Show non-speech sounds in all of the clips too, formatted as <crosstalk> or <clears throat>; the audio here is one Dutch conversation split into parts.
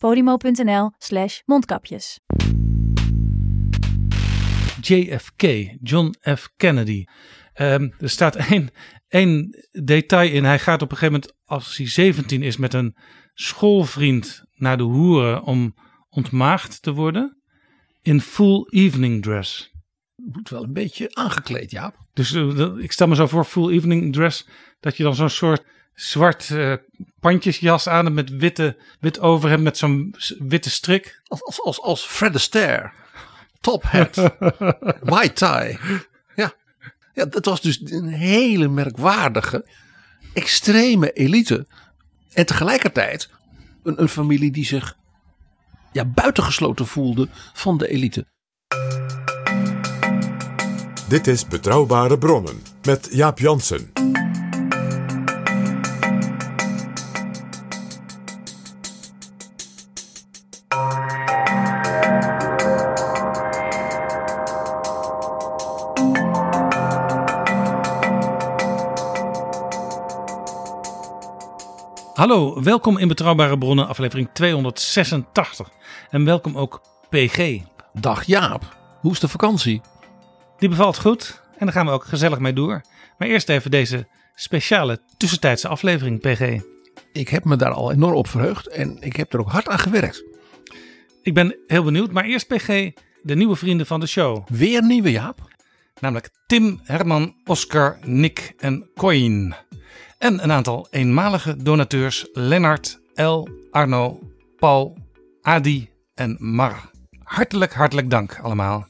podimo.nl slash mondkapjes. JFK, John F. Kennedy. Ehm, er staat één, één detail in. Hij gaat op een gegeven moment, als hij 17 is, met een schoolvriend naar de hoeren om ontmaagd te worden. In full evening dress. Moet wel een beetje aangekleed, Jaap. Dus eh, ik stel me zo voor, full evening dress, dat je dan zo'n soort zwart eh, pandjesjas aan met witte, wit overhemd met zo'n witte strik. Als, als, als, als Fred Astaire. Top hat. <laughs> white tie. Ja. ja, dat was dus een hele merkwaardige, extreme elite. En tegelijkertijd een, een familie die zich ja, buitengesloten voelde van de elite. Dit is Betrouwbare Bronnen met Jaap Jansen. Hallo, welkom in Betrouwbare Bronnen, aflevering 286. En welkom ook PG. Dag Jaap, hoe is de vakantie? Die bevalt goed en daar gaan we ook gezellig mee door. Maar eerst even deze speciale tussentijdse aflevering, PG. Ik heb me daar al enorm op verheugd en ik heb er ook hard aan gewerkt. Ik ben heel benieuwd, maar eerst PG, de nieuwe vrienden van de show. Weer nieuwe Jaap. Namelijk Tim, Herman, Oscar, Nick en Coin. En een aantal eenmalige donateurs Lennart, El, Arno, Paul, Adi en Mar. Hartelijk, hartelijk dank allemaal.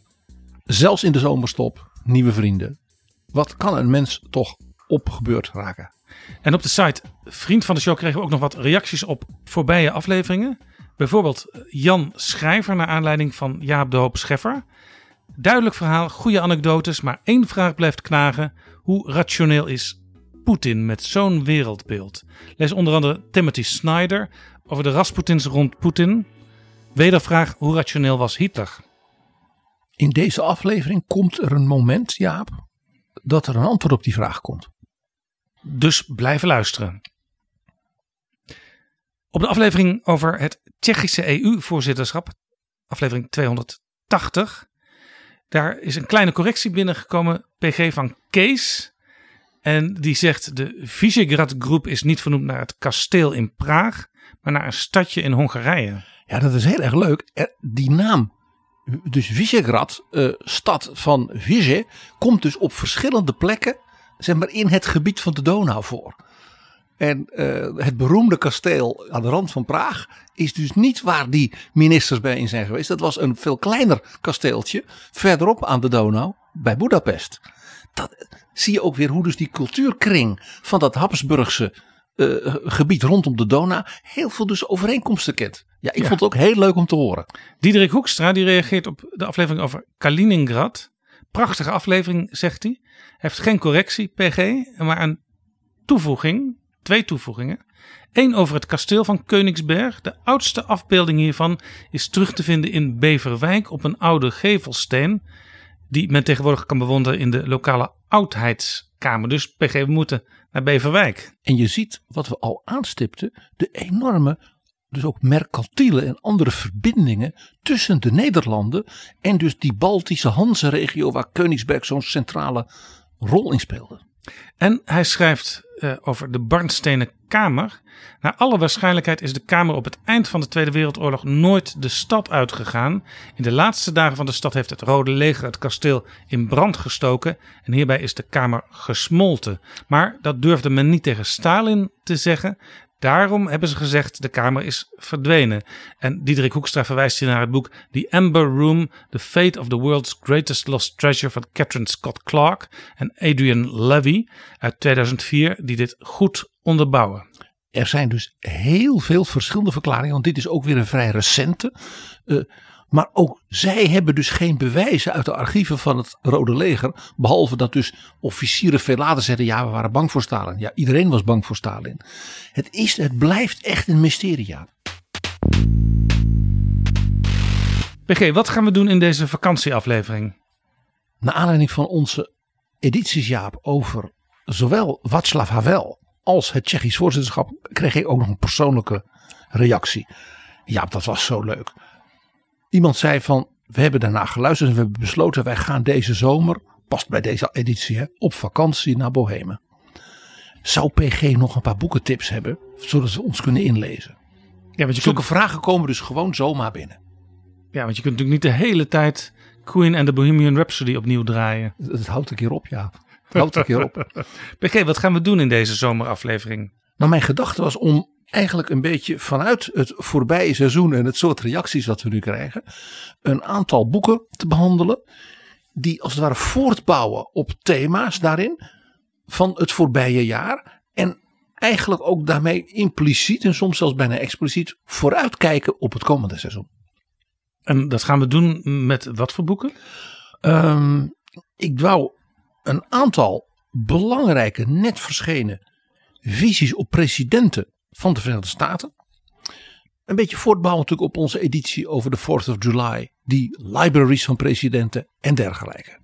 Zelfs in de zomerstop, nieuwe vrienden. Wat kan een mens toch opgebeurd raken? En op de site Vriend van de Show kregen we ook nog wat reacties op voorbije afleveringen. Bijvoorbeeld Jan Schrijver naar aanleiding van Jaap de Hoop Scheffer. Duidelijk verhaal, goede anekdotes, maar één vraag blijft knagen. Hoe rationeel is Poetin met zo'n wereldbeeld? Lees onder andere Timothy Snyder over de Rasputins rond Poetin. Wedervraag, hoe rationeel was Hitler? In deze aflevering komt er een moment, Jaap, dat er een antwoord op die vraag komt. Dus blijven luisteren. Op de aflevering over het Tsjechische EU-voorzitterschap, aflevering 280, daar is een kleine correctie binnengekomen, PG van Kees. En die zegt de Visegrad Groep is niet vernoemd naar het kasteel in Praag, maar naar een stadje in Hongarije. Ja, dat is heel erg leuk. Er- Die naam, dus Visegrad, eh, stad van Vise, komt dus op verschillende plekken, zeg maar, in het gebied van de Donau voor. En eh, het beroemde kasteel aan de rand van Praag is dus niet waar die ministers bij in zijn geweest. Dat was een veel kleiner kasteeltje verderop aan de Donau bij Budapest. Dat zie je ook weer hoe dus die cultuurkring van dat Habsburgse eh, gebied rondom de Donau heel veel dus overeenkomsten kent. Ja, ik Ja. vond het ook heel leuk om te horen. Diederik Hoekstra die reageert op de aflevering over Kaliningrad. Prachtige aflevering, zegt hij. Hij heeft geen correctie, PG, maar een toevoeging. Twee toevoegingen. Eén over het kasteel van Koningsberg. De oudste afbeelding hiervan is terug te vinden in Beverwijk op een oude gevelsteen. Die men tegenwoordig kan bewonderen in de lokale oudheidskamer. Dus PG, we moeten naar Beverwijk. En je ziet wat we al aanstipten, de enorme, dus ook mercantiele en andere verbindingen tussen de Nederlanden en dus die Baltische Hanse-regio waar Koningsberg zo'n centrale rol in speelde. En hij schrijft uh, over de Barnstenen Kamer. Naar alle waarschijnlijkheid is de Kamer op het eind van de Tweede Wereldoorlog nooit de stad uitgegaan. In de laatste dagen van de stad heeft het Rode Leger het kasteel in brand gestoken. En hierbij is de Kamer gesmolten. Maar dat durfde men niet tegen Stalin te zeggen. Daarom hebben ze gezegd de kamer is verdwenen. En Diederik Hoekstra verwijst hier naar het boek The Amber Room, The Fate of the World's Greatest Lost Treasure van Catherine Scott Clark en Adrian Levy uit 2004, die dit goed onderbouwen. Er zijn dus heel veel verschillende verklaringen, want dit is ook weer een vrij recente. Uh, maar ook zij hebben dus geen bewijzen uit de archieven van het Rode Leger. Behalve dat dus officieren veel later zeiden: ja, we waren bang voor Stalin. Ja, iedereen was bang voor Stalin. Het, is, het blijft echt een mysterie. Ja. PG, wat gaan we doen in deze vakantieaflevering? Naar aanleiding van onze edities, Jaap, over zowel Václav Havel als het Tsjechisch voorzitterschap, kreeg ik ook nog een persoonlijke reactie. Ja, dat was zo leuk. Iemand zei van, we hebben daarna geluisterd en we hebben besloten, wij gaan deze zomer, past bij deze editie, hè, op vakantie naar Bohemen. Zou PG nog een paar boekentips hebben, zodat we ons kunnen inlezen? Ja, want je Zulke kunt... vragen komen dus gewoon zomaar binnen. Ja, want je kunt natuurlijk niet de hele tijd Queen and the Bohemian Rhapsody opnieuw draaien. Dat houdt een keer op, ja. Dat houdt een keer op. <laughs> PG, wat gaan we doen in deze zomeraflevering? Nou, mijn gedachte was om eigenlijk een beetje vanuit het voorbije seizoen en het soort reacties wat we nu krijgen, een aantal boeken te behandelen die als het ware voortbouwen op thema's daarin van het voorbije jaar en eigenlijk ook daarmee impliciet en soms zelfs bijna expliciet vooruitkijken op het komende seizoen. En dat gaan we doen met wat voor boeken? Um, ik wou een aantal belangrijke net verschenen visies op presidenten van de Verenigde Staten. Een beetje voortbouwend natuurlijk op onze editie over de 4th of July. Die libraries van presidenten en dergelijke.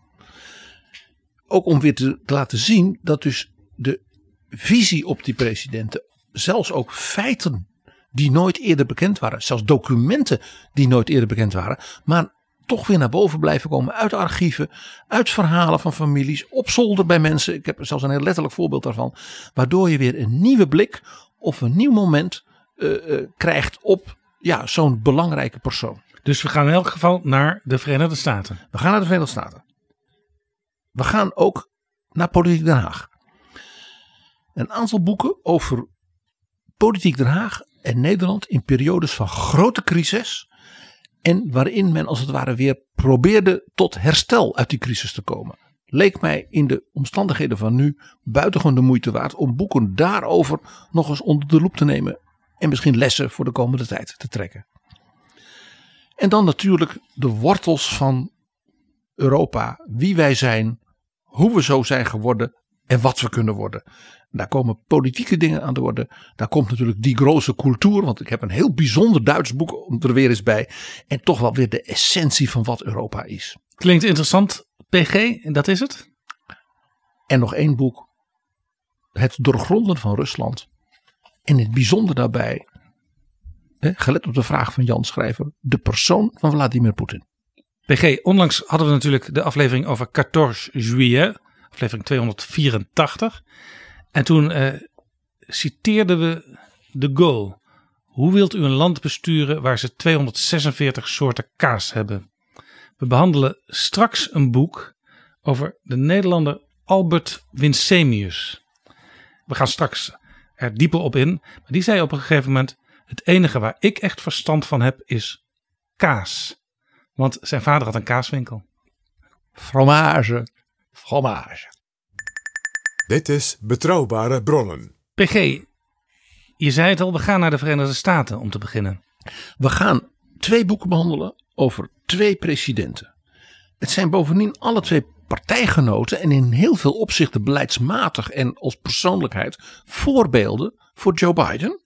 Ook om weer te laten zien dat dus de visie op die presidenten, zelfs ook feiten die nooit eerder bekend waren, zelfs documenten die nooit eerder bekend waren, maar toch weer naar boven blijven komen uit archieven, uit verhalen van families, op zolder bij mensen. Ik heb zelfs een heel letterlijk voorbeeld daarvan. Waardoor je weer een nieuwe blik of een nieuw moment uh, krijgt op ja, zo'n belangrijke persoon. Dus we gaan in elk geval naar de Verenigde Staten. We gaan naar de Verenigde Staten. We gaan ook naar Politiek Den Haag. Een aantal boeken over Politiek Den Haag en Nederland in periodes van grote crisis. En waarin men als het ware weer probeerde tot herstel uit die crisis te komen leek mij in de omstandigheden van nu buitengewoon de moeite waard om boeken daarover nog eens onder de loep te nemen en misschien lessen voor de komende tijd te trekken. En dan natuurlijk de wortels van Europa, wie wij zijn, hoe we zo zijn geworden en wat we kunnen worden. Daar komen politieke dingen aan de orde. Daar komt natuurlijk die grote cultuur, want ik heb een heel bijzonder Duits boek er weer eens bij. En toch wel weer de essentie van wat Europa is. Klinkt interessant. PG, en dat is het? En nog één boek. Het doorgronden van Rusland. En in het bijzonder daarbij, hè, gelet op de vraag van Jan Schrijver, de persoon van Vladimir Poetin. PG, onlangs hadden we natuurlijk de aflevering over 14 juillet, aflevering 284. En toen eh, citeerden we de Gaulle. Hoe wilt u een land besturen waar ze 246 soorten kaas hebben? We behandelen straks een boek over de Nederlander Albert Winsemius. We gaan straks er dieper op in. Maar die zei op een gegeven moment: Het enige waar ik echt verstand van heb is kaas. Want zijn vader had een kaaswinkel. Fromage, fromage. Dit is Betrouwbare Bronnen. PG, je zei het al, we gaan naar de Verenigde Staten om te beginnen. We gaan twee boeken behandelen over twee presidenten. Het zijn bovendien alle twee partijgenoten en in heel veel opzichten beleidsmatig en als persoonlijkheid voorbeelden voor Joe Biden.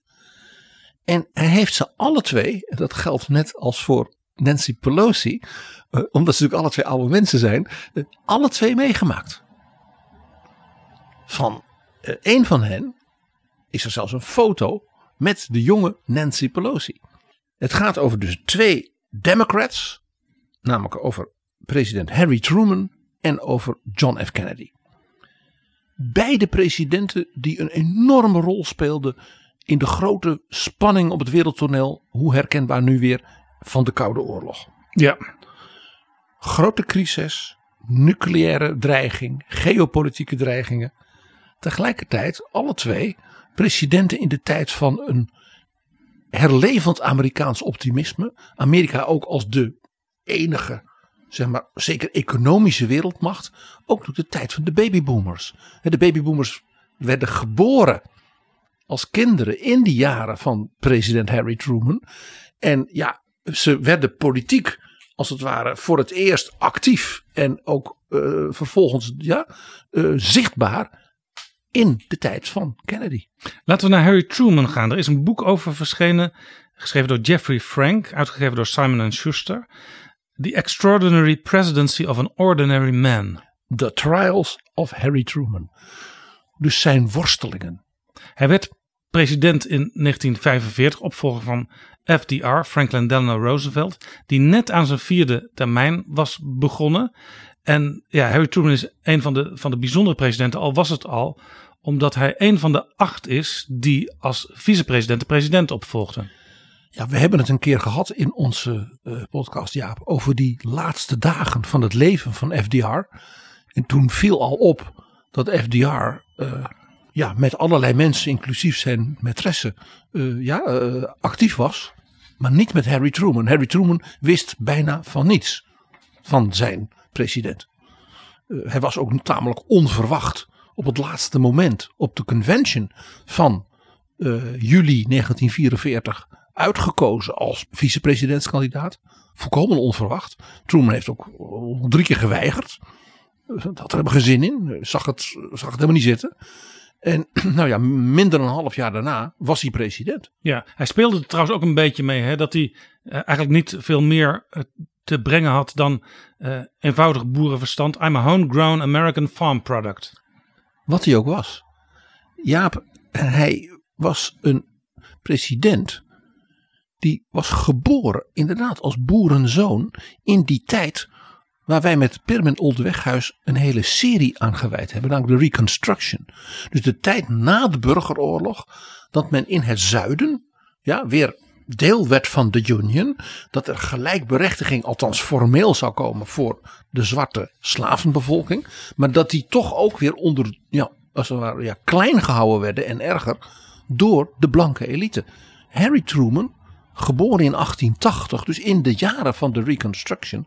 En hij heeft ze alle twee, en dat geldt net als voor Nancy Pelosi, eh, omdat ze natuurlijk alle twee oude mensen zijn, eh, alle twee meegemaakt. Van eh, een van hen is er zelfs een foto met de jonge Nancy Pelosi. Het gaat over dus twee Democrats, namelijk over president Harry Truman en over John F. Kennedy. beide presidenten die een enorme rol speelden in de grote spanning op het wereldtoneel, hoe herkenbaar nu weer, van de Koude Oorlog. Ja, Grote crisis, nucleaire dreiging, geopolitieke dreigingen. Tegelijkertijd alle twee presidenten in de tijd van een herlevend Amerikaans optimisme. Amerika ook als de enige, zeg maar, zeker economische wereldmacht. Ook door de tijd van de babyboomers. De babyboomers werden geboren als kinderen in die jaren van president Harry Truman. En ja, ze werden politiek als het ware voor het eerst actief en ook eh, vervolgens ja, eh, zichtbaar in de tijd van Kennedy. Laten we naar Harry Truman gaan. Er is een boek over verschenen, geschreven door Jeffrey Frank, uitgegeven door Simon Schuster. The Extraordinary Presidency of an Ordinary Man. The Trials of Harry Truman. Dus zijn worstelingen. Hij werd president in 1945, opvolger van FDR, Franklin Delano Roosevelt, die net aan zijn vierde termijn was begonnen. En ja, Harry Truman is een van de, van de bijzondere presidenten, al was het al, omdat hij een van de acht is die als vicepresident de president opvolgde. Ja, we hebben het een keer gehad in onze uh, podcast, Jaap, over die laatste dagen van het leven van FDR. En toen viel al op dat FDR uh, ja, met allerlei mensen, inclusief zijn maîtresse, uh, ja, actief was. Maar niet met Harry Truman. Harry Truman wist bijna van niets van zijn president. hij was ook tamelijk onverwacht op het laatste moment op de convention van juli 1944 uitgekozen als vicepresidentskandidaat. Volkomen onverwacht. Truman heeft ook drie keer geweigerd. Dat had er helemaal geen zin in. Zag het, zag het helemaal niet zitten. En <clears throat> nou ja, minder dan een half jaar daarna was hij president. Ja, hij speelde er trouwens ook een beetje mee. Hè, dat hij uh, eigenlijk niet veel meer uh, te brengen had dan uh, eenvoudig boerenverstand. I'm a homegrown American farm product. Wat hij ook was. Jaap, hij was een president die was geboren inderdaad als boerenzoon in die tijd waar wij met Pirmin Oldeweghuis een hele serie aan gewijd hebben, namelijk de Reconstruction. Dus de tijd na de burgeroorlog, dat men in het zuiden ja, weer deel werd van de Union, dat er gelijkberechtiging, althans formeel zou komen voor de zwarte slavenbevolking, maar dat die toch ook weer onder, ja, als het ware, ja, klein gehouden werden en erger door de blanke elite. Harry Truman geboren in 1880, dus in de jaren van de Reconstruction,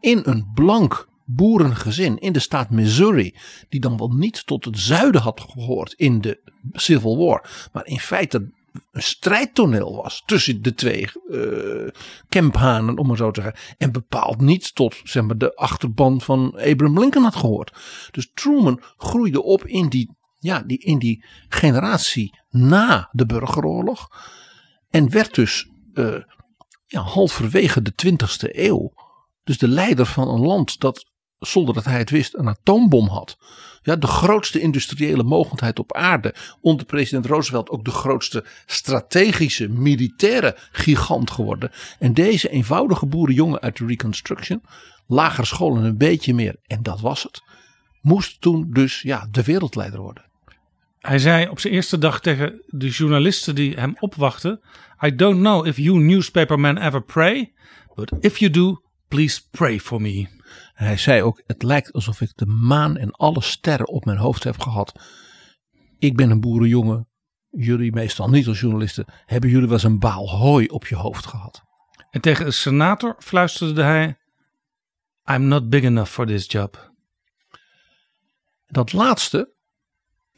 in een blank boerengezin in de staat Missouri, die dan wel niet tot het zuiden had gehoord in de Civil War, maar in feite een strijdtoneel was tussen de twee uh, om maar zo te zeggen. En bepaald niet tot zeg maar, de achterban van Abraham Lincoln had gehoord. Dus Truman groeide op in die, ja, die, in die generatie na de burgeroorlog. En werd dus uh, ja, halverwege de 20e eeuw. Dus de leider van een land dat, zonder dat hij het wist, een atoombom had. Ja, de grootste industriële mogendheid op aarde. Onder president Roosevelt ook de grootste strategische militaire gigant geworden. En deze eenvoudige boerenjongen uit de Reconstruction, lager scholen een beetje meer, en dat was het. Moest toen dus ja, de wereldleider worden. Hij zei op zijn eerste dag tegen de journalisten die hem opwachten: I don't know if you newspapermen ever pray, but if you do, please pray for me. Hij zei ook: Het lijkt alsof ik de maan en alle sterren op mijn hoofd heb gehad. Ik ben een boerenjongen. Jullie meestal niet als journalisten. Hebben jullie wel eens een baal hooi op je hoofd gehad? En tegen een senator fluisterde hij: I'm not big enough for this job. Dat laatste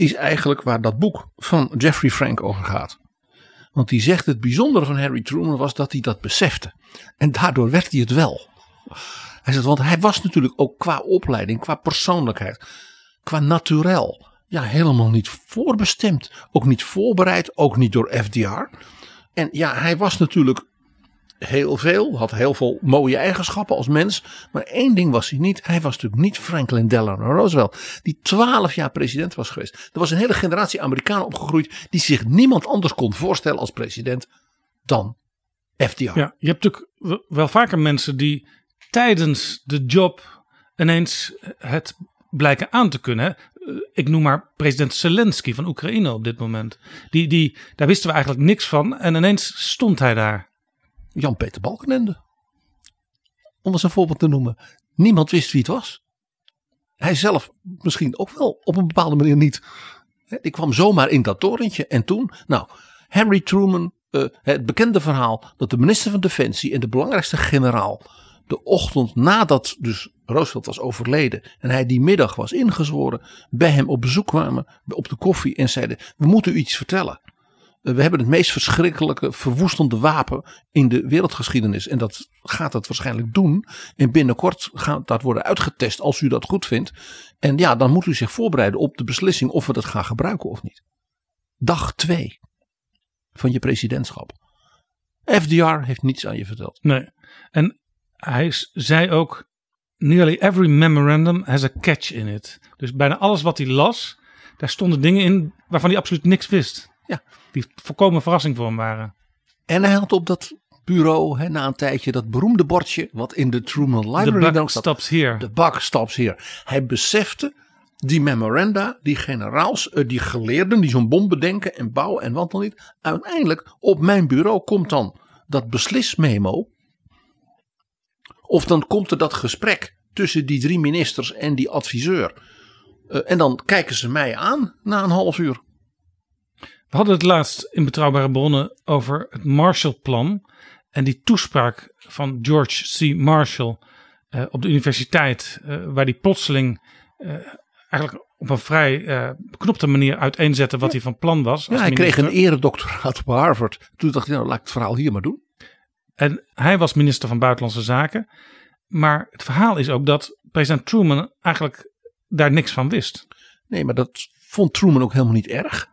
is eigenlijk waar dat boek van Jeffrey Frank over gaat. Want die zegt het bijzondere van Harry Truman was dat hij dat besefte. En daardoor werd hij het wel. Hij zegt, want hij was natuurlijk ook qua opleiding, qua persoonlijkheid, qua naturel, ja, helemaal niet voorbestemd. Ook niet voorbereid, ook niet door FDR. En ja, hij was natuurlijk heel veel, had heel veel mooie eigenschappen als mens. Maar één ding was hij niet. Hij was natuurlijk niet Franklin Delano Roosevelt, die twaalf jaar president was geweest. Er was een hele generatie Amerikanen opgegroeid die zich niemand anders kon voorstellen als president dan FDR. Ja, je hebt natuurlijk wel vaker mensen die tijdens de job ineens het blijken aan te kunnen. eh, ik noem maar president Zelensky van Oekraïne op dit moment. Die, die, daar wisten we eigenlijk niks van en ineens stond hij daar. Jan-Peter Balkenende. Om eens een voorbeeld te noemen. Niemand wist wie het was. Hij zelf misschien ook wel op een bepaalde manier niet. Ik kwam zomaar in dat torentje en toen, nou, Henry Truman, uh, het bekende verhaal dat de minister van Defensie en de belangrijkste generaal de ochtend nadat dus Roosevelt was overleden en hij die middag was ingezworen, bij hem op bezoek kwamen op de koffie en zeiden: We moeten u iets vertellen. Eh, we hebben het meest verschrikkelijke, verwoestende wapen in de wereldgeschiedenis. En dat gaat het waarschijnlijk doen. En binnenkort gaat dat worden uitgetest als u dat goed vindt. En ja, dan moet u zich voorbereiden op de beslissing of we dat gaan gebruiken of niet. Dag 2 van je presidentschap. FDR heeft niets aan je verteld. Nee. En hij zei ook: Nearly every memorandum has a catch in it. Dus bijna alles wat hij las, daar stonden dingen in waarvan hij absoluut niks wist. Ja. Die volkomen verrassing voor hem waren. En hij had op dat bureau hè, na een tijdje dat beroemde bordje wat in de Truman Library The buck stops here. De buck stops here. Hij besefte die memoranda, die generaals, eh, die geleerden die zo'n bom bedenken en bouwen en wat dan niet. Uiteindelijk op mijn bureau komt dan dat beslismemo. Of dan komt er dat gesprek tussen die drie ministers en die adviseur. Uh, en dan kijken ze mij aan na een half uur. We hadden het laatst in Betrouwbare Bronnen over het Marshallplan. En die toespraak van George C. Marshall uh, op de universiteit. Uh, waar die plotseling eigenlijk op een vrij beknopte manier uiteenzette wat ja. hij van plan was. Ja, hij kreeg een eredoctoraat op Harvard. Toen dacht hij, nou laat ik het verhaal hier maar doen. En hij was minister van Buitenlandse Zaken. Maar het verhaal is ook dat president Truman eigenlijk daar niks van wist. Nee, maar dat vond Truman ook helemaal niet erg.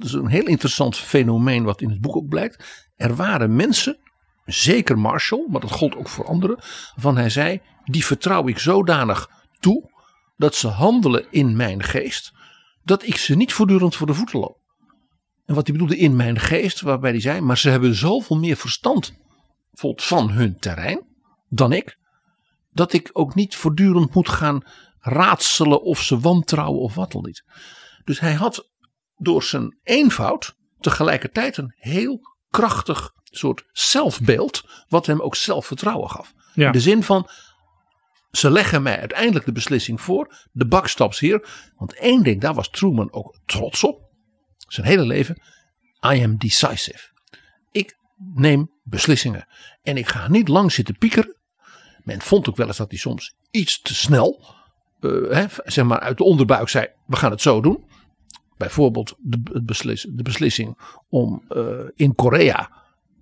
Dat is een heel interessant fenomeen wat in het boek ook blijkt. Er waren mensen, zeker Marshall, maar dat gold ook voor anderen, van hij zei, die vertrouw ik zodanig toe dat ze handelen in mijn geest, dat ik ze niet voortdurend voor de voeten loop. En wat hij bedoelde in mijn geest, waarbij hij zei, maar ze hebben zoveel meer verstand van hun terrein dan ik, dat ik ook niet voortdurend moet gaan raadselen of ze wantrouwen of wat dan niet. Dus hij had door zijn eenvoud tegelijkertijd een heel krachtig soort zelfbeeld, wat hem ook zelfvertrouwen gaf. Ja. In de zin van, ze leggen mij uiteindelijk de beslissing voor, de bak stops hier. Want één ding, daar was Truman ook trots op, zijn hele leven, I am decisive. Ik neem beslissingen en ik ga niet lang zitten piekeren. Men vond ook wel eens dat hij soms iets te snel, uh, hè, zeg maar uit de onderbuik zei, we gaan het zo doen. Bijvoorbeeld de, de beslissing om uh, in Korea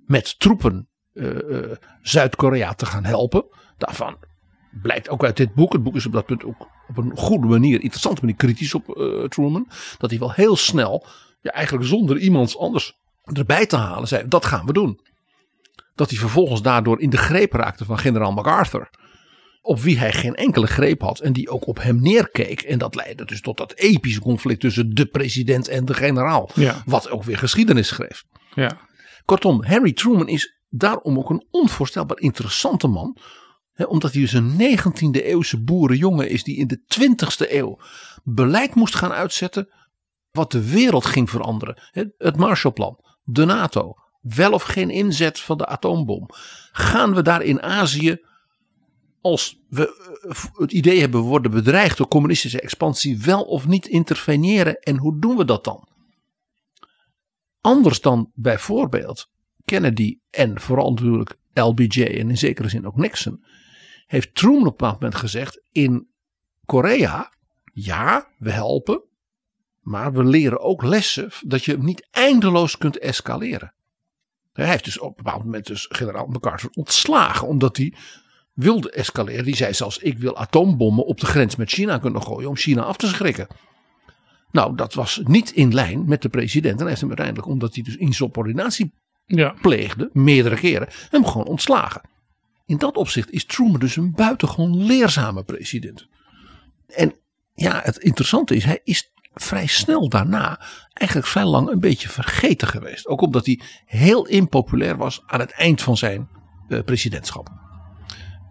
met troepen uh, Zuid-Korea te gaan helpen. Daarvan blijkt ook uit dit boek. Het boek is op dat punt ook op een goede manier, interessante manier kritisch op Truman. Dat hij wel heel snel, ja, eigenlijk zonder iemand anders erbij te halen, zei dat gaan we doen. Dat hij vervolgens daardoor in de greep raakte van generaal MacArthur op wie hij geen enkele greep had en die ook op hem neerkeek. En dat leidde dus tot dat epische conflict tussen de president en de generaal. Ja. Wat ook weer geschiedenis schreef. Ja. Kortom, Harry Truman is daarom ook een onvoorstelbaar interessante man. Hè, omdat hij dus een 19e eeuwse boerenjongen is die in de 20e eeuw beleid moest gaan uitzetten. Wat de wereld ging veranderen. Hè, het Marshallplan, de NATO, wel of geen inzet van de atoombom. Gaan we daar in Azië als we het idee hebben we worden bedreigd door communistische expansie, wel of niet interveneren en hoe doen we dat dan? Anders dan bijvoorbeeld Kennedy en vooral natuurlijk LBJ en in zekere zin ook Nixon, heeft Truman op een bepaald moment gezegd: in Korea, ja, we helpen, maar we leren ook lessen dat je niet eindeloos kunt escaleren. Hij heeft dus op een bepaald moment dus generaal MacArthur ontslagen, omdat hij wilde escaleren. Die zei zelfs: Ik wil atoombommen op de grens met China kunnen gooien om China af te schrikken. Nou, dat was niet in lijn met de president. En hij heeft hem uiteindelijk, omdat hij dus insubordinatie Ja. pleegde, meerdere keren, hem gewoon ontslagen. In dat opzicht is Truman dus een buitengewoon leerzame president. En ja, het interessante is, hij is vrij snel daarna eigenlijk vrij lang een beetje vergeten geweest. Ook omdat hij heel impopulair was aan het eind van zijn eh, presidentschap.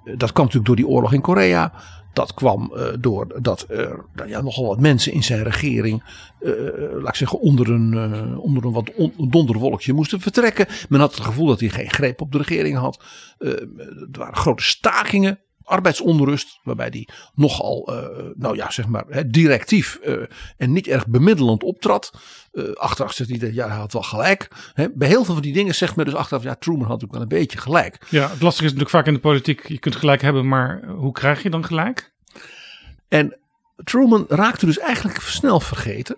Dat kwam natuurlijk door die oorlog in Korea. Dat kwam uh, door dat er nou ja, nogal wat mensen in zijn regering, uh, laat ik zeggen, onder een, onder een wat on, donderwolkje moesten vertrekken. Men had het gevoel dat hij geen greep op de regering had. er waren grote stakingen arbeidsonrust, waarbij die nogal, uh, nou ja, zeg maar, hè, directief uh, en niet erg bemiddelend optrad. Uh, achteraf zegt hij, ja, hij had wel gelijk. Hè. Bij heel veel van die dingen zegt men dus achteraf, ja, Truman had natuurlijk wel een beetje gelijk. Ja, het lastige is natuurlijk vaak in de politiek, je kunt gelijk hebben, maar hoe krijg je dan gelijk? En Truman raakte dus eigenlijk snel vergeten.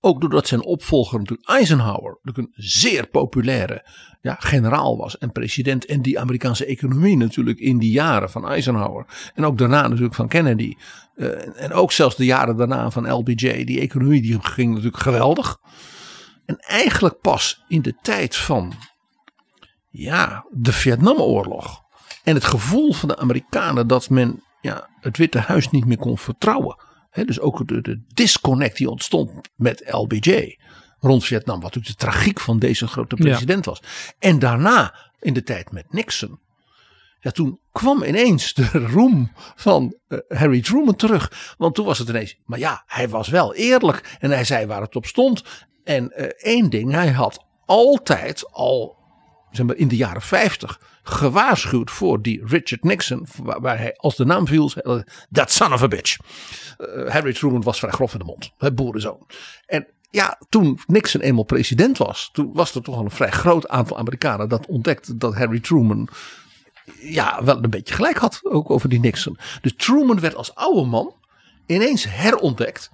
Ook doordat zijn opvolger natuurlijk Eisenhower natuurlijk een zeer populaire ja, generaal was en president. En die Amerikaanse economie natuurlijk in die jaren van Eisenhower. En ook daarna natuurlijk van Kennedy. Uh, en ook zelfs de jaren daarna van LBJ. Die economie die ging natuurlijk geweldig. En eigenlijk pas in de tijd van ja, de Vietnamoorlog. En het gevoel van de Amerikanen dat men ja, het Witte Huis niet meer kon vertrouwen dus ook de, de, disconnect die ontstond met LBJ rond Vietnam. Wat natuurlijk de tragiek van deze grote president was. En daarna in de tijd met Nixon. Ja, toen kwam ineens de <laughs> roem van uh, Harry Truman terug. Want toen was het ineens. Maar ja, hij was wel eerlijk. En hij zei waar het op stond. En uh, één ding, hij had altijd al zeg maar, in de jaren 50 gewaarschuwd voor die Richard Nixon. Waar, hij als de naam viel, that son of a bitch. Uh, Harry Truman was vrij grof in de mond. Het boerenzoon. En ja, toen Nixon eenmaal president was, toen was er toch al een vrij groot aantal Amerikanen dat ontdekte dat Harry Truman ja, wel een beetje gelijk had ook over die Nixon. Dus Truman werd als oude man ineens herontdekt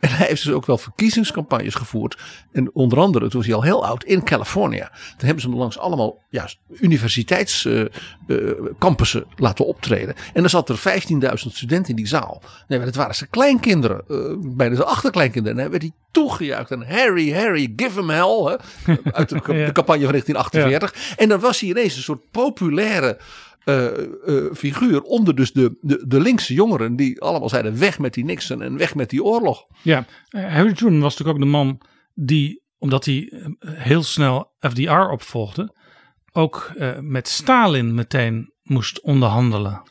en hij heeft dus ook wel verkiezingscampagnes gevoerd. En onder andere, toen was hij al heel oud, in California. Toen hebben ze hem langs allemaal ja, universiteitscampussen uh, uh, laten optreden. En dan zat er 15.000 studenten in die zaal. Nee, maar dat waren zijn kleinkinderen. Uh, bijna zijn achterkleinkinderen. En dan werd hij toegejuicht. En Harry, Harry, give him hell. Hè, uit de, <laughs> ja. de, campagne van 1948. Ja. En dan was hij ineens een soort populaire uh, uh, figuur onder dus de, de, de linkse jongeren die allemaal zeiden weg met die Nixon en weg met die oorlog. Ja, Harry Truman was natuurlijk ook de man die, omdat hij heel snel FDR opvolgde, ook uh, met Stalin meteen moest onderhandelen.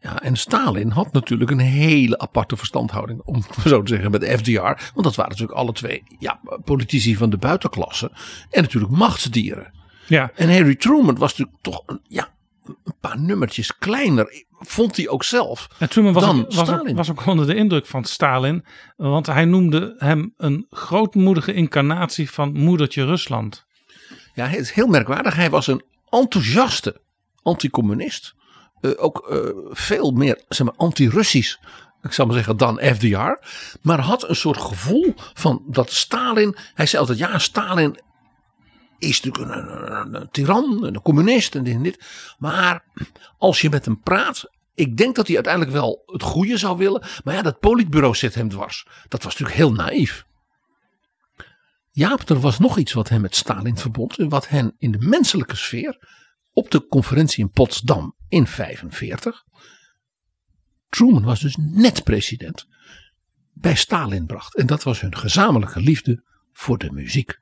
Ja, en Stalin had natuurlijk een hele aparte verstandhouding, om <laughs> zo te zeggen, met de FDR. Want dat waren natuurlijk alle twee ja, politici van de buitenklasse. En natuurlijk machtsdieren. Ja. En Harry Truman was natuurlijk toch een, ja, een paar nummertjes kleiner, vond hij ook zelf. En Truman was, ook, was, ook, was ook onder de indruk van Stalin, want hij noemde hem een grootmoedige incarnatie van moedertje Rusland. Ja, het is heel merkwaardig. Hij was een enthousiaste anticommunist. Uh, ook uh, veel meer zeg maar, anti-Russisch ik zal maar zeggen, dan FDR. Maar had een soort gevoel van dat Stalin. Hij zei altijd: ja, Stalin is natuurlijk een, een, een, tiran, een communist en dit en dit. Maar als je met hem praat, ik denk dat hij uiteindelijk wel het goede zou willen. Maar ja, dat politbureau zit hem dwars. Dat was natuurlijk heel naïef. Jaap, er was nog iets wat hem met Stalin verbond. En wat hen in de menselijke sfeer op de conferentie in Potsdam in 1945. Truman was dus net president. Bij Stalin bracht. En dat was hun gezamenlijke liefde voor de muziek.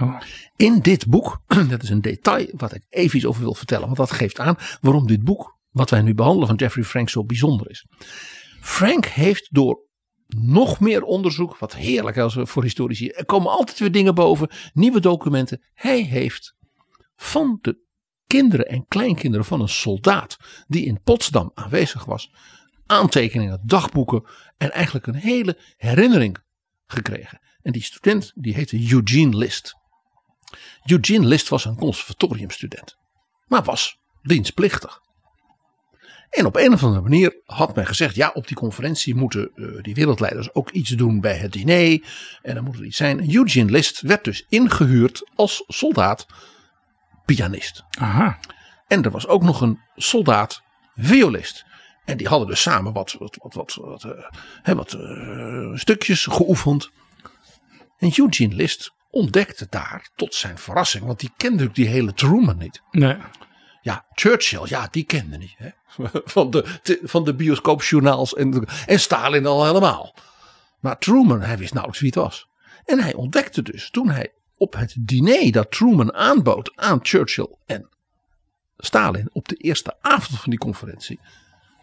Oh. In dit boek, <clears throat> dat is een detail wat ik even iets over wil vertellen, want dat geeft aan waarom dit boek, wat wij nu behandelen van Jeffrey Frank, zo bijzonder is. Frank heeft door nog meer onderzoek, wat heerlijk als voor historici, er komen altijd weer dingen boven, nieuwe documenten. Hij heeft van de kinderen en kleinkinderen van een soldaat die in Potsdam aanwezig was, aantekeningen, dagboeken en eigenlijk een hele herinnering gekregen. En die student die heette Eugene List. Eugene List was een conservatoriumstudent, maar was dienstplichtig. En op een of andere manier had men gezegd: ja, op die conferentie moeten uh, die wereldleiders ook iets doen bij het diner. En dan moet er iets zijn. Eugene List werd dus ingehuurd als soldaat pianist. Aha. En er was ook nog een soldaat violist. En die hadden dus samen wat, wat, wat, wat, wat, uh, wat uh, stukjes geoefend. En Eugene List ontdekte daar tot zijn verrassing, want die kende natuurlijk die hele Truman niet. Nee. Ja, Churchill, ja, die kende niet. Hè? <laughs> Van, de, van de bioscoopjournaals en, en Stalin al helemaal. Maar Truman, hij wist nauwelijks wie het was. En hij ontdekte dus toen hij op het diner dat Truman aanbood aan Churchill en Stalin op de eerste avond van die conferentie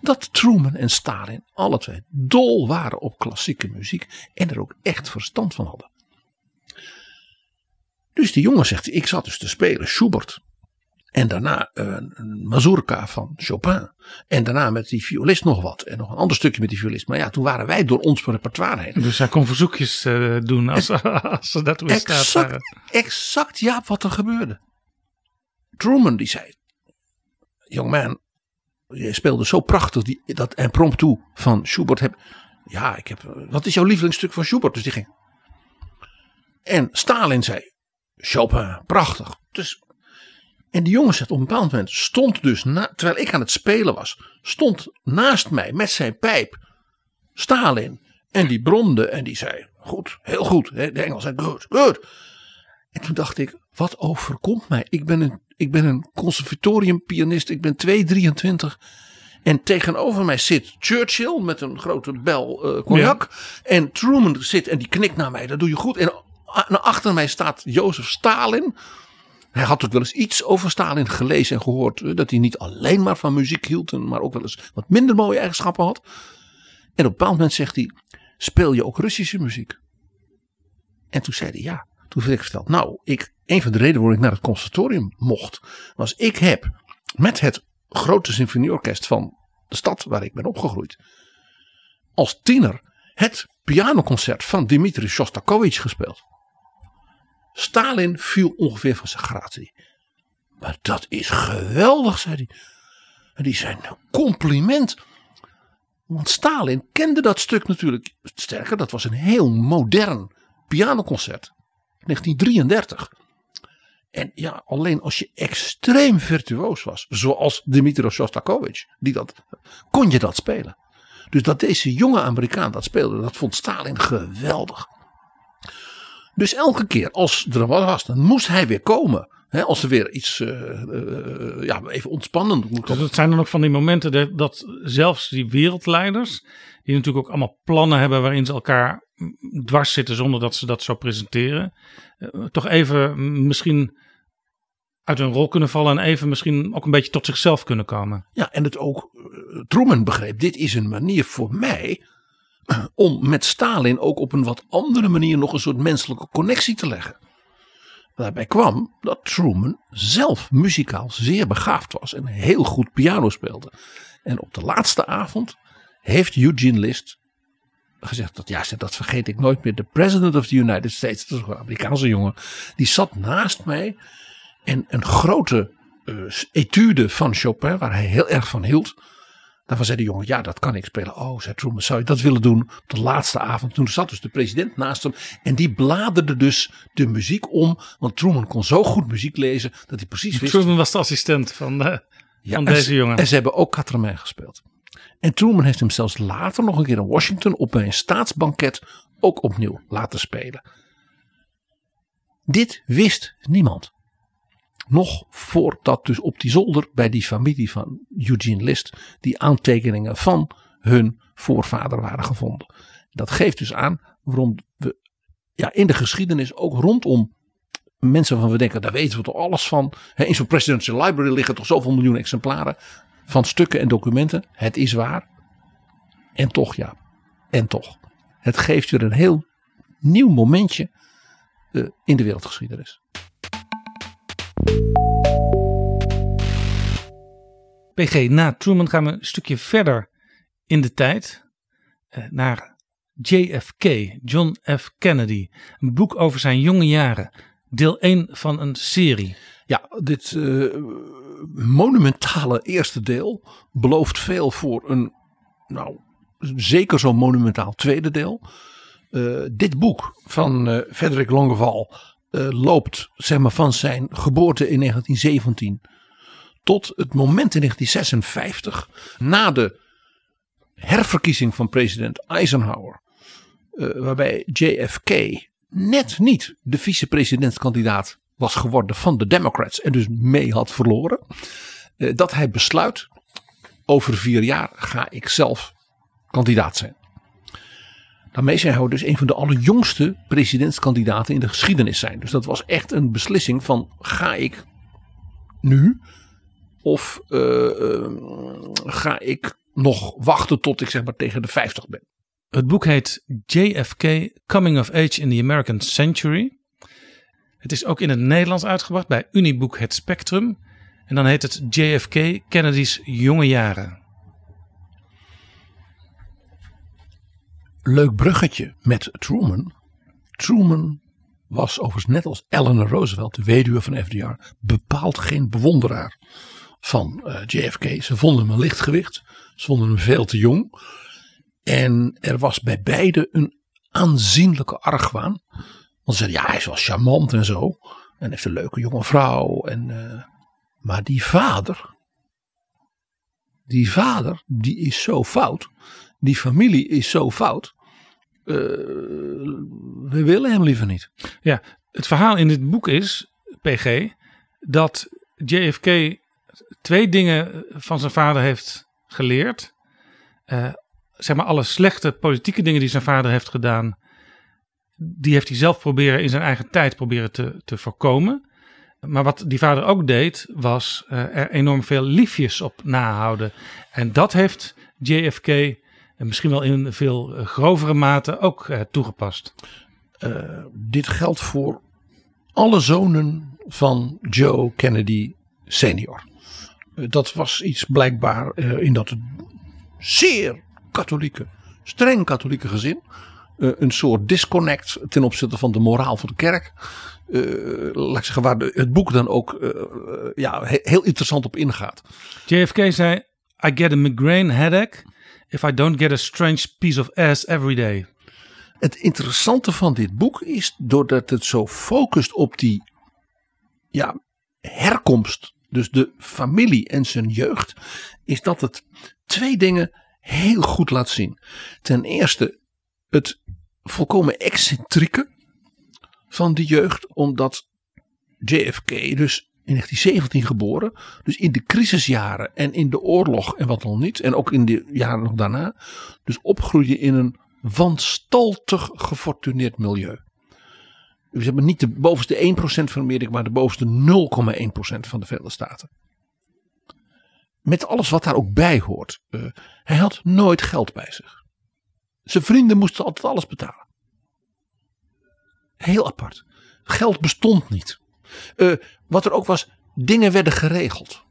dat Truman en Stalin alle twee dol waren op klassieke muziek en er ook echt verstand van hadden. Dus die jongen zegt, ik zat dus te spelen Schubert. En daarna een, een mazurka van Chopin. En daarna met die violist nog wat. En nog een ander stukje met die violist. Maar ja, toen waren wij door ons repertoire heen. Dus hij kon verzoekjes uh, doen als, als ze dat in staat waren. Exact, ja, wat er gebeurde. Truman die zei, man, je speelde zo prachtig die, dat impromptu van Schubert. Heb, ja, ik heb, wat is jouw lievelingsstuk van Schubert? Dus die ging. En Stalin zei, Chopin, prachtig. Dus, en die jongen zegt op een bepaald moment, stond dus, na, terwijl ik aan het spelen was, stond naast mij met zijn pijp Stalin. En die bromde en die zei, goed, heel goed. De Engels zei, good, good. En toen dacht ik, wat overkomt mij? Ik ben een, ik ben een conservatoriumpianist, ik ben 223. En tegenover mij zit Churchill met een grote bel uh, cognac. En Truman zit en die knikt naar mij, dat doe je goed. En achter mij staat Jozef Stalin. Hij had ook wel eens iets over Stalin gelezen en gehoord. Eh, dat hij niet alleen maar van muziek hield, maar ook wel eens wat minder mooie eigenschappen had. En op een bepaald moment zegt hij: Speel je ook Russische muziek? En toen zei hij ja. Toen werd ik verteld: Nou, ik, een van de redenen waarom ik naar het conservatorium mocht, was ik heb met het grote symfonieorkest van de stad waar ik ben opgegroeid, als tiener het pianoconcert van Dmitri Shostakovich gespeeld. Stalin viel ongeveer van zijn gratie. Maar dat is geweldig, zei hij. En die zei, compliment. Want Stalin kende dat stuk natuurlijk. Sterker, dat was een heel modern pianoconcert. 1933. En ja, alleen als je extreem virtuoos was, zoals Dmitri Shostakovich, die dat, kon je dat spelen. Dus dat deze jonge Amerikaan dat speelde, dat vond Stalin geweldig. Dus elke keer als er wat was, dan moest hij weer komen. als er weer iets uh, uh, ja, even ontspannend moet Dus het zijn dan ook van die momenten dat, dat, zelfs die wereldleiders, die natuurlijk ook allemaal plannen hebben waarin ze elkaar dwars zitten zonder dat ze dat zo presenteren, uh, toch even misschien uit hun rol kunnen vallen en even misschien ook een beetje tot zichzelf kunnen komen. Ja, en het ook, Truman begreep, dit is een manier voor mij <clears throat> om met Stalin ook op een wat andere manier nog een soort menselijke connectie te leggen. Daarbij kwam dat Truman zelf muzikaal zeer begaafd was en heel goed piano speelde. En op de laatste avond heeft Eugene List gezegd dat ja, dat vergeet ik nooit meer. De president of the United States, dat is een Amerikaanse jongen, die zat naast mij en een grote uh, etude van Chopin, waar hij heel erg van hield, Daarvan zei de jongen, ja dat kan ik spelen. Oh, zei Truman, zou je dat willen doen op de laatste avond? Toen zat dus de president naast hem en die bladerde dus de muziek om. Want Truman kon zo goed muziek lezen dat hij precies wist. Truman was de assistent van, uh, van deze jongen. En ze hebben ook Catramin gespeeld. En Truman heeft hem zelfs later nog een keer in Washington op een staatsbanket ook opnieuw laten spelen. Dit wist niemand nog voordat dus op die zolder bij die familie van Eugene List die aantekeningen van hun voorvader waren gevonden. Dat geeft dus aan waarom we ja, in de geschiedenis ook rondom mensen van we denken, daar weten we toch alles van. In zo'n presidential library liggen toch zoveel miljoen exemplaren van stukken en documenten. Het is waar. En toch ja, en toch. Het geeft weer een heel nieuw momentje uh, in de wereldgeschiedenis. PG, na Truman gaan we een stukje verder in de tijd. Eh, naar JFK, John F. Kennedy. Een boek over zijn jonge jaren. Deel 1 van een serie. Ja, dit uh, monumentale eerste deel belooft veel voor een, nou, zeker zo'n monumentaal tweede deel. Uh, dit boek van Frederik Longeval uh, loopt zeg maar, van zijn geboorte in 1917 tot het moment in 1956, na de herverkiezing van president Eisenhower, uh, waarbij JFK net niet de vicepresidentskandidaat was geworden van de Democrats en dus mee had verloren, uh, dat hij besluit: over vier jaar ga ik zelf kandidaat zijn. Daarmee zou hij dus een van de allerjongste presidentskandidaten in de geschiedenis zijn. Dus dat was echt een beslissing van ga ik nu Of eh, eh, ga ik nog wachten tot ik zeg maar tegen de 50 ben? Het boek heet JFK Coming of Age in the American Century. Het is ook in het Nederlands uitgebracht bij Uniboek Het Spectrum. En dan heet het JFK Kennedy's jonge jaren. Leuk bruggetje met Truman. Truman was overigens net als Eleanor Roosevelt, de weduwe van FDR, bepaald geen bewonderaar van uh, JFK. Ze vonden hem een lichtgewicht. Ze vonden hem veel te jong. En er was bij beide een aanzienlijke argwaan. Want ze zeiden, ja, hij is wel charmant en zo. En heeft een leuke jonge vrouw. En, uh, maar die vader, die vader, die is zo fout. Die familie is zo fout. Uh, we willen hem liever niet. Ja, het verhaal in dit boek is, PG, dat JFK twee dingen van zijn vader heeft geleerd. Uh, zeg maar alle slechte politieke dingen die zijn vader heeft gedaan, die heeft hij zelf proberen in zijn eigen tijd proberen te, te voorkomen. Maar wat die vader ook deed, was uh, er enorm veel liefjes op nahouden. En dat heeft JFK en misschien wel in veel grovere mate ook uh, toegepast. Uh, dit geldt voor alle zonen van Joe Kennedy senior. Dat was iets blijkbaar in dat zeer katholieke, streng katholieke gezin. een soort disconnect ten opzichte van de moraal van de kerk. laat ik zeggen, waar de, het boek dan ook ja, heel interessant op ingaat. JFK zei: I get a migraine headache if I don't get a strange piece of ass every day. Het interessante van dit boek is, doordat het zo focust op die ja, herkomst, dus de familie en zijn jeugd, is dat het twee dingen heel goed laat zien. Ten eerste het volkomen excentrieke van die jeugd, omdat JFK dus in 1917 geboren. Dus in de crisisjaren en in de oorlog en wat nog niet. En ook in de jaren nog daarna. Dus opgroeien in een wanstaltig gefortuneerd milieu. Dus hebben niet de bovenste 1% van Amerika, maar de bovenste 0,1% van de Verenigde Staten. Met alles wat daar ook bij hoort. Uh, hij had nooit geld bij zich. Zijn vrienden moesten altijd alles betalen. Heel apart. Geld bestond niet. Uh, wat er ook was, dingen werden geregeld.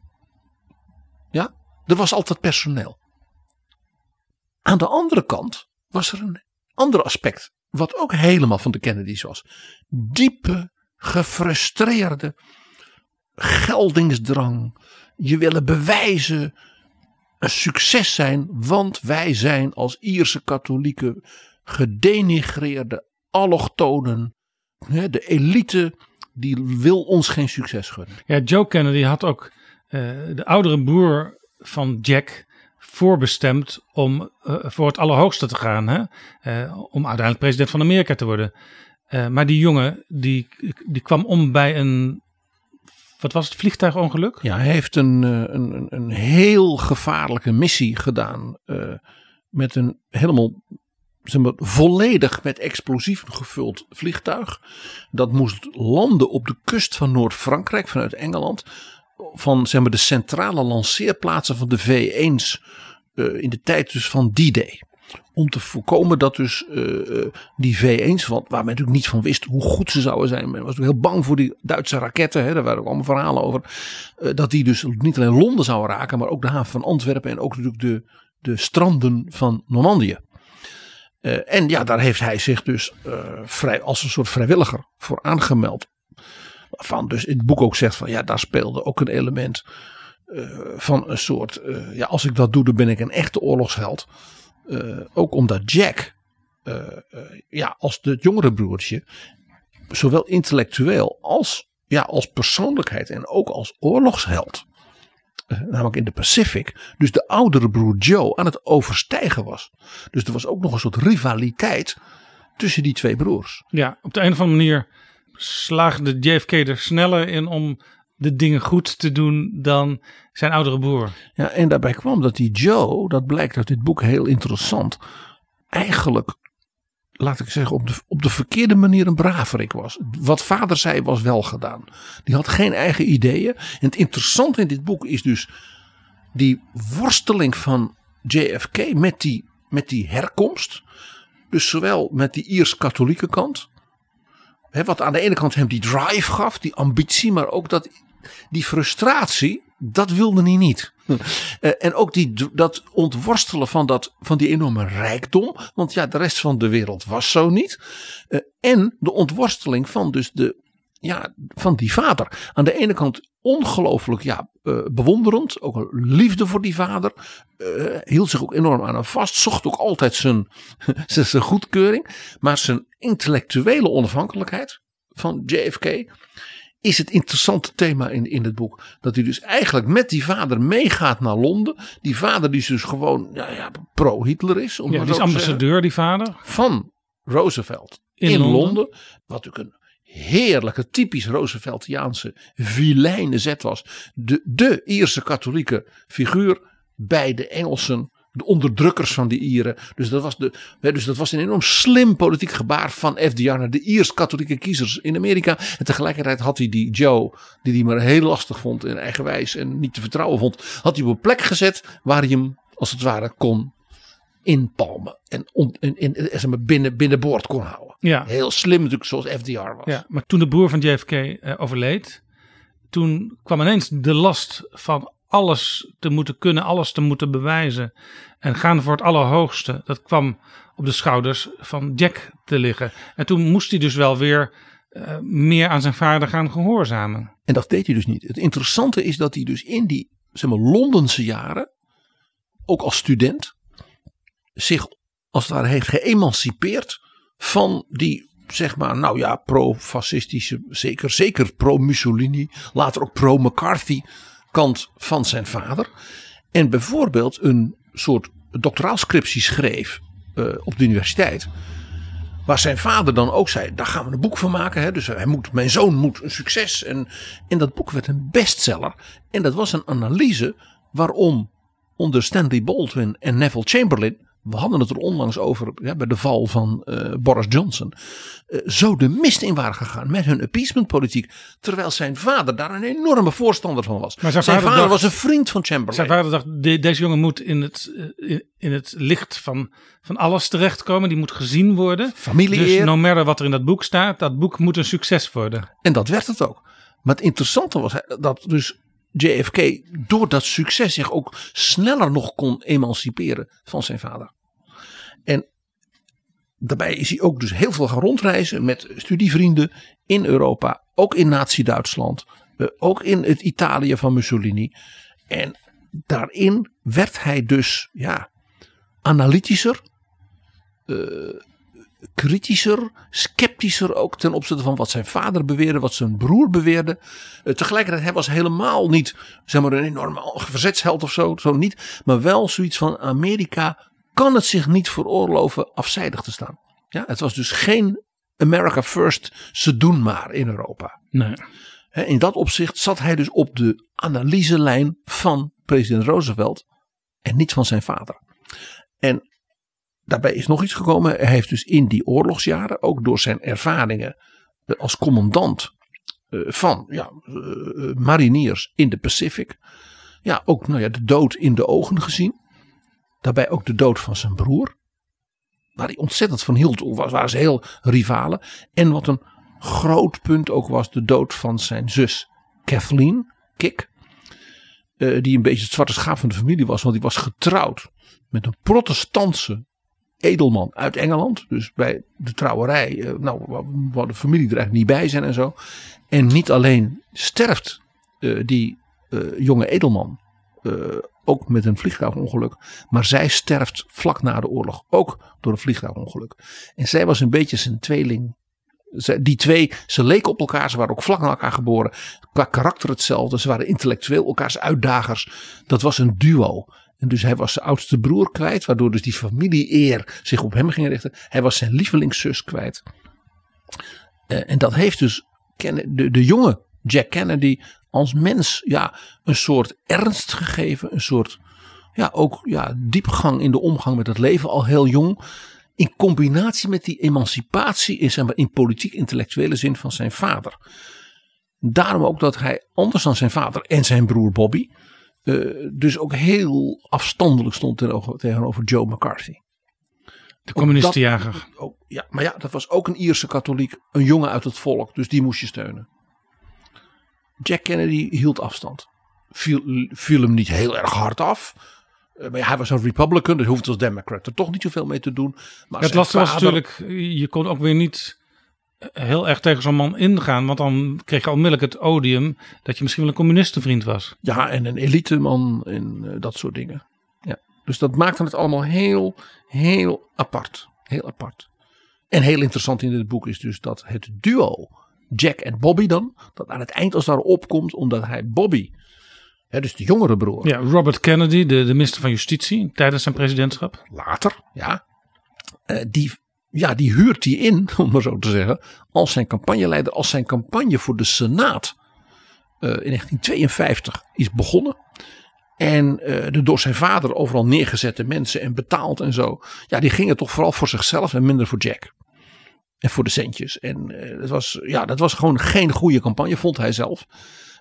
Ja, er was altijd personeel. Aan de andere kant was er een ander aspect, wat ook helemaal van de Kennedys was. Diepe, gefrustreerde geldingsdrang. Je willen bewijzen, een succes zijn, want wij zijn als Ierse katholieken gedenigreerde allochtonen. De elite die wil ons geen succes gunnen. Ja, Joe Kennedy had ook uh, de oudere broer van Jack voorbestemd om uh, voor het allerhoogste te gaan. Hè? Uh, om uiteindelijk president van Amerika te worden. maar die jongen die, die kwam om bij een wat was het vliegtuigongeluk? Ja, hij heeft een, een, een heel gevaarlijke missie gedaan. Uh, met een helemaal zeg maar, volledig met explosieven gevuld vliegtuig. Dat moest landen op de kust van Noord-Frankrijk vanuit Engeland. Van zeg maar, de centrale lanceerplaatsen van de V1's uh, in de tijd dus van D-Day. Om te voorkomen dat dus uh, die V1's, want waar men natuurlijk niet van wist hoe goed ze zouden zijn. Men was heel bang voor die Duitse raketten. Hè, daar waren ook allemaal verhalen over. Dat die dus niet alleen Londen zouden raken, maar ook de haven van Antwerpen. En ook natuurlijk de, de stranden van Normandië. Uh, en ja, daar heeft hij zich dus uh, vrij, als een soort vrijwilliger voor aangemeld. Waarvan dus in het boek ook zegt van ja, daar speelde ook een element uh, van een soort, ja, als ik dat doe, dan ben ik een echte oorlogsheld. ook omdat Jack, ja, als het jongere broertje, zowel intellectueel als, ja, als persoonlijkheid en ook als oorlogsheld namelijk in de Pacific, dus de oudere broer Joe aan het overstijgen was. Dus er was ook nog een soort rivaliteit tussen die twee broers. Ja, op de een of andere manier slaagde JFK er sneller in om de dingen goed te doen dan zijn oudere broer. Ja, en daarbij kwam dat die Joe, dat blijkt uit dit boek heel interessant, eigenlijk laat ik zeggen, op de, op de verkeerde manier een braverik was. Wat vader zei was wel gedaan. Die had geen eigen ideeën. En het interessante in dit boek is dus die worsteling van JFK met die, met die herkomst. Dus zowel met die Iers-katholieke kant. Hè, wat aan de ene kant hem die drive gaf, die ambitie, maar ook dat, die frustratie, dat wilde hij niet. <laughs> Eh, en ook die, dat ontworstelen van, dat, van die enorme rijkdom. Want ja, de rest van de wereld was zo niet. Eh, en de ontworsteling van dus de, ja, van die vader. Aan de ene kant ongelooflijk ja, eh, bewonderend. Ook een liefde voor die vader. hield zich ook enorm aan hem vast. Zocht ook altijd zijn, <laughs> zijn goedkeuring. Maar zijn intellectuele onafhankelijkheid van JFK is het interessante thema in, in het boek. Dat hij dus eigenlijk met die vader meegaat naar Londen. Die vader die dus gewoon ja, ja, pro-Hitler is. Om ja, die is ambassadeur, die vader. Van Roosevelt in, Londen. Wat natuurlijk een heerlijke, typisch Rooseveltiaanse vilijne zet was. De, de Ierse katholieke figuur bij de Engelsen de onderdrukkers van de Ieren. Dus dat was, de, dus dat was een enorm slim politiek gebaar van FDR naar de Iers-katholieke kiezers in Amerika. En tegelijkertijd had hij die Joe, die hij maar heel lastig vond en eigenwijs en niet te vertrouwen vond, had hij op een plek gezet waar hij hem als het ware kon inpalmen. En, on, en, en, en binnen, binnenboord kon houden. Ja. Heel slim natuurlijk zoals FDR was. Ja, maar toen de broer van JFK uh, overleed, toen kwam ineens de last van alles te moeten kunnen, alles te moeten bewijzen. En gaan voor het allerhoogste. Dat kwam op de schouders van Jack te liggen. En toen moest hij dus wel weer uh, meer aan zijn vader gaan gehoorzamen. En dat deed hij dus niet. Het interessante is dat hij dus in die zeg maar, Londense jaren, ook als student, zich als het ware heeft geëmancipeerd van die zeg maar, nou ja, pro-fascistische, zeker, zeker pro-Mussolini, later ook pro-McCarthy kant van zijn vader. En bijvoorbeeld een soort doctoraalscriptie schreef uh, op de universiteit. Waar zijn vader dan ook zei: daar gaan we een boek van maken. Hè? Dus hij moet, mijn zoon moet een succes. En, en dat boek werd een bestseller. En dat was een analyse waarom onder Stanley Baldwin en Neville Chamberlain we hadden het er onlangs over ja, bij de val van uh, Boris Johnson. Uh, zo de mist in waren gegaan met hun appeasementpolitiek. Terwijl zijn vader daar een enorme voorstander van was. Maar zijn, zijn vader, was een vriend van Chamberlain. Zijn vader dacht, de, deze jongen moet in het, uh, in het licht van, van alles terechtkomen. Die moet gezien worden. Familie Dus no matter wat er in dat boek staat, dat boek moet een succes worden. En dat werd het ook. Maar het interessante was dat dus JFK door dat succes zich ook sneller nog kon emanciperen van zijn vader. En daarbij is hij ook dus heel veel gaan rondreizen met studievrienden in Europa, ook in Nazi-Duitsland, eh, ook in het Italië van Mussolini. En daarin werd hij dus ja, analytischer, uh, kritischer, sceptischer ook ten opzichte van wat zijn vader beweerde, wat zijn broer beweerde. Uh, tegelijkertijd, hij was helemaal niet zeg maar, een enorme verzetsheld of zo, zo niet. Maar wel zoiets van Amerika kan het zich niet veroorloven afzijdig te staan. Ja, het was dus geen America First, ze doen maar in Europa. Nee. In dat opzicht zat hij dus op de analyselijn van president Roosevelt en niet van zijn vader. En daarbij is nog iets gekomen. Hij heeft dus in die oorlogsjaren, ook door zijn ervaringen eh, als commandant eh, van ja, eh, mariniers in de Pacific, ja, ook nou ja, de dood in de ogen gezien. Daarbij ook de dood van zijn broer. Waar hij ontzettend van hield. Was, waren ze heel rivalen. En wat een groot punt ook was. De dood van zijn zus Kathleen Kik. Die een beetje het zwarte schaap van de familie was. Want die was getrouwd met een protestantse edelman uit Engeland. Dus bij de trouwerij, uh, nou, waar de familie er eigenlijk niet bij zijn en zo. En niet alleen sterft uh, die jonge edelman ook met een vliegtuigongeluk. Maar zij sterft vlak na de oorlog ook door een vliegtuigongeluk. En zij was een beetje zijn tweeling. Die twee, ze leken op elkaar, ze waren ook vlak na elkaar geboren. Qua karakter hetzelfde, ze waren intellectueel elkaars uitdagers. Dat was een duo. En dus hij was zijn oudste broer kwijt, waardoor dus die familie-eer zich op hem ging richten. Hij was zijn lievelingszus kwijt. Uh, en dat heeft dus de, de jonge Jack Kennedy als mens ja, een soort ernst gegeven. Een soort ja, ook ja, diepgang in de omgang met het leven al heel jong. In combinatie met die emancipatie in, maar, in politiek-intellectuele zin van zijn vader. Daarom ook dat hij, anders dan zijn vader en zijn broer Bobby, uh, dus ook heel afstandelijk stond tegenover, tegenover Joe McCarthy. De communistenjager. Ja, maar ja, dat was ook een Ierse katholiek, een jongen uit het volk, dus die moest je steunen. Jack Kennedy hield afstand. Viel, viel hem niet heel erg hard af. Eh, maar hij was een Republican, dus hoefde als Democrat er toch niet zoveel mee te doen. Maar het was, vader... natuurlijk, je kon ook weer niet heel erg tegen zo'n man ingaan. Want dan kreeg je onmiddellijk het odium dat je misschien wel een communistenvriend was. Ja, en een eliteman en uh, dat soort dingen. Ja. Dus dat maakte het allemaal heel, heel apart. Heel apart. En heel interessant in dit boek is dus dat het duo Jack en Bobby dan, dat aan het eind als daar opkomt, omdat hij Bobby, hè, dus de jongere broer. Ja, Robert Kennedy, de, de minister van Justitie tijdens zijn presidentschap. Later, ja. Uh, die ja, die huurt hij in, <laughs> om maar zo te zeggen, als zijn campagneleider, als zijn campagne voor de Senaat uh, in 1952 is begonnen. En uh, de door zijn vader overal neergezette mensen en betaald en zo. Ja, die gingen toch vooral voor zichzelf en minder voor Jack. En voor de centjes. En uh, dat, was, ja, dat was gewoon geen goede campagne, vond hij zelf.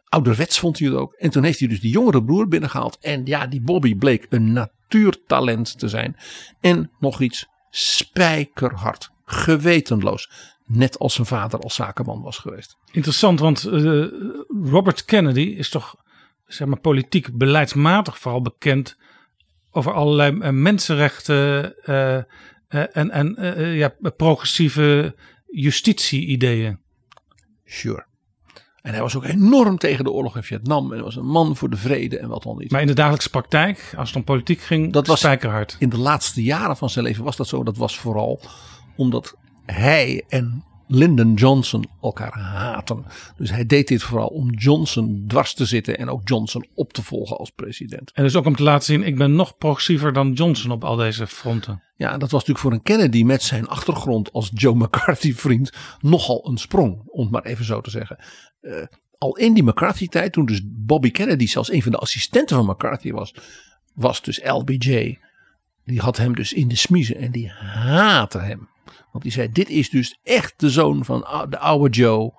Ouderwets vond hij het ook. En toen heeft hij dus die jongere broer binnengehaald. En ja, die Bobby bleek een natuurtalent te zijn. En nog iets, spijkerhard, gewetenloos. Net als zijn vader als zakenman was geweest. Interessant, want uh, Robert Kennedy is toch zeg maar, politiek beleidsmatig vooral bekend over allerlei uh, mensenrechten uh, en, en ja, progressieve justitie-ideeën. Sure. En hij was ook enorm tegen de oorlog in Vietnam. En was een man voor de vrede en wat dan niet. Maar in de dagelijkse praktijk, als het om politiek ging, dat was spijkerhard. In de laatste jaren van zijn leven was dat zo. Dat was vooral omdat hij en Lyndon Johnson elkaar haten. Dus hij deed dit vooral om Johnson dwars te zitten en ook Johnson op te volgen als president. En dus ook om te laten zien, ik ben nog progressiever dan Johnson op al deze fronten. Ja, dat was natuurlijk voor een Kennedy met zijn achtergrond als Joe McCarthy vriend nogal een sprong, om het maar even zo te zeggen. Uh, al in die McCarthy-tijd, toen dus Bobby Kennedy zelfs een van de assistenten van McCarthy was, was dus LBJ. Die had hem dus in de smiezen en die haatte hem. Want die zei: Dit is dus echt de zoon van de oude Joe.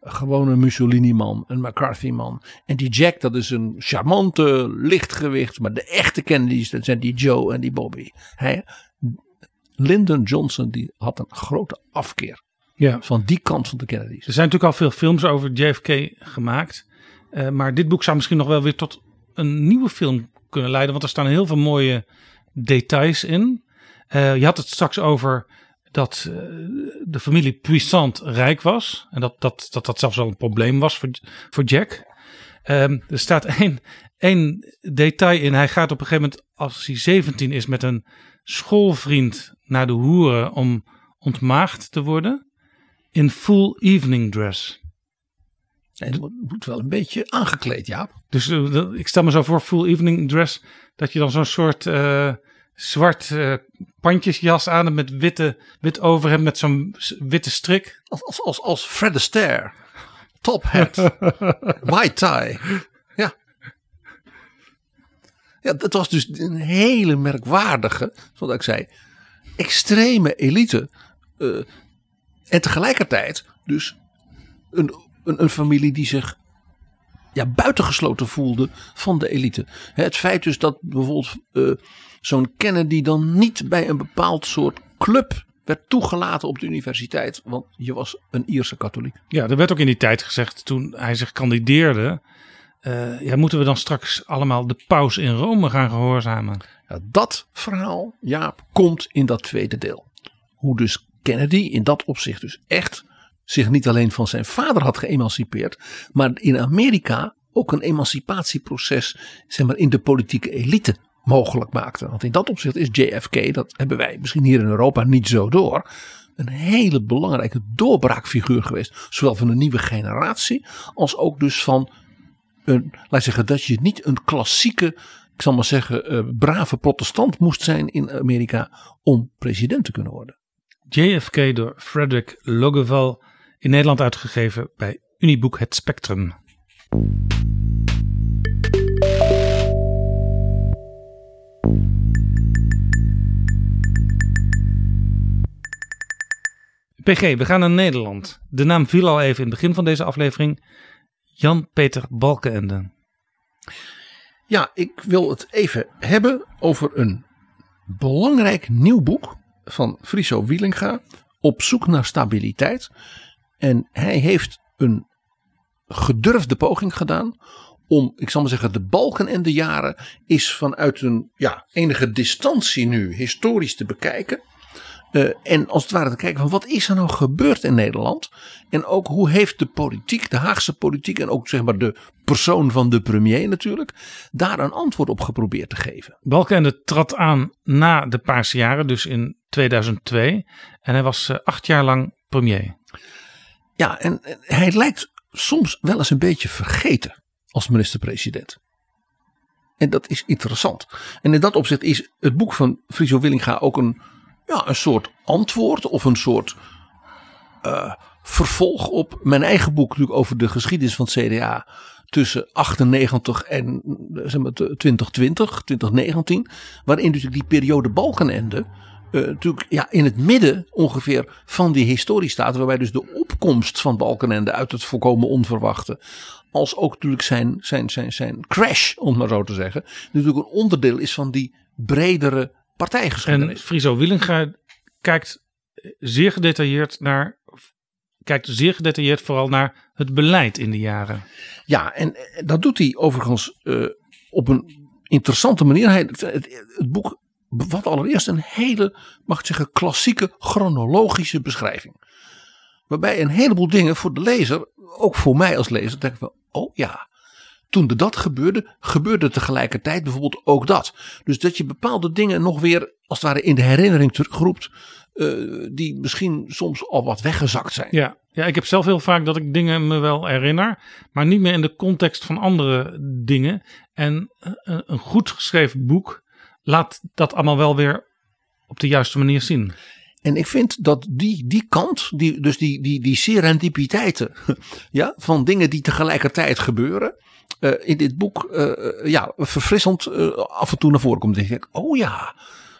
Gewoon een Mussolini-man, een McCarthy-man. En die Jack, dat is een charmante lichtgewicht. Maar de echte Kennedys, dat zijn die Joe en die Bobby. Hij, Lyndon Johnson, die had een grote afkeer ja. van die kant van de Kennedys. Er zijn natuurlijk al veel films over JFK gemaakt. Uh, maar dit boek zou misschien nog wel weer tot een nieuwe film kunnen leiden. Want er staan heel veel mooie details in. Uh, je had het straks over dat uh, de familie Puissant rijk was. En dat dat, dat, dat zelfs wel een probleem was voor, voor Jack. Um, er staat <laughs> één, één detail in. Hij gaat op een gegeven moment, als hij 17 is, met een schoolvriend naar de hoeren om ontmaagd te worden. In full evening dress. Het moet wel een beetje aangekleed, Jaap. Dus uh, ik stel me zo voor, full evening dress, dat je dan zo'n soort uh, zwart uh, pandjesjas aan hebt met witte, wit overhemd met zo'n witte strik. Als, als, als, als Fred Astaire. Top hat. <laughs> white tie. Ja. Ja, dat was dus een hele merkwaardige, zoals ik zei, extreme elite. Uh, en tegelijkertijd dus een, een, een familie die zich ja, buitengesloten voelde van de elite. Het feit dus dat bijvoorbeeld uh, zo'n Kennedy dan niet bij een bepaald soort club werd toegelaten op de universiteit. Want je was een Ierse katholiek. Ja, er werd ook in die tijd gezegd toen hij zich kandideerde. Uh, ja, moeten we dan straks allemaal de paus in Rome gaan gehoorzamen? Ja, dat verhaal, Jaap, komt in dat tweede deel. Hoe dus Kennedy in dat opzicht dus echt zich niet alleen van zijn vader had geëmancipeerd, maar in Amerika ook een emancipatieproces zeg maar, in de politieke elite mogelijk maakte. Want in dat opzicht is JFK, dat hebben wij misschien hier in Europa niet zo door, een hele belangrijke doorbraakfiguur geweest. Zowel van een nieuwe generatie als ook dus van een, laat zeggen, dat je niet een klassieke, ik zal maar zeggen, uh, brave protestant moest zijn in Amerika om president te kunnen worden. JFK door Frederick Logeval, in Nederland uitgegeven bij Uniboek Het Spectrum. PG, we gaan naar Nederland. De naam viel al even in het begin van deze aflevering. Jan-Peter Balkenende. Ja, ik wil het even hebben over een belangrijk nieuw boek van Friso Wielinga. Op zoek naar stabiliteit. En hij heeft een gedurfde poging gedaan om, ik zal maar zeggen, de balken en de jaren is vanuit een ja, enige distantie nu historisch te bekijken. Uh, en als het ware te kijken van wat is er nou gebeurd in Nederland? En ook hoe heeft de politiek, de Haagse politiek en ook zeg maar de persoon van de premier natuurlijk, daar een antwoord op geprobeerd te geven. Balkenende trad aan na de Paarse jaren, dus in 2002. En hij was uh, acht jaar lang premier. Ja, en, hij lijkt soms wel eens een beetje vergeten als minister-president. En dat is interessant. En in dat opzicht is het boek van Friso Willinga ook een, ja, een soort antwoord of een soort uh, vervolg op mijn eigen boek natuurlijk over de geschiedenis van het CDA tussen 98 en zeg maar, 2020, 2019. Waarin natuurlijk die periode Balkenende uh, natuurlijk ja, in het midden ongeveer van die historie staat. Waarbij dus de opkomst van Balkenende uit het volkomen onverwachte. Als ook natuurlijk zijn, zijn, zijn, zijn crash, om maar zo te zeggen. Natuurlijk een onderdeel is van die bredere partijgeschiedenis. En Friso Willinga kijkt zeer gedetailleerd naar. Kijkt zeer gedetailleerd vooral naar het beleid in de jaren. Ja, en dat doet hij overigens uh, op een interessante manier. Hij, het, het boek bevat allereerst een hele, mag ik zeggen, klassieke chronologische beschrijving. Waarbij een heleboel dingen voor de lezer, ook voor mij als lezer, denken van, oh ja, toen dat gebeurde, gebeurde tegelijkertijd bijvoorbeeld ook dat. Dus dat je bepaalde dingen nog weer, als het ware, in de herinnering terugroept, uh, die misschien soms al wat weggezakt zijn. Ja, ja, ik heb zelf heel vaak dat ik dingen me wel herinner, maar niet meer in de context van andere dingen. En een, een goed geschreven boek laat dat allemaal wel weer op de juiste manier zien. En ik vind dat die, die kant, die, dus die, die, die serendipiteiten <laughs> ja, van dingen die tegelijkertijd gebeuren, uh, in dit boek uh, ja, verfrissend uh, af en toe naar voren komt. En ik denk, oh ja,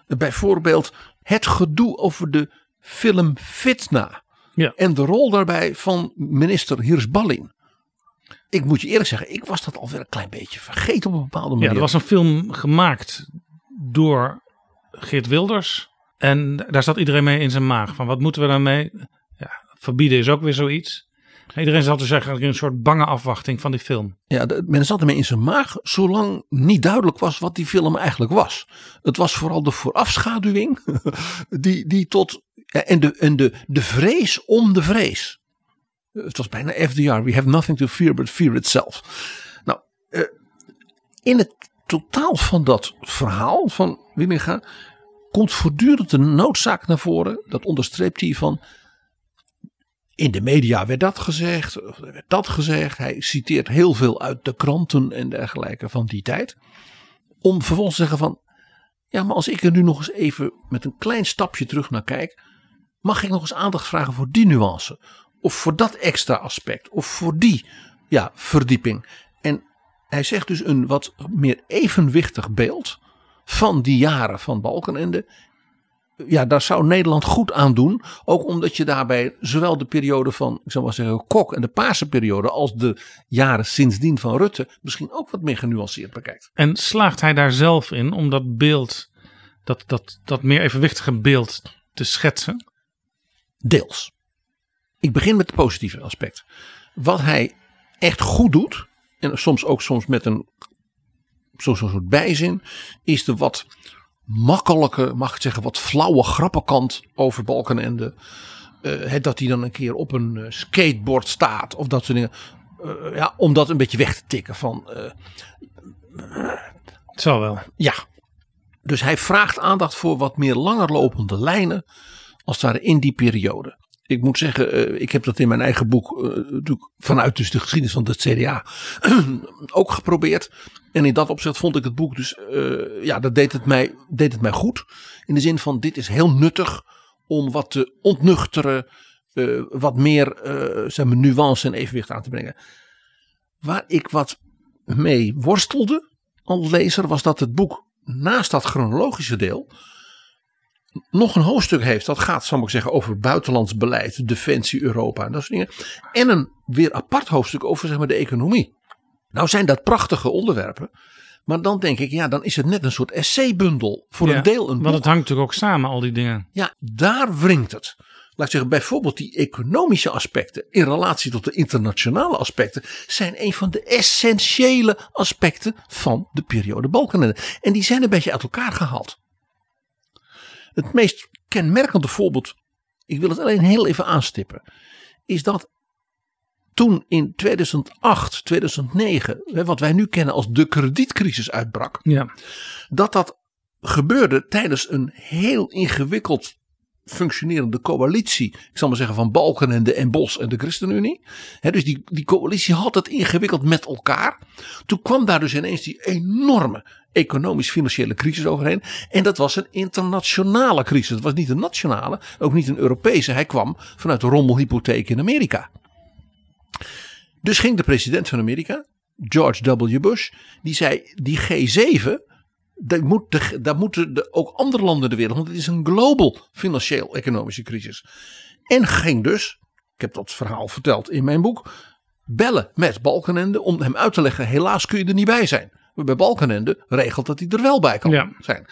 bijvoorbeeld het gedoe over de film Fitna. Ja. En de rol daarbij van minister Hirsballin. Ik moet je eerlijk zeggen, ik was dat alweer een klein beetje vergeten op een bepaalde manier. Ja, er was een film gemaakt door Geert Wilders. En daar zat iedereen mee in zijn maag. Van wat moeten we daarmee? Ja, verbieden is ook weer zoiets. Iedereen zat te zeggen, een soort bange afwachting van die film. Ja, men zat ermee in zijn maag, zolang niet duidelijk was wat die film eigenlijk was. Het was vooral de voorafschaduwing, <laughs> die, die tot. En, de, en de, de vrees om de vrees. Het was bijna FDR, we have nothing to fear but fear itself. Nou, eh, in het totaal van dat verhaal van Willinga komt voortdurend de noodzaak naar voren. Dat onderstreept hij van. In de media werd dat gezegd, werd dat gezegd. Hij citeert heel veel uit de kranten en dergelijke van die tijd. Om vervolgens te zeggen van. Ja, maar als ik er nu nog eens even met een klein stapje terug naar kijk. Mag ik nog eens aandacht vragen voor die nuance? Of voor dat extra aspect? Of voor die ja, verdieping? En hij zegt dus een wat meer evenwichtig beeld van die jaren van Balkenende. Ja, daar zou Nederland goed aan doen. Ook omdat je daarbij zowel de periode van, ik zou maar zeggen, Kok en de Paarse periode. als de jaren sindsdien van Rutte. misschien ook wat meer genuanceerd bekijkt. En slaagt hij daar zelf in om dat beeld, dat, dat, dat meer evenwichtige beeld te schetsen? Deels. Ik begin met het positieve aspect. Wat hij echt goed doet, en soms ook soms met een zo'n soort bijzin, is de wat makkelijke, mag ik zeggen, wat flauwe grappenkant over Balkenende. Uh, dat hij dan een keer op een uh, skateboard staat of dat soort dingen. Uh, ja, om dat een beetje weg te tikken van. Het zal wel. Ja. Dus hij vraagt aandacht voor wat meer langer lopende lijnen. Als het ware in die periode ik moet zeggen, uh, ik heb dat in mijn eigen boek, uh, natuurlijk vanuit dus de geschiedenis van het CDA, <clears throat> ook geprobeerd. En in dat opzicht vond ik het boek dus, uh, ja, dat deed het, mij, deed het mij goed. In de zin van, dit is heel nuttig om wat te ontnuchteren, wat meer zeg maar, nuance en evenwicht aan te brengen. Waar ik wat mee worstelde als lezer, was dat het boek naast dat chronologische deel nog een hoofdstuk heeft. Dat gaat, zal ik zeggen, over buitenlands beleid, defensie, Europa en dat soort dingen. En een weer apart hoofdstuk over zeg maar, de economie. Nou zijn dat prachtige onderwerpen. Maar dan denk ik, ja, dan is het net een soort essaybundel. Voor Ja, een deel een Want het hangt natuurlijk ook samen, al die dingen. Ja, daar wringt het. Laat ik zeggen, bijvoorbeeld die economische aspecten in relatie tot de internationale aspecten zijn een van de essentiële aspecten van de periode Balkenende. En die zijn een beetje uit elkaar gehaald. Het meest kenmerkende voorbeeld, ik wil het alleen heel even aanstippen, is dat toen in 2008, 2009, hè, wat wij nu kennen als de kredietcrisis uitbrak, Ja. dat dat gebeurde tijdens een heel ingewikkeld functionerende coalitie. Ik zal maar zeggen van Balkenende en Bos en de ChristenUnie. Dus die, die coalitie had het ingewikkeld met elkaar. Toen kwam daar dus ineens die enorme economisch-financiële crisis overheen. En dat was een internationale crisis. Het was niet een nationale, ook niet een Europese. Hij kwam vanuit de rommelhypotheek in Amerika. Dus ging de president van Amerika, George W. Bush, die zei: die G7, daar, moet de, moeten de, ook andere landen de wereld, want het is een global financieel-economische crisis. En ging dus, ik heb dat verhaal verteld in mijn boek, bellen met Balkenende om hem uit te leggen: helaas kun je er niet bij zijn. Maar bij Balkenende regelt dat hij er wel bij kan Ja. zijn.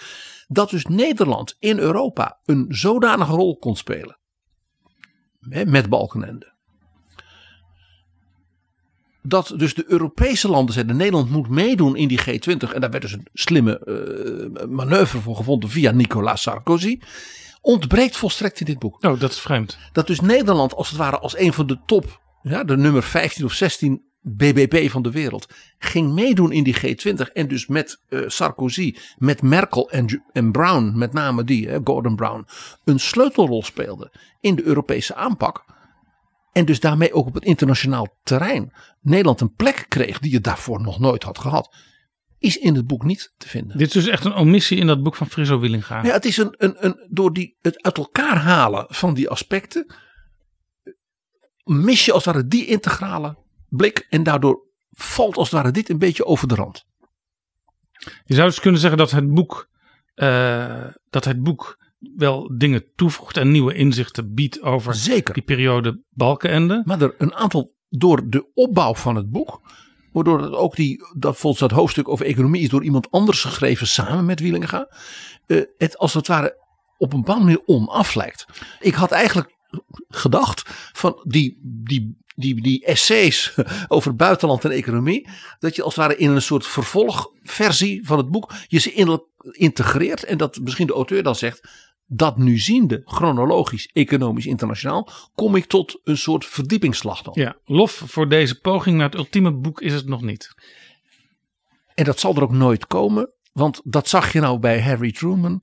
Dat dus Nederland in Europa een zodanige rol kon spelen. Met Balkenende dat dus de Europese landen zeiden: Nederland moet meedoen in die G20. En daar werd dus een slimme eh, manoeuvre voor gevonden via Nicolas Sarkozy. Ontbreekt volstrekt in dit boek. Oh, dat is vreemd. Dat dus Nederland als het ware als een van de top, ja, de nummer 15 of 16 BBP van de wereld, ging meedoen in die G20. En dus met eh, Sarkozy, met Merkel en, en Brown, met name die, hè, Gordon Brown, een sleutelrol speelde in de Europese aanpak. En dus daarmee ook op het internationaal terrein Nederland een plek kreeg die het daarvoor nog nooit had gehad. Is in het boek niet te vinden. Dit is dus echt een omissie in dat boek van Friso Willinga. Ja, het is een, een, een, door die, het uit elkaar halen van die aspecten. mis je als het ware die integrale blik. En daardoor valt als het ware dit een beetje over de rand. Je zou dus kunnen zeggen dat het boek, eh, dat het boek wel dingen toevoegt en nieuwe inzichten biedt over Zeker. die periode Balkenende. Maar er een aantal door de opbouw van het boek. Waardoor het ook die, dat volgens dat hoofdstuk over economie is door iemand anders geschreven samen met Wielinga. eh, het als het ware op een bepaalde manier onaf lijkt. Ik had eigenlijk gedacht van die, die, die, die essays <laughs> over buitenland en economie. Dat je als het ware in een soort vervolgversie van het boek je ze in, integreert. En dat misschien de auteur dan zegt. Dat nu ziende, chronologisch, economisch, internationaal, kom ik tot een soort verdiepingsslag dan. Ja, lof voor deze poging naar het ultieme boek is het nog niet. En dat zal er ook nooit komen, want dat zag je nou bij Harry Truman.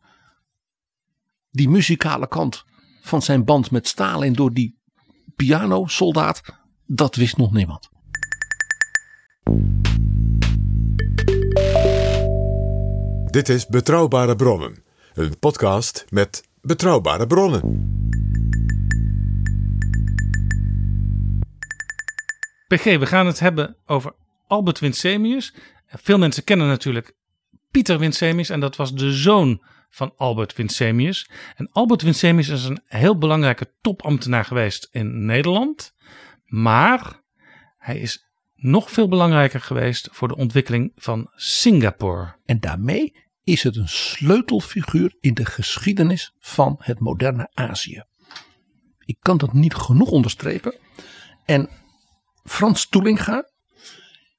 Die muzikale kant van zijn band met Stalin door die pianosoldaat, dat wist nog niemand. Dit is Betrouwbare Bronnen, een podcast met betrouwbare bronnen. PG, we gaan het hebben over Albert Winsemius. Veel mensen kennen natuurlijk Pieter Winsemius en dat was de zoon van Albert Winsemius. En Albert Winsemius is een heel belangrijke topambtenaar geweest in Nederland. Maar hij is nog veel belangrijker geweest voor de ontwikkeling van Singapore. En daarmee is het een sleutelfiguur in de geschiedenis van het moderne Azië. Ik kan dat niet genoeg onderstrepen. En Frans Toelinga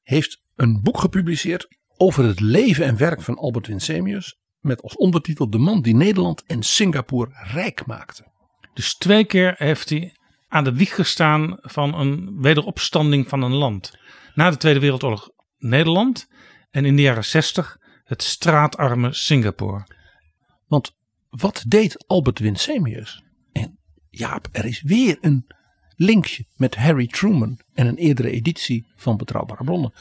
heeft een boek gepubliceerd over het leven en werk van Albert Winsemius. Met als ondertitel De man die Nederland en Singapore rijk maakte. Dus twee keer heeft hij aan de wieg gestaan van een wederopstanding van een land. Na de Tweede Wereldoorlog Nederland en in de jaren 60 het straatarme Singapore. Want wat deed Albert Winsemius? En Jaap, er is weer een linkje met Harry Truman en een eerdere editie van Betrouwbare Bronnen.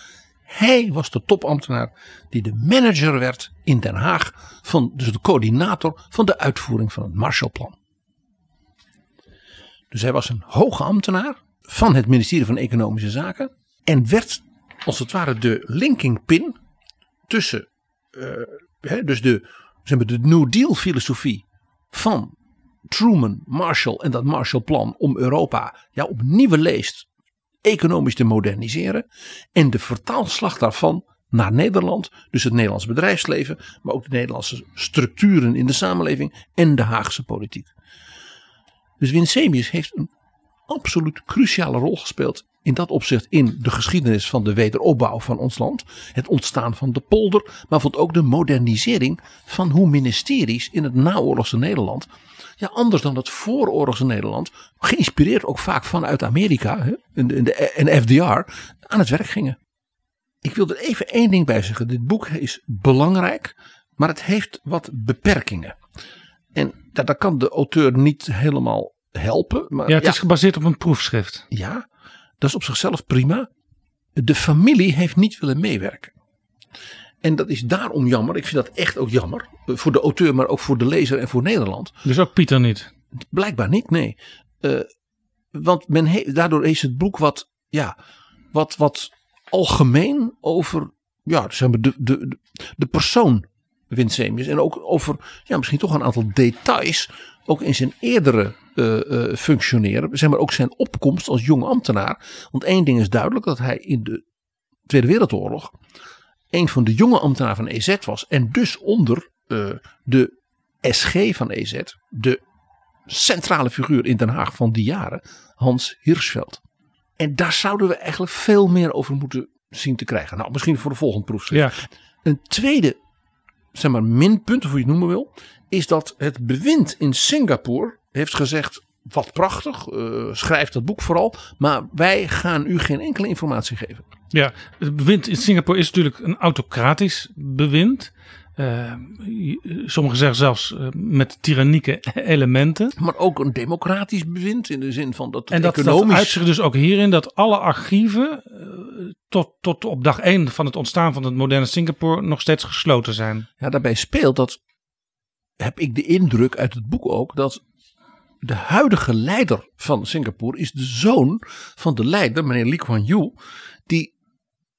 Hij was de topambtenaar die de manager werd in Den Haag, van, dus de coördinator van de uitvoering van het Marshallplan. Dus hij was een hoge ambtenaar van het ministerie van Economische Zaken en werd als het ware de linking pin tussen eh, hè, dus de, zeg maar, de New Deal filosofie van Truman, Marshall en dat Marshallplan om Europa ja, op nieuwe leest economisch te moderniseren. En de vertaalslag daarvan naar Nederland. Dus het Nederlands bedrijfsleven, maar ook de Nederlandse structuren in de samenleving en de Haagse politiek. Dus Winsemius heeft een absoluut cruciale rol gespeeld in dat opzicht in de geschiedenis van de wederopbouw van ons land. Het ontstaan van de polder, maar vond ook de modernisering van hoe ministeries in het naoorlogse Nederland, ja anders dan het vooroorlogse Nederland, geïnspireerd ook vaak vanuit Amerika hè, en, de, en FDR, aan het werk gingen. Ik wil er even één ding bij zeggen. Dit boek is belangrijk, maar het heeft wat beperkingen. En dat, kan de auteur niet helemaal helpen. Maar ja, het is gebaseerd op een proefschrift. Ja, dat is op zichzelf prima. De familie heeft niet willen meewerken. En dat is daarom jammer. Ik vind dat echt ook jammer. Voor de auteur, maar ook voor de lezer en voor Nederland. Dus ook Pieter niet? Blijkbaar niet, nee. Uh, want men daardoor is het boek wat, ja, wat, wat algemeen over ja, zeg maar de, de, de persoon Winsemius. En ook over ja, misschien toch een aantal details. Ook in zijn eerdere uh, functioneren. Zeg maar ook zijn opkomst als jong ambtenaar. Want één ding is duidelijk dat hij in de Tweede Wereldoorlog. een van de jonge ambtenaren van EZ was. En dus onder uh, de SG van EZ. De centrale figuur in Den Haag van die jaren. Hans Hirschveld. En daar zouden we eigenlijk veel meer over moeten zien te krijgen. Nou, misschien voor de volgende proefschrift. Ja. Een tweede, zeg maar, minpunt, of hoe je het noemen wil, is dat het bewind in Singapore heeft gezegd: wat prachtig, uh, schrijf dat boek vooral, maar wij gaan u geen enkele informatie geven. Ja, het bewind in Singapore is natuurlijk een autocratisch bewind. Uh, sommigen zeggen zelfs uh, met tyrannieke <laughs> elementen. Maar ook een democratisch bewind in de zin van dat het en dat, economisch... dat zich dus ook hierin dat alle archieven uh, tot, tot op dag één van het ontstaan van het moderne Singapore nog steeds gesloten zijn. Ja, daarbij speelt dat, heb ik de indruk uit het boek ook, dat de huidige leider van Singapore is de zoon van de leider, meneer Lee Kuan Yew, die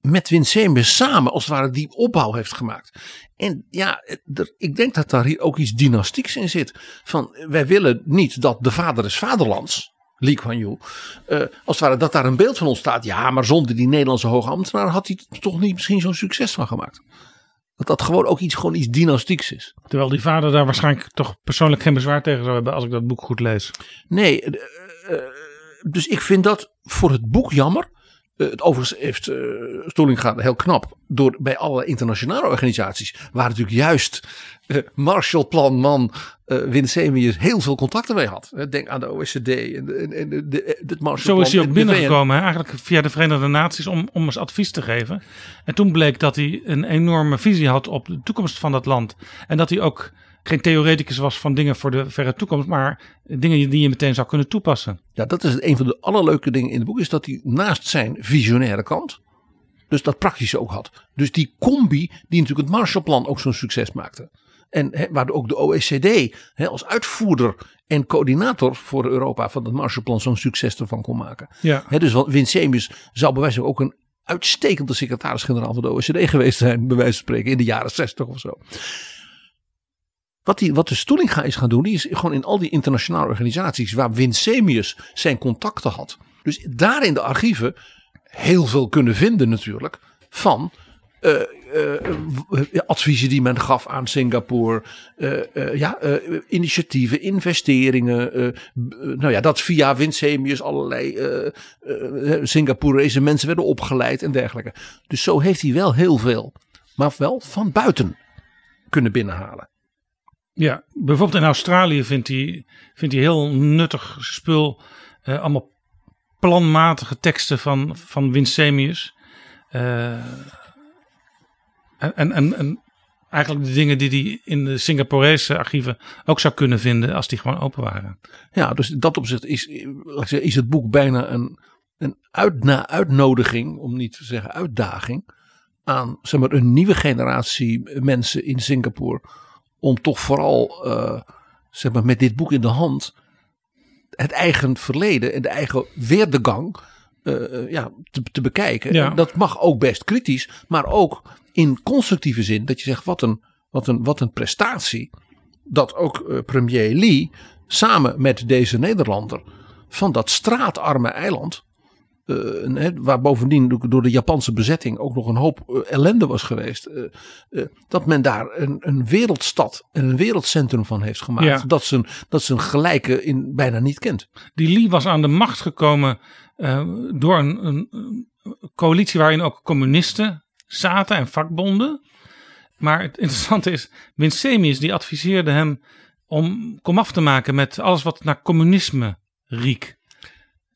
met Winsemius samen als het ware die opbouw heeft gemaakt. En ja, er, ik denk dat daar hier ook iets dynastieks in zit. Van wij willen niet dat de vader is vaderlands. Lee Kuan Yew. Uh, als het ware dat daar een beeld van ontstaat. Ja, maar zonder die Nederlandse hoge ambtenaar had hij toch niet misschien zo'n succes van gemaakt. Dat dat gewoon ook iets, gewoon iets dynastieks is. Terwijl die vader daar waarschijnlijk toch persoonlijk geen bezwaar tegen zou hebben als ik dat boek goed lees. Nee, uh, uh, dus ik vind dat voor het boek jammer. Uh, het overigens heeft uh, Stolinga heel knap door bij alle internationale organisaties, waar natuurlijk juist uh, Marshallplanman uh, Winsemius heel veel contacten mee had. Denk aan de OECD en de, en de, de, de Marshallplan. Zo is hij ook binnengekomen, hè? eigenlijk via de Verenigde Naties om, om eens advies te geven. En toen bleek dat hij een enorme visie had op de toekomst van dat land. En dat hij ook geen theoreticus was van dingen voor de verre toekomst, maar dingen die je meteen zou kunnen toepassen. Ja, dat is een van de allerleuke dingen in het boek, is dat hij naast zijn visionaire kant, dus dat praktische ook had. Dus die combi die natuurlijk het Marshallplan ook zo'n succes maakte. En he, waar ook de OECD he, als uitvoerder en coördinator voor Europa van het Marshallplan zo'n succes ervan kon maken. Ja. He, dus Winsemius zou bij wijze van ook een uitstekende secretaris-generaal van de OECD geweest zijn, bij wijze van spreken, in de jaren 60 of zo. Wat, die, wat de Stoelinga is gaan doen, die is gewoon in al die internationale organisaties waar Winsemius zijn contacten had. Dus daar in de archieven heel veel kunnen vinden natuurlijk van uh, uh, adviezen die men gaf aan Singapore. Ja, initiatieven, investeringen. nou ja, dat via Winsemius allerlei Singaporese mensen werden opgeleid en dergelijke. Dus zo heeft hij wel heel veel, maar wel van buiten kunnen binnenhalen. Ja, bijvoorbeeld in Australië vindt hij, vindt hij heel nuttig spul. allemaal planmatige teksten van, van Winsemius. Uh, en, en, en eigenlijk de dingen die hij in de Singaporese archieven ook zou kunnen vinden als die gewoon open waren. Ja, dus in dat opzicht is, is het boek bijna een, een uit, uitnodiging, om niet te zeggen uitdaging, aan zeg maar, een nieuwe generatie mensen in Singapore. Om toch vooral uh, zeg maar, met dit boek in de hand het eigen verleden en de eigen weerdegang uh, ja, te, te bekijken. Ja. Dat mag ook best kritisch, maar ook in constructieve zin. Dat je zegt, wat een, wat een, wat een prestatie dat ook eh, premier Lee samen met deze Nederlander van dat straatarme eiland. Eh, waar bovendien door- de Japanse bezetting ook nog een hoop eh, ellende was geweest. eh, dat men daar een, een wereldstad en een wereldcentrum van heeft gemaakt. Ja. Dat, zijn, dat zijn gelijke in bijna niet kent. Die Lee was aan de macht gekomen door een, een, een coalitie waarin ook communisten zaten en vakbonden. Maar het interessante is, Winsemius die adviseerde hem om komaf te maken met alles wat naar communisme riek.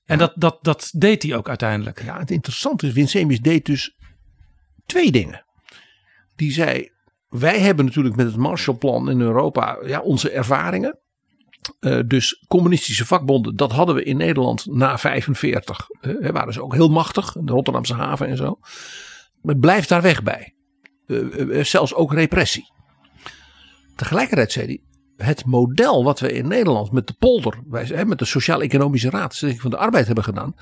En dat, dat, dat deed hij ook uiteindelijk. Ja, het interessante is, Winsemius deed dus twee dingen. Die zei, wij hebben natuurlijk met het Marshallplan in Europa ja, onze ervaringen. Eh, dus communistische vakbonden, dat hadden we in Nederland na 45. eh, waren ze ook heel machtig, de Rotterdamse haven en zo. Maar blijf daar weg bij. Eh, zelfs ook repressie. Tegelijkertijd zei hij, het model wat we in Nederland met de polder, met de Sociaal-Economische Raad van de Arbeid hebben gedaan.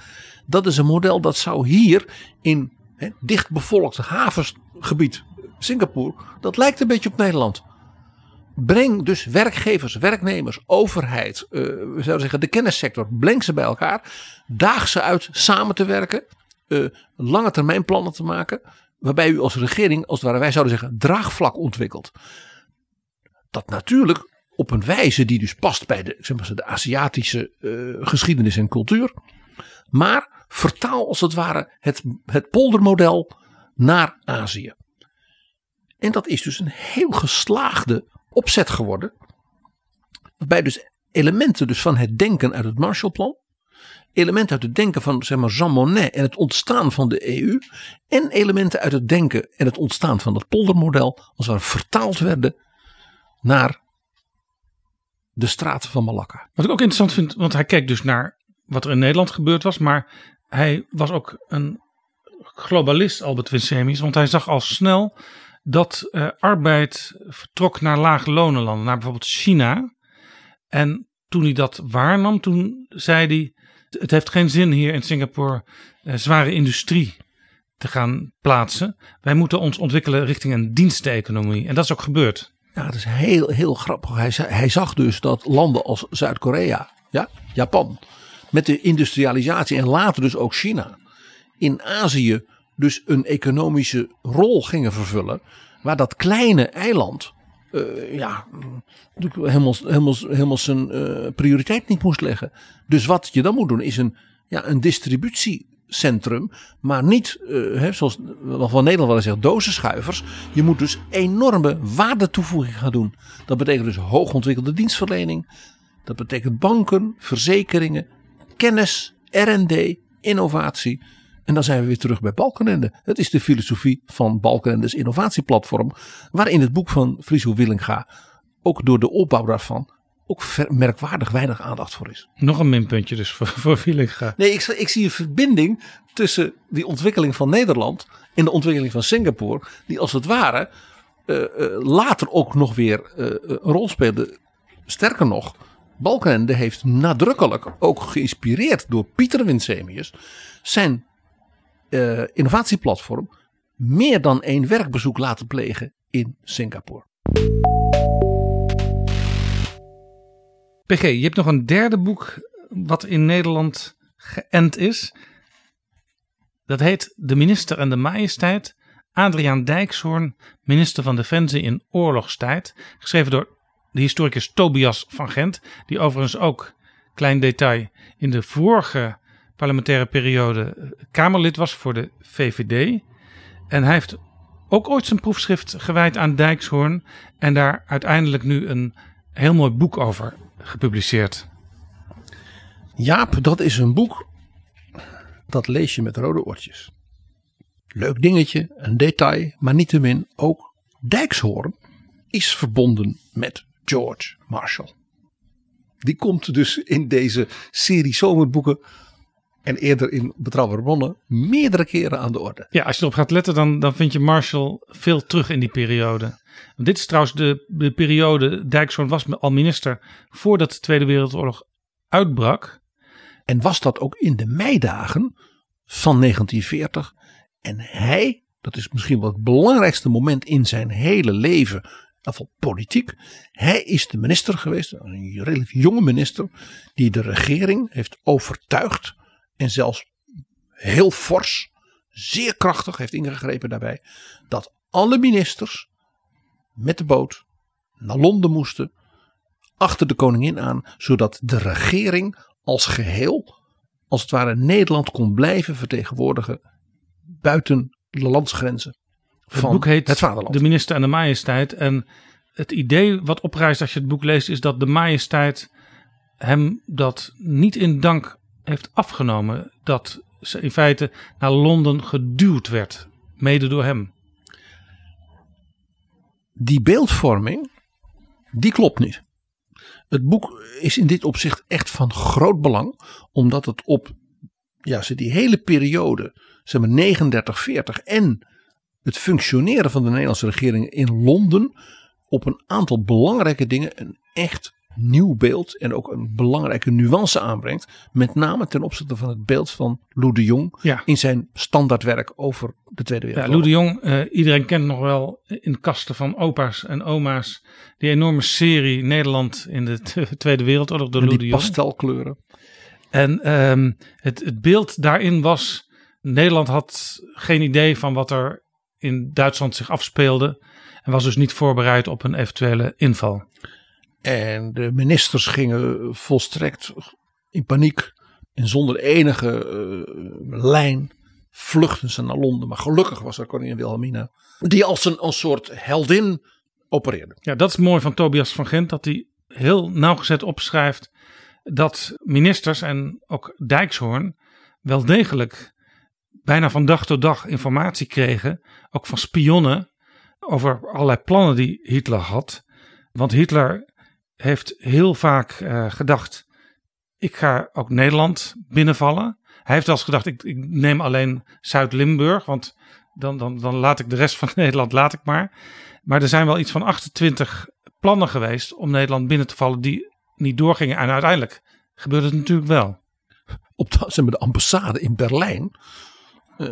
Dat is een model dat zou hier in hè, dichtbevolkt havensgebied Singapore, dat lijkt een beetje op Nederland. Breng dus werkgevers, werknemers, overheid, eh, we zouden zeggen de kennissector, breng ze bij elkaar. Daag ze uit samen te werken, eh, lange termijn plannen te maken. Waarbij u als regering, als het ware wij zouden zeggen, draagvlak ontwikkelt. Dat natuurlijk op een wijze die dus past bij de, zeg maar, de Aziatische eh, geschiedenis en cultuur. Maar vertaal als het ware het, het poldermodel naar Azië. En dat is dus een heel geslaagde opzet geworden. Waarbij dus elementen dus van het denken uit het Marshallplan. Elementen uit het denken van zeg maar, Jean Monnet en het ontstaan van de EU. En elementen uit het denken en het ontstaan van het poldermodel. Als het ware vertaald werden naar de straten van Malakka. Wat ik ook interessant vind, want hij kijkt dus naar wat er in Nederland gebeurd was. Maar hij was ook een globalist, Albert Winsemius. Want hij zag al snel dat eh, arbeid vertrok naar lage lonenlanden. Naar bijvoorbeeld China. En toen hij dat waarnam, toen zei hij... Het heeft geen zin hier in Singapore eh, zware industrie te gaan plaatsen. Wij moeten ons ontwikkelen richting een diensteconomie. En dat is ook gebeurd. Ja, dat is heel, heel grappig. Hij, hij zag dus dat landen als Zuid-Korea, ja, Japan, met de industrialisatie en later dus ook China, in Azië dus een economische rol gingen vervullen. Waar dat kleine eiland, eh, ja, helemaal, helemaal, helemaal zijn eh, prioriteit niet moest leggen. Dus wat je dan moet doen is een, ja, een distributiecentrum, maar niet, eh, hè, zoals van Nederland wel eens zegt, dozenschuivers. Je moet dus enorme waardetoevoeging gaan doen. Dat betekent dus hoogontwikkelde dienstverlening. Dat betekent banken, verzekeringen, kennis, R&D, innovatie. En dan zijn we weer terug bij Balkenende. Het is de filosofie van Balkenendes innovatieplatform. Waar in het boek van Friso Willinga ook door de opbouw daarvan ook ver- merkwaardig weinig aandacht voor is. Nog een minpuntje dus voor, voor. Nee, ik, ik zie een verbinding tussen die ontwikkeling van Nederland en de ontwikkeling van Singapore. Die als het ware eh, eh, later ook nog weer eh, een rol speelde. Sterker nog, Balkenende heeft nadrukkelijk ook geïnspireerd door Pieter Winsemius zijn innovatieplatform meer dan één werkbezoek laten plegen in Singapore. PG, je hebt nog een derde boek wat in Nederland geënt is. Dat heet De Minister en de Majesteit. Adriaan Dijkshoorn, minister van Defensie in oorlogstijd. Geschreven door de historicus Tobias van Gent. Die overigens ook, klein detail, in de vorige parlementaire periode Kamerlid was voor de VVD. En hij heeft ook ooit zijn proefschrift gewijd aan Dijkshoorn. En daar uiteindelijk nu een heel mooi boek over gepubliceerd. Jaap, dat is een boek. Dat lees je met rode oortjes. Leuk dingetje, een detail, maar niettemin ook Dijkshoorn is verbonden met George Marshall. Die komt dus in deze serie zomerboeken en eerder in Betrouwbare Bronnen meerdere keren aan de orde. Ja, als je erop gaat letten, dan, dan vind je Marshall veel terug in die periode. Want dit is trouwens de, de periode, Dijkshoorn was al minister voordat de Tweede Wereldoorlog uitbrak. En was dat ook in de meidagen van 1940. En hij, dat is misschien wel het belangrijkste moment in zijn hele leven geval politiek. Hij is de minister geweest, een relatief jonge minister, die de regering heeft overtuigd en zelfs heel fors, zeer krachtig heeft ingegrepen daarbij, dat alle ministers met de boot naar Londen moesten, achter de koningin aan, zodat de regering als geheel, als het ware Nederland kon blijven vertegenwoordigen buiten de landsgrenzen Het van boek heet het vaderland. De Minister en de Majesteit. En het idee wat oprijst als je het boek leest is dat de Majesteit hem dat niet in dank heeft afgenomen. Dat ze in feite naar Londen geduwd werd. Mede door hem. die beeldvorming, die klopt niet. Het boek is in dit opzicht echt van groot belang, omdat het op ja, ze die hele periode, zeg maar 39, 40 en het functioneren van de Nederlandse regering in Londen op een aantal belangrijke dingen een echt nieuw beeld en ook een belangrijke nuance aanbrengt. Met name ten opzichte van het beeld van Lou de Jong Ja. in zijn standaardwerk over de Tweede Ja, Wereldoorlog. Lou de Jong, eh, iedereen kent nog wel in kasten van opa's en oma's die enorme serie Nederland in de <laughs> Tweede Wereldoorlog door En Lou de Jong. pastelkleuren. En ehm, het, het beeld daarin was: Nederland had geen idee van wat er in Duitsland zich afspeelde. En was dus niet voorbereid op een eventuele inval. En de ministers gingen volstrekt in paniek en zonder enige eh, lijn vluchten ze naar Londen. Maar gelukkig was er koningin Wilhelmina, die als een, als soort heldin opereerde. Ja, dat is mooi van Tobias van Gent, dat hij heel nauwgezet opschrijft dat ministers en ook Dijkshoorn wel degelijk bijna van dag tot dag informatie kregen, ook van spionnen, over allerlei plannen die Hitler had. Want Hitler heeft heel vaak eh, gedacht, ik ga ook Nederland binnenvallen. Hij heeft wel gedacht, ik, ik neem alleen Zuid-Limburg, want dan, dan, dan laat ik de rest van <laughs> Nederland laat ik maar. Maar er zijn wel iets van 28 plannen geweest om Nederland binnen te vallen die niet doorgingen. En uiteindelijk gebeurde het natuurlijk wel. Op de, zeg de ambassade in Berlijn eh,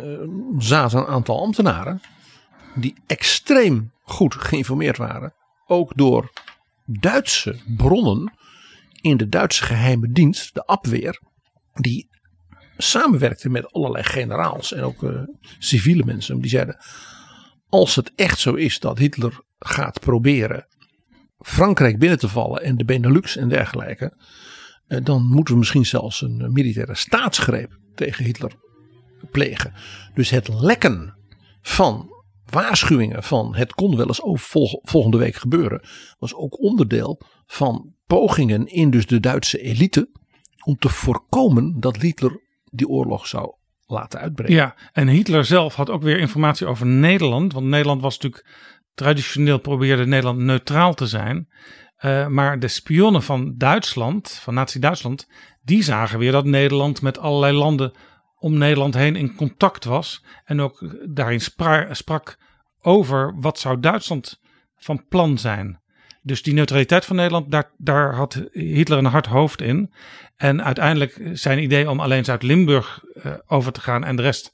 zaten een aantal ambtenaren die extreem goed geïnformeerd waren. Ook door Duitse bronnen in de Duitse geheime dienst, de Abweer, die samenwerkte met allerlei generaals en ook eh, civiele mensen. Die zeiden, als het echt zo is dat Hitler gaat proberen Frankrijk binnen te vallen en de Benelux en dergelijke, eh, dan moeten we misschien zelfs een eh, militaire staatsgreep tegen Hitler plegen. Dus het lekken van waarschuwingen van het kon wel eens over vol- volgende week gebeuren, was ook onderdeel van pogingen in dus de Duitse elite om te voorkomen dat Hitler die oorlog zou laten uitbreken. Ja, en Hitler zelf had ook weer informatie over Nederland. Want Nederland was natuurlijk traditioneel probeerde Nederland neutraal te zijn. Eh, maar de spionnen van Duitsland, van Nazi-Duitsland, die zagen weer dat Nederland met allerlei landen om Nederland heen in contact was. En ook daarin spra- sprak over wat zou Duitsland van plan zijn. Dus die neutraliteit van Nederland, daar, daar had Hitler een hard hoofd in. En uiteindelijk zijn idee om alleen Zuid-Limburg eh, over te gaan en de rest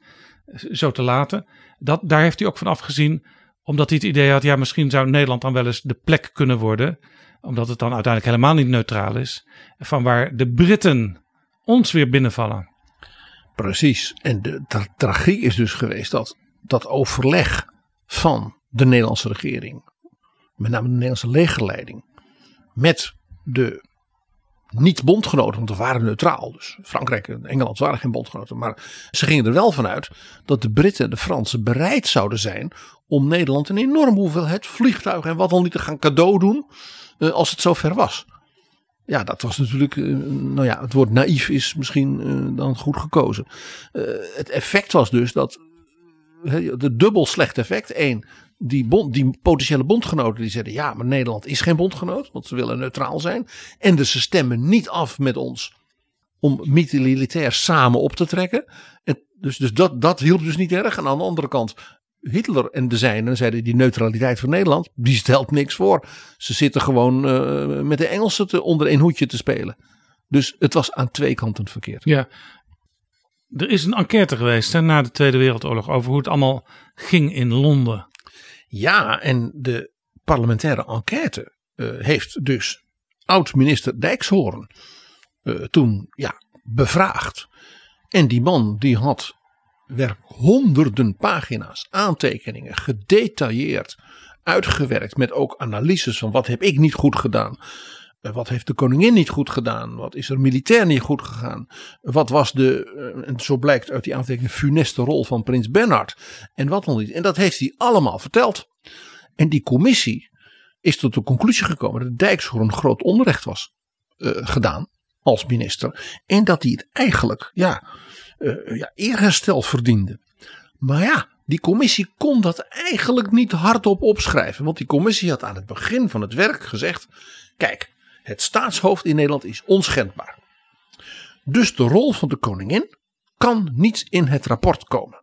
zo te laten. Dat, daar heeft hij ook van afgezien, omdat hij het idee had, ja, misschien zou Nederland dan wel eens de plek kunnen worden, omdat het dan uiteindelijk helemaal niet neutraal is, van waar de Britten ons weer binnenvallen. Precies. En de tra- tragiek is dus geweest dat dat overleg van de Nederlandse regering, met name de Nederlandse legerleiding, met de niet-bondgenoten, want we waren neutraal. Dus Frankrijk en Engeland waren geen bondgenoten. Maar ze gingen er wel vanuit dat de Britten en de Fransen bereid zouden zijn om Nederland een enorme hoeveelheid vliegtuigen en wat dan niet te gaan cadeau doen eh, als het zover was. Ja, dat was natuurlijk, eh, nou ja, het woord naïef is misschien eh, dan goed gekozen. Eh, het effect was dus dat, de dubbel slecht effect. Eén, die, bond, die potentiële bondgenoten die zeiden, ja, maar Nederland is geen bondgenoot, want ze willen neutraal zijn. En dus ze stemmen niet af met ons om militair samen op te trekken. En dus dus dat, dat hielp dus niet erg. En aan de andere kant, Hitler en de zijnen zeiden die neutraliteit van Nederland, die stelt niks voor. Ze zitten gewoon eh, met de Engelsen te, onder één hoedje te spelen. Dus het was aan twee kanten verkeerd. Ja. Er is een enquête geweest hè, na de Tweede Wereldoorlog over hoe het allemaal ging in Londen. Ja, en de parlementaire enquête eh, heeft dus oud-minister Dijkshoorn eh, toen ja, bevraagd. En die man die had werk honderden pagina's aantekeningen gedetailleerd uitgewerkt met ook analyses van wat heb ik niet goed gedaan. Eh, Wat heeft de koningin niet goed gedaan? Wat is er militair niet goed gegaan? Wat was de, eh, en zo blijkt uit die aantekening, funeste rol van prins Bernhard? En wat nog niet. En dat heeft hij allemaal verteld. En die commissie is tot de conclusie gekomen dat Dijkshoorn groot onrecht was eh, gedaan als minister. En dat hij het eigenlijk, ja, eh, ja, eerherstel verdiende. Maar ja, die commissie kon dat eigenlijk niet hardop opschrijven. Want die commissie had aan het begin van het werk gezegd: kijk, het staatshoofd in Nederland is onschendbaar. Dus de rol van de koningin kan niet in het rapport komen.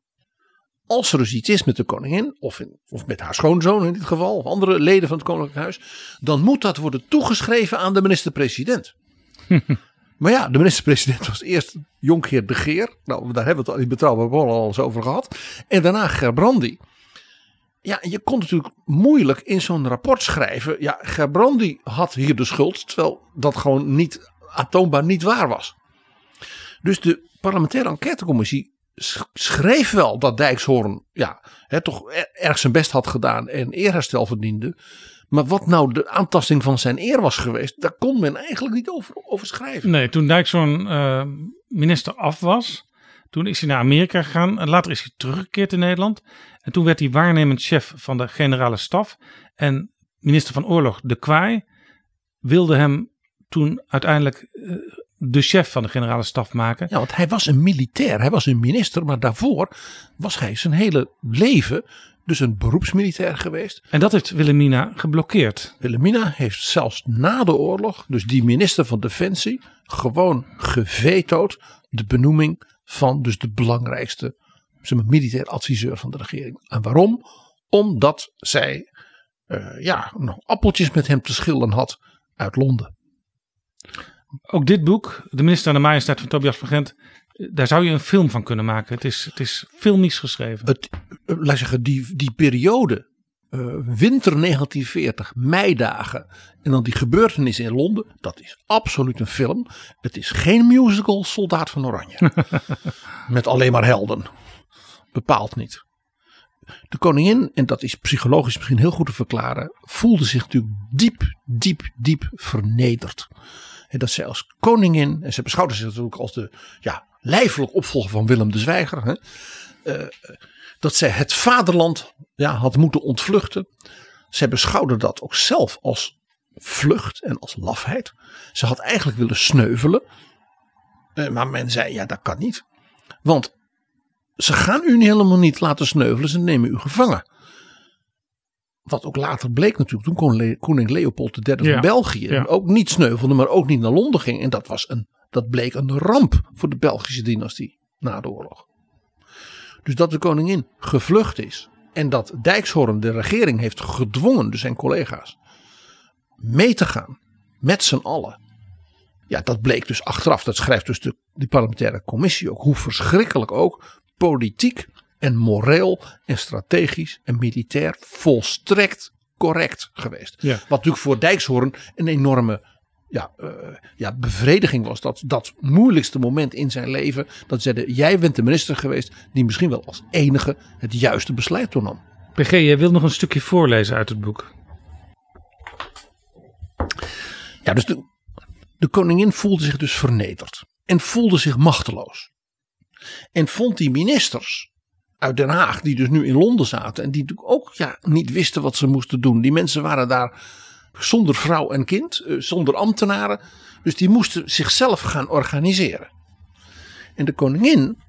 Als er dus iets is met de koningin, of, in- of met haar schoonzoon in dit geval, of andere leden van het Koninklijk Huis, dan moet dat worden toegeschreven aan de minister-president. <laughs> maar ja, de minister-president was eerst Jonkheer de Geer. Nou, daar hebben we het al in Betrouwbaar al eens over gehad. En daarna Gerbrandi. Ja, je kon natuurlijk moeilijk in zo'n rapport schrijven. Ja, Gerbrandi had hier de schuld, terwijl dat gewoon niet atoombaar niet waar was. Dus de parlementaire enquêtecommissie sch- schreef wel dat Dijkshoorn ja, hè, toch er- erg zijn best had gedaan en eerherstel verdiende. Maar wat nou de aantasting van zijn eer was geweest, daar kon men eigenlijk niet over, over schrijven. Nee, toen Dijkshoorn eh, minister af was, toen is hij naar Amerika gegaan. Later is hij teruggekeerd in Nederland. En toen werd hij waarnemend chef van de generale staf. En minister van Oorlog De Kwaai wilde hem toen uiteindelijk eh, de chef van de generale staf maken. Ja, want hij was een militair, hij was een minister, maar daarvoor was hij zijn hele leven dus een beroepsmilitair geweest. En dat heeft Wilhelmina geblokkeerd. Wilhelmina heeft zelfs na de oorlog, dus die minister van Defensie, gewoon gevetood de benoeming van dus de belangrijkste zeg maar, militair adviseur van de regering. En waarom? Omdat zij eh, ja, nog appeltjes met hem te schillen had uit Londen. Ook dit boek, De Minister aan de Majesteit van Tobias van Gent, daar zou je een film van kunnen maken. Het is, het is filmisch geschreven. het, eh, laat zeggen, die, die periode, eh, winter 1940, meidagen en dan die gebeurtenis in Londen, dat is absoluut een film. Het is geen musical Soldaat van Oranje. <laughs> Met alleen maar helden. Bepaald niet. De koningin, en dat is psychologisch misschien heel goed te verklaren, voelde zich natuurlijk diep, diep, diep vernederd. En dat zij als koningin, en ze beschouwde zich natuurlijk als de ja, lijfelijk opvolger van Willem de Zwijger, hè, eh, dat zij het vaderland ja, had moeten ontvluchten. Zij beschouwde dat ook zelf als vlucht en als lafheid. Ze had eigenlijk willen sneuvelen. Eh, Maar men zei, ja dat kan niet. Want ze gaan u helemaal niet laten sneuvelen, ze nemen u gevangen. Wat ook later bleek natuurlijk, toen koning Leopold III Ja, van België ja. ook niet sneuvelde, maar ook niet naar Londen ging. En dat, was een, dat bleek een ramp voor de Belgische dynastie na de oorlog. Dus dat de koningin gevlucht is en dat Dijkshoorn de regering heeft gedwongen, dus zijn collega's, mee te gaan met z'n allen. Ja, dat bleek dus achteraf, dat schrijft dus de, die parlementaire commissie ook, hoe verschrikkelijk ook politiek en moreel en strategisch en militair volstrekt correct geweest. Ja. Wat natuurlijk voor Dijkshoorn een enorme ja, eh, ja, bevrediging was. Dat, dat moeilijkste moment in zijn leven. Dat zeiden, jij bent de minister geweest die misschien wel als enige het juiste besluit toenam. PG, jij wil nog een stukje voorlezen uit het boek. Ja, dus de, de koningin voelde zich dus vernederd. En voelde zich machteloos. En vond die ministers uit Den Haag, die dus nu in Londen zaten. En die natuurlijk ook ja, niet wisten wat ze moesten doen. Die mensen waren daar zonder vrouw en kind, eh, zonder ambtenaren. Dus die moesten zichzelf gaan organiseren. En de koningin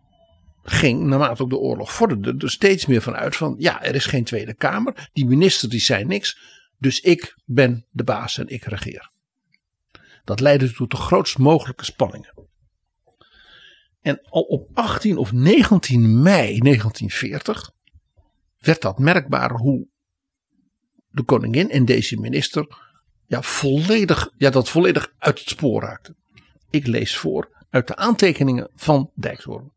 ging, naarmate ook de oorlog vorderde, er steeds meer van uit van, ja, er is geen Tweede Kamer. Die ministers die zijn niks. Dus ik ben de baas en ik regeer. Dat leidde tot de grootst mogelijke spanningen. En al op 18 of 19 mei 1940 werd dat merkbaar hoe de koningin en deze minister ja, volledig, ja, dat volledig uit het spoor raakten. Ik lees voor uit de aantekeningen van Dijkshoorn.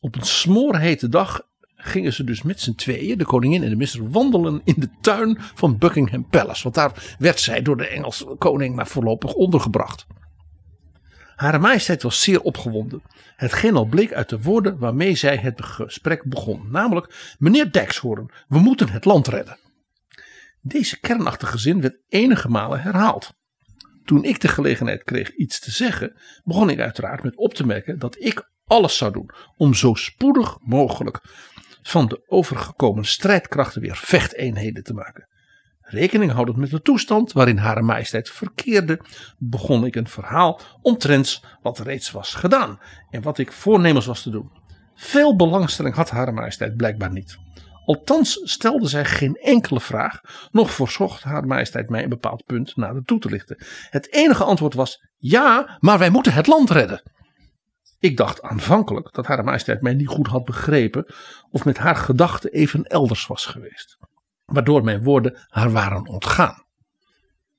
Op een smoorhete dag gingen ze dus met z'n tweeën, de koningin en de minister, wandelen in de tuin van Buckingham Palace. Want daar werd zij door de Engelse koning maar voorlopig ondergebracht. Hare majesteit was zeer opgewonden. Hetgeen al bleek uit de woorden waarmee zij het gesprek begon. Namelijk, meneer Dijkshoorn, we moeten het land redden. Deze kernachtige zin werd enige malen herhaald. Toen ik de gelegenheid kreeg iets te zeggen, begon ik uiteraard met op te merken dat ik alles zou doen om zo spoedig mogelijk van de overgekomen strijdkrachten weer vechteenheden te maken. Rekening houdend met de toestand waarin Hare Majesteit verkeerde, begon ik een verhaal omtrent wat reeds was gedaan en wat ik voornemens was te doen. Veel belangstelling had Hare Majesteit blijkbaar niet. Althans stelde zij geen enkele vraag, noch verzocht Hare Majesteit mij een bepaald punt nader toe te lichten. Het enige antwoord was: ja, maar wij moeten het land redden. Ik dacht aanvankelijk dat Hare Majesteit mij niet goed had begrepen of met haar gedachten even elders was geweest waardoor mijn woorden haar waren ontgaan.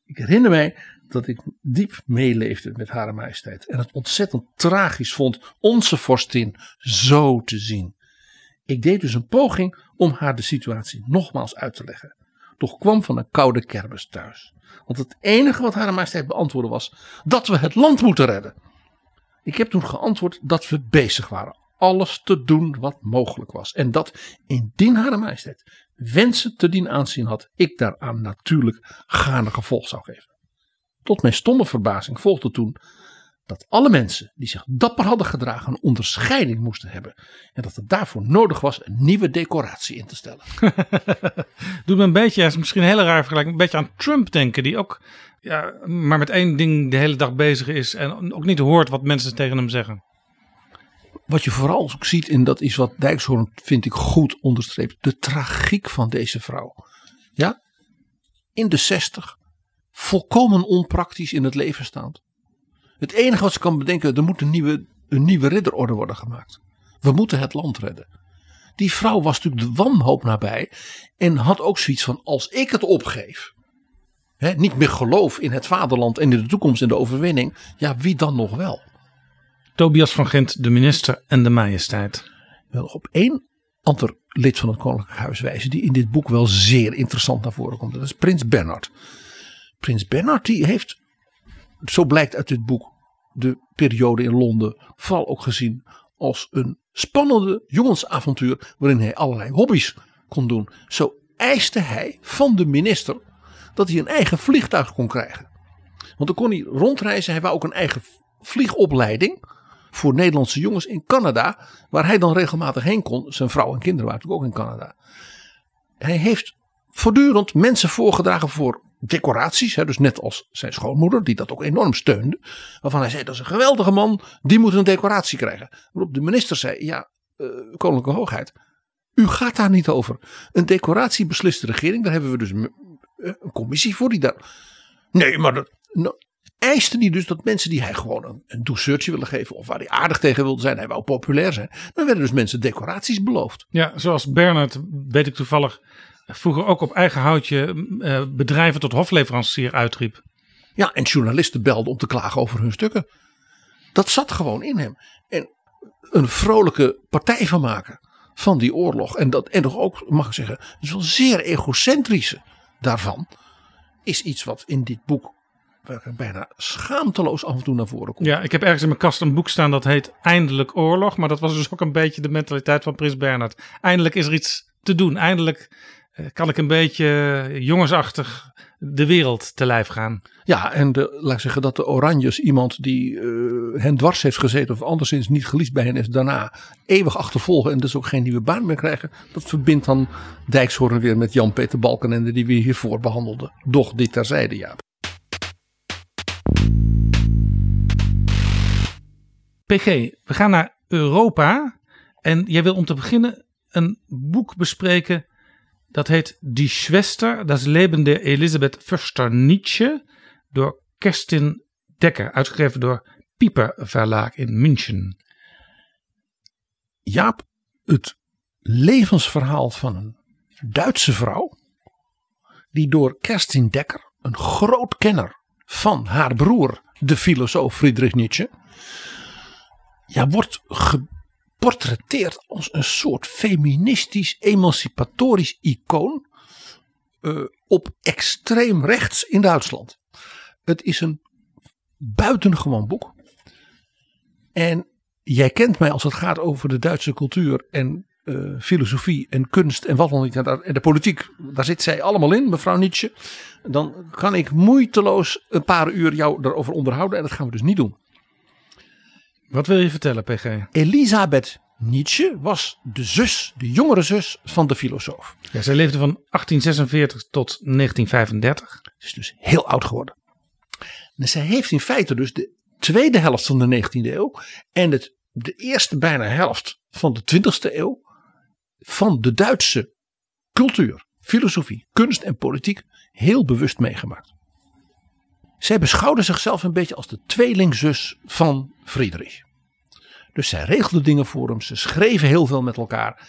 Ik herinner mij dat ik diep meeleefde met Hare Majesteit en het ontzettend tragisch vond onze vorstin zo te zien. Ik deed dus een poging om haar de situatie nogmaals uit te leggen, doch kwam van een koude kermis thuis. Want het enige wat Hare Majesteit beantwoordde was dat we het land moeten redden. Ik heb toen geantwoord dat we bezig waren alles te doen wat mogelijk was. En dat indien Hare Majesteit wensen te dien aanzien had, ik daaraan natuurlijk gaarne gevolg zou geven. Tot mijn stomme verbazing volgde toen dat alle mensen die zich dapper hadden gedragen een onderscheiding moesten hebben. En dat het daarvoor nodig was een nieuwe decoratie in te stellen. <laughs> Doet me een beetje, ja, is misschien een hele raar vergelijking, een beetje aan Trump denken. Die ook ja, maar met één ding de hele dag bezig is en ook niet hoort wat mensen tegen hem zeggen. Wat je vooral ook ziet, en dat is wat Dijkshoorn vind ik goed onderstreept, de tragiek van deze vrouw. Ja, in de zestig, volkomen onpraktisch in het leven staand. Het enige wat ze kan bedenken, er moet een nieuwe, een nieuwe ridderorde worden gemaakt. We moeten het land redden. Die vrouw was natuurlijk de wanhoop nabij en had ook zoiets van, als ik het opgeef, hè, niet meer geloof in het vaderland en in de toekomst en de overwinning, ja wie dan nog wel? Tobias van Gent, de minister en de majesteit. Wel op één ander lid van het Koninklijk Huis wijzen die in dit boek wel zeer interessant naar voren komt. Dat is Prins Bernhard. Prins Bernhard die heeft, zo blijkt uit dit boek, de periode in Londen vooral ook gezien als een spannende jongensavontuur waarin hij allerlei hobby's kon doen. Zo eiste hij van de minister dat hij een eigen vliegtuig kon krijgen. Want dan kon hij rondreizen. Hij wou ook een eigen vliegopleiding voor Nederlandse jongens in Canada. Waar hij dan regelmatig heen kon. Zijn vrouw en kinderen waren natuurlijk ook in Canada. Hij heeft voortdurend mensen voorgedragen voor decoraties. Hè, dus net als zijn schoonmoeder, die dat ook enorm steunde. Waarvan hij zei: dat is een geweldige man, die moet een decoratie krijgen. Waarop de minister zei: ja, uh, koninklijke hoogheid. U gaat daar niet over. Een decoratie beslist de regering. Daar hebben we dus een, een commissie voor die daar. Nee, maar dat, nou, eiste hij dus dat mensen die hij gewoon een, een douceurtje willen geven. of waar hij aardig tegen wilde zijn, hij wou populair zijn. dan werden dus mensen decoraties beloofd. Ja, zoals Bernard, weet ik toevallig, vroeger ook op eigen houtje uh, bedrijven tot hofleverancier uitriep. Ja, en journalisten belden om te klagen over hun stukken. Dat zat gewoon in hem. En een vrolijke partij van maken van die oorlog. En, dat, en toch ook, mag ik zeggen, wel zeer egocentrische daarvan. Is iets wat in dit boek bijna schaamteloos af en toe naar voren komt. Ja, ik heb ergens in mijn kast een boek staan dat heet Eindelijk Oorlog. Maar dat was dus ook een beetje de mentaliteit van Prins Bernhard. Eindelijk is er iets te doen. Eindelijk eh, kan ik een beetje jongensachtig de wereld te lijf gaan. Ja, en de, laat ik zeggen dat de Oranjes iemand die uh, hen dwars heeft gezeten of anderszins niet geliefd bij hen is, daarna eeuwig achtervolgen en dus ook geen nieuwe baan meer krijgen. Dat verbindt dan Dijkshoorn weer met Jan-Peter Balkenende die we hiervoor behandelden. Doch dit terzijde, ja. PG, we gaan naar Europa. En jij wil om te beginnen een boek bespreken. Dat heet Die Schwester, das Leben der Elisabeth Förster Nietzsche. Door Kerstin Dekker, uitgegeven door Pieper Verlaag in München. Jaap, het levensverhaal van een Duitse vrouw. Die door Kerstin Dekker, een groot kenner van haar broer, de filosoof Friedrich Nietzsche ja, wordt portretteert als een soort feministisch, emancipatorisch icoon uh, op extreem rechts in Duitsland. Het is een buitengewoon boek. En jij kent mij als het gaat over de Duitse cultuur en uh, filosofie en kunst en wat dan niet. En de politiek, daar zit zij allemaal in, mevrouw Nietzsche. Dan kan ik moeiteloos een paar uur jou daarover onderhouden. En dat gaan we dus niet doen. Wat wil je vertellen, PG? Elisabeth Nietzsche was de zus, de jongere zus van de filosoof. Ja, zij leefde van 1846 tot 1935. Ze is dus heel oud geworden. En zij heeft in feite dus de tweede helft van de 19e eeuw en het, de eerste bijna helft van de 20e eeuw van de Duitse cultuur, filosofie, kunst en politiek heel bewust meegemaakt. Zij beschouwde zichzelf een beetje als de tweelingzus van Friedrich. Dus zij regelde dingen voor hem, ze schreven heel veel met elkaar.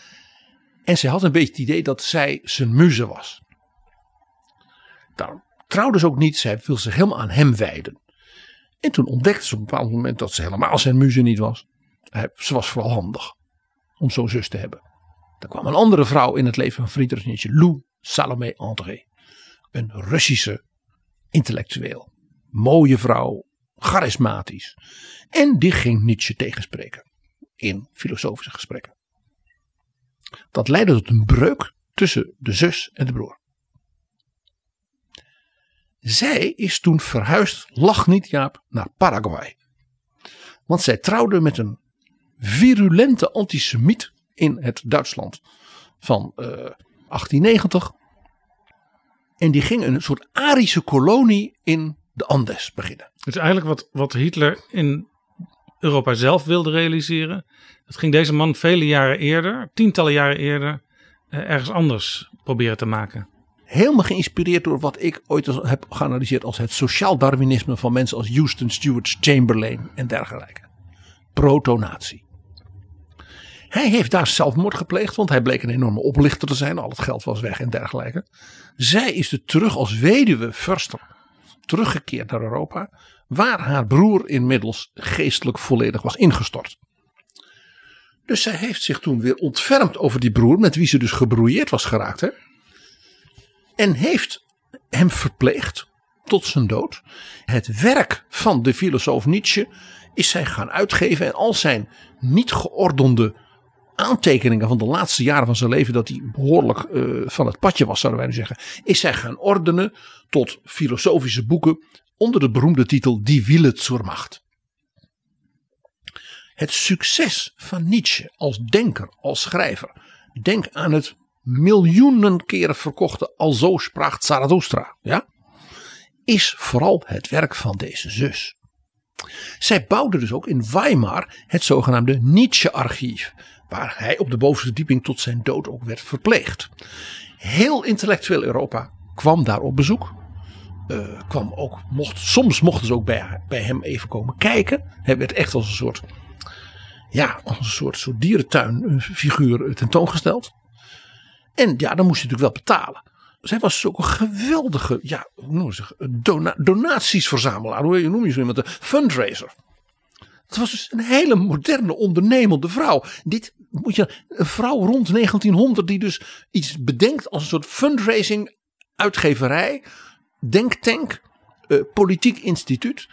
En zij had een beetje het idee dat zij zijn muze was. Daarom trouwde ze ook niet, zij wil zich helemaal aan hem wijden. En toen ontdekte ze op een bepaald moment dat ze helemaal zijn muze niet was. Ze was vooral handig om zo'n zus te hebben. Er kwam een andere vrouw in het leven van Friedrich Nietzsche, Lou Salomé André. Een Russische intellectueel. Mooie vrouw, charismatisch. En die ging Nietzsche tegenspreken in filosofische gesprekken. Dat leidde tot een breuk tussen de zus en de broer. Zij is toen verhuisd, lach niet Jaap, naar Paraguay. Want zij trouwde met een virulente antisemiet in het Duitsland van uh, 1890. En die ging een soort Arische kolonie in de Andes beginnen. Het is eigenlijk wat, wat Hitler in Europa zelf wilde realiseren. Dat ging deze man vele jaren eerder, tientallen jaren eerder, eh, ergens anders proberen te maken. Helemaal geïnspireerd door wat ik ooit heb geanalyseerd als het sociaal darwinisme van mensen als Houston Stewart Chamberlain en dergelijke. Protonatie. Hij heeft daar zelfmoord gepleegd, want hij bleek een enorme oplichter te zijn. Al het geld was weg en dergelijke. Zij is er terug als weduwe Förster teruggekeerd naar Europa, waar haar broer inmiddels geestelijk volledig was ingestort. Dus zij heeft zich toen weer ontfermd over die broer, met wie ze dus gebrouilleerd was geraakt. Hè? En heeft hem verpleegd tot zijn dood. Het werk van de filosoof Nietzsche is zij gaan uitgeven en al zijn niet geordende aantekeningen van de laatste jaren van zijn leven, dat hij behoorlijk uh, van het padje was, zouden wij nu zeggen, is hij gaan ordenen tot filosofische boeken onder de beroemde titel Die Wille zur Macht. Het succes van Nietzsche als denker, als schrijver. Denk aan het miljoenen keren verkochte Alzo spraakt Zarathustra. Ja? Is vooral het werk van deze zus. Zij bouwde dus ook in Weimar het zogenaamde Nietzsche-archief waar hij op de bovenste verdieping tot zijn dood ook werd verpleegd. Heel intellectueel Europa kwam daar op bezoek. Uh, kwam ook, mocht, soms mochten ze ook bij, bij hem even komen kijken. Hij werd echt als een soort, ja, als een soort, soort dierentuinfiguur tentoongesteld. En ja, dan moest je natuurlijk wel betalen. Zij was ook een geweldige ja, hoe noem je dona donatiesverzamelaar. Hoe noem je zo iemand? Een fundraiser. Het was dus een hele moderne ondernemende vrouw. Dit moet je, een vrouw rond 1900 die dus iets bedenkt als een soort fundraising uitgeverij, denktank, uh, politiek instituut.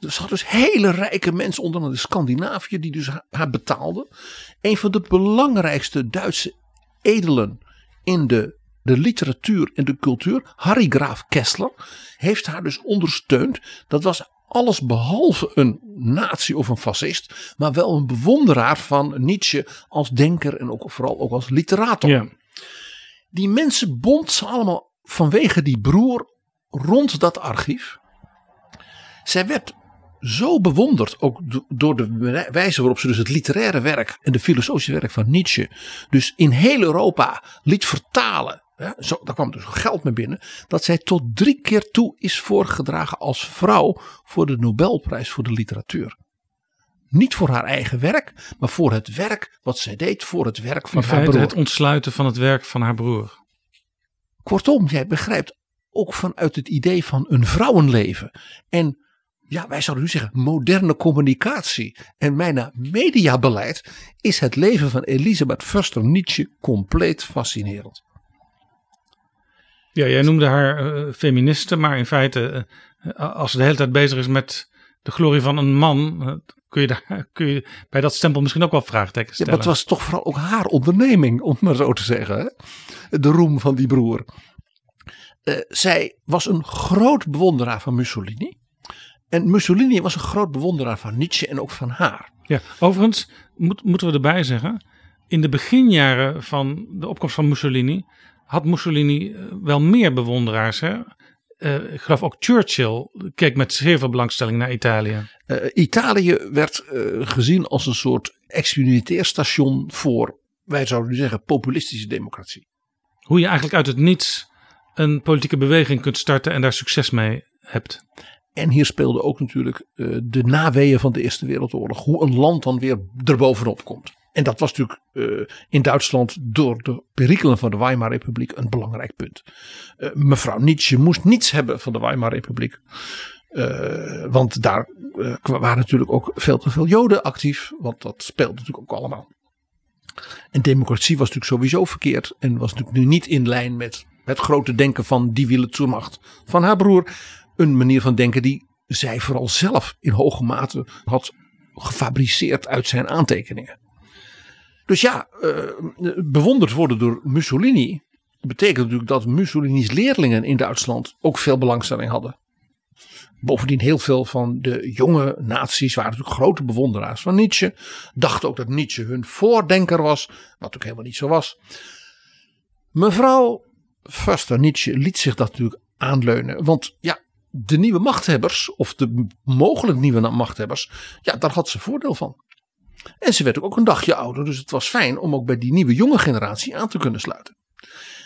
Er zat dus hele rijke mensen onder andere Scandinavië die dus haar betaalden. Een van de belangrijkste Duitse edelen in de, de literatuur en de cultuur, Harry Graaf Kessler, heeft haar dus ondersteund. Dat was alles behalve een nazi of een fascist, maar wel een bewonderaar van Nietzsche als denker en ook vooral ook als literator. Ja. Die mensen bond ze allemaal vanwege die broer rond dat archief. Zij werd zo bewonderd, ook door de wijze waarop ze dus het literaire werk en de filosofische werk van Nietzsche dus in heel Europa liet vertalen ja, zo, daar kwam dus geld mee binnen. Dat zij tot drie keer toe is voorgedragen als vrouw voor de Nobelprijs voor de literatuur. Niet voor haar eigen werk, maar voor het werk wat zij deed voor het werk van In haar broer. Het ontsluiten van het werk van haar broer. Kortom, jij begrijpt ook vanuit het idee van een vrouwenleven. En ja, wij zouden nu zeggen, moderne communicatie en bijna mediabeleid, is het leven van Elisabeth Förster Nietzsche compleet fascinerend. Ja, jij noemde haar uh, feministe, maar in feite, uh, als ze de hele tijd bezig is met de glorie van een man, uh, kun, je daar, <laughs> kun je bij dat stempel misschien ook wel vraagtekens stellen. Ja, maar het was toch vooral ook haar onderneming, om het maar zo te zeggen. Hè? De roem van die broer. zij was een groot bewonderaar van Mussolini. En Mussolini was een groot bewonderaar van Nietzsche en ook van haar. Ja, overigens moet, moeten we erbij zeggen. In de beginjaren van de opkomst van Mussolini had Mussolini eh, wel meer bewonderaars. Hè? Uh, ik geloof ook Churchill keek met zeer veel belangstelling naar Italië. Uh, Italië werd uh, gezien als een soort experimenteerstation voor, wij zouden nu zeggen, populistische democratie. Hoe je eigenlijk uit het niets een politieke beweging kunt starten en daar succes mee hebt. En hier speelde ook natuurlijk de naweeën van de Eerste Wereldoorlog. Hoe een land dan weer erbovenop komt. En dat was natuurlijk uh, in Duitsland door de perikelen van de Weimar Republiek een belangrijk punt. Uh, mevrouw Nietzsche moest niets hebben van de Weimar Republiek. want daar waren natuurlijk ook veel te veel Joden actief. Want dat speelde natuurlijk ook allemaal. En democratie was natuurlijk sowieso verkeerd. En was natuurlijk nu niet in lijn met het grote denken van die Wille Zurmacht van haar broer een manier van denken die zij vooral zelf in hoge mate had gefabriceerd uit zijn aantekeningen. Dus ja, uh, bewonderd worden door Mussolini betekent natuurlijk dat Mussolini's leerlingen in Duitsland ook veel belangstelling hadden. Bovendien heel veel van de jonge naties waren natuurlijk grote bewonderaars van Nietzsche. Dachten ook dat Nietzsche hun voordenker was, wat ook helemaal niet zo was. Mevrouw Förster Nietzsche liet zich dat natuurlijk aanleunen. Want ja, de nieuwe machthebbers, of de mogelijk nieuwe machthebbers, ja, daar had ze voordeel van. En ze werd ook een dagje ouder, dus het was fijn om ook bij die nieuwe jonge generatie aan te kunnen sluiten.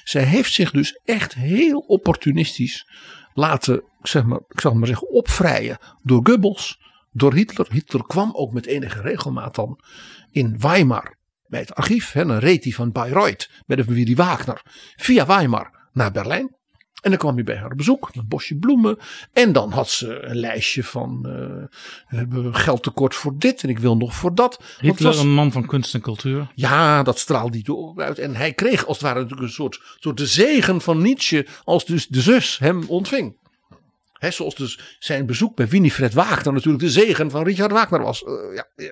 Zij heeft zich dus echt heel opportunistisch laten, zeg maar, ik zal maar zeggen, opvrijen door Goebbels, door Hitler. Hitler kwam ook met enige regelmaat dan in Weimar bij het archief. Hè, dan reed hij van Bayreuth met de familie Wagner via Weimar naar Berlijn. En dan kwam hij bij haar op bezoek, een bosje bloemen. En dan had ze een lijstje van uh, we hebben geld tekort voor dit en ik wil nog voor dat. Hitler was, een man van kunst en cultuur. Ja, dat straalde hij door uit. En hij kreeg als het ware natuurlijk een soort, soort de zegen van Nietzsche als dus de zus hem ontving. He, zoals dus zijn bezoek bij Winifred Wagner natuurlijk de zegen van Richard Wagner was. Uh, ja, uh,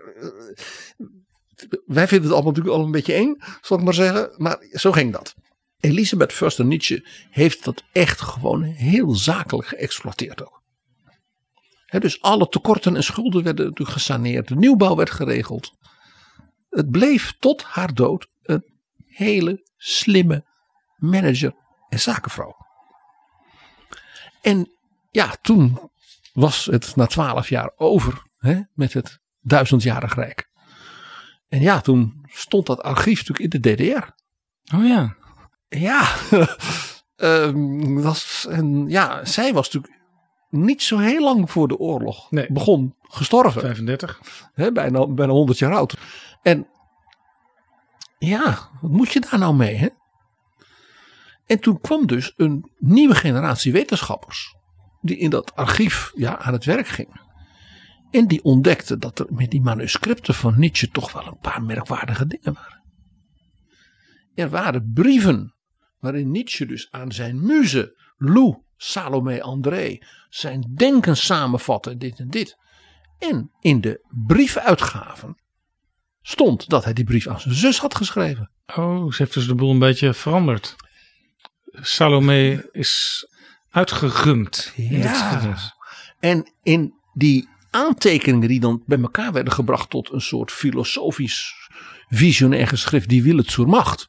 wij vinden het allemaal natuurlijk al een beetje eng, zal ik maar zeggen. Maar zo ging dat. Elisabeth Förster Nietzsche heeft dat echt gewoon heel zakelijk geëxploiteerd ook. dus alle tekorten en schulden werden natuurlijk gesaneerd. De nieuwbouw werd geregeld. Het bleef tot haar dood een hele slimme manager en zakenvrouw. En ja, toen was het na twaalf jaar over met het duizendjarig rijk. En ja, toen stond dat archief natuurlijk in de DDR. Oh ja. Ja, um, <laughs> was, en ja, zij was natuurlijk niet zo heel lang voor de oorlog nee. begon gestorven. 35. Hè, bijna, bijna 100 jaar oud. En ja, wat moet je daar nou mee? Hè? En toen kwam dus een nieuwe generatie wetenschappers. Die in dat archief ja, aan het werk ging. En die ontdekte dat er met die manuscripten van Nietzsche toch wel een paar merkwaardige dingen waren. Er waren brieven waarin Nietzsche dus aan zijn muze Lou Salome André zijn denken samenvatte, dit en dit. En in de briefuitgaven stond dat hij die brief aan zijn zus had geschreven. Oh, ze heeft dus de boel een beetje veranderd. Salome is uitgegumd. Ja. En in die aantekeningen die dan bij elkaar werden gebracht tot een soort filosofisch visionair geschrift, die wil het zur macht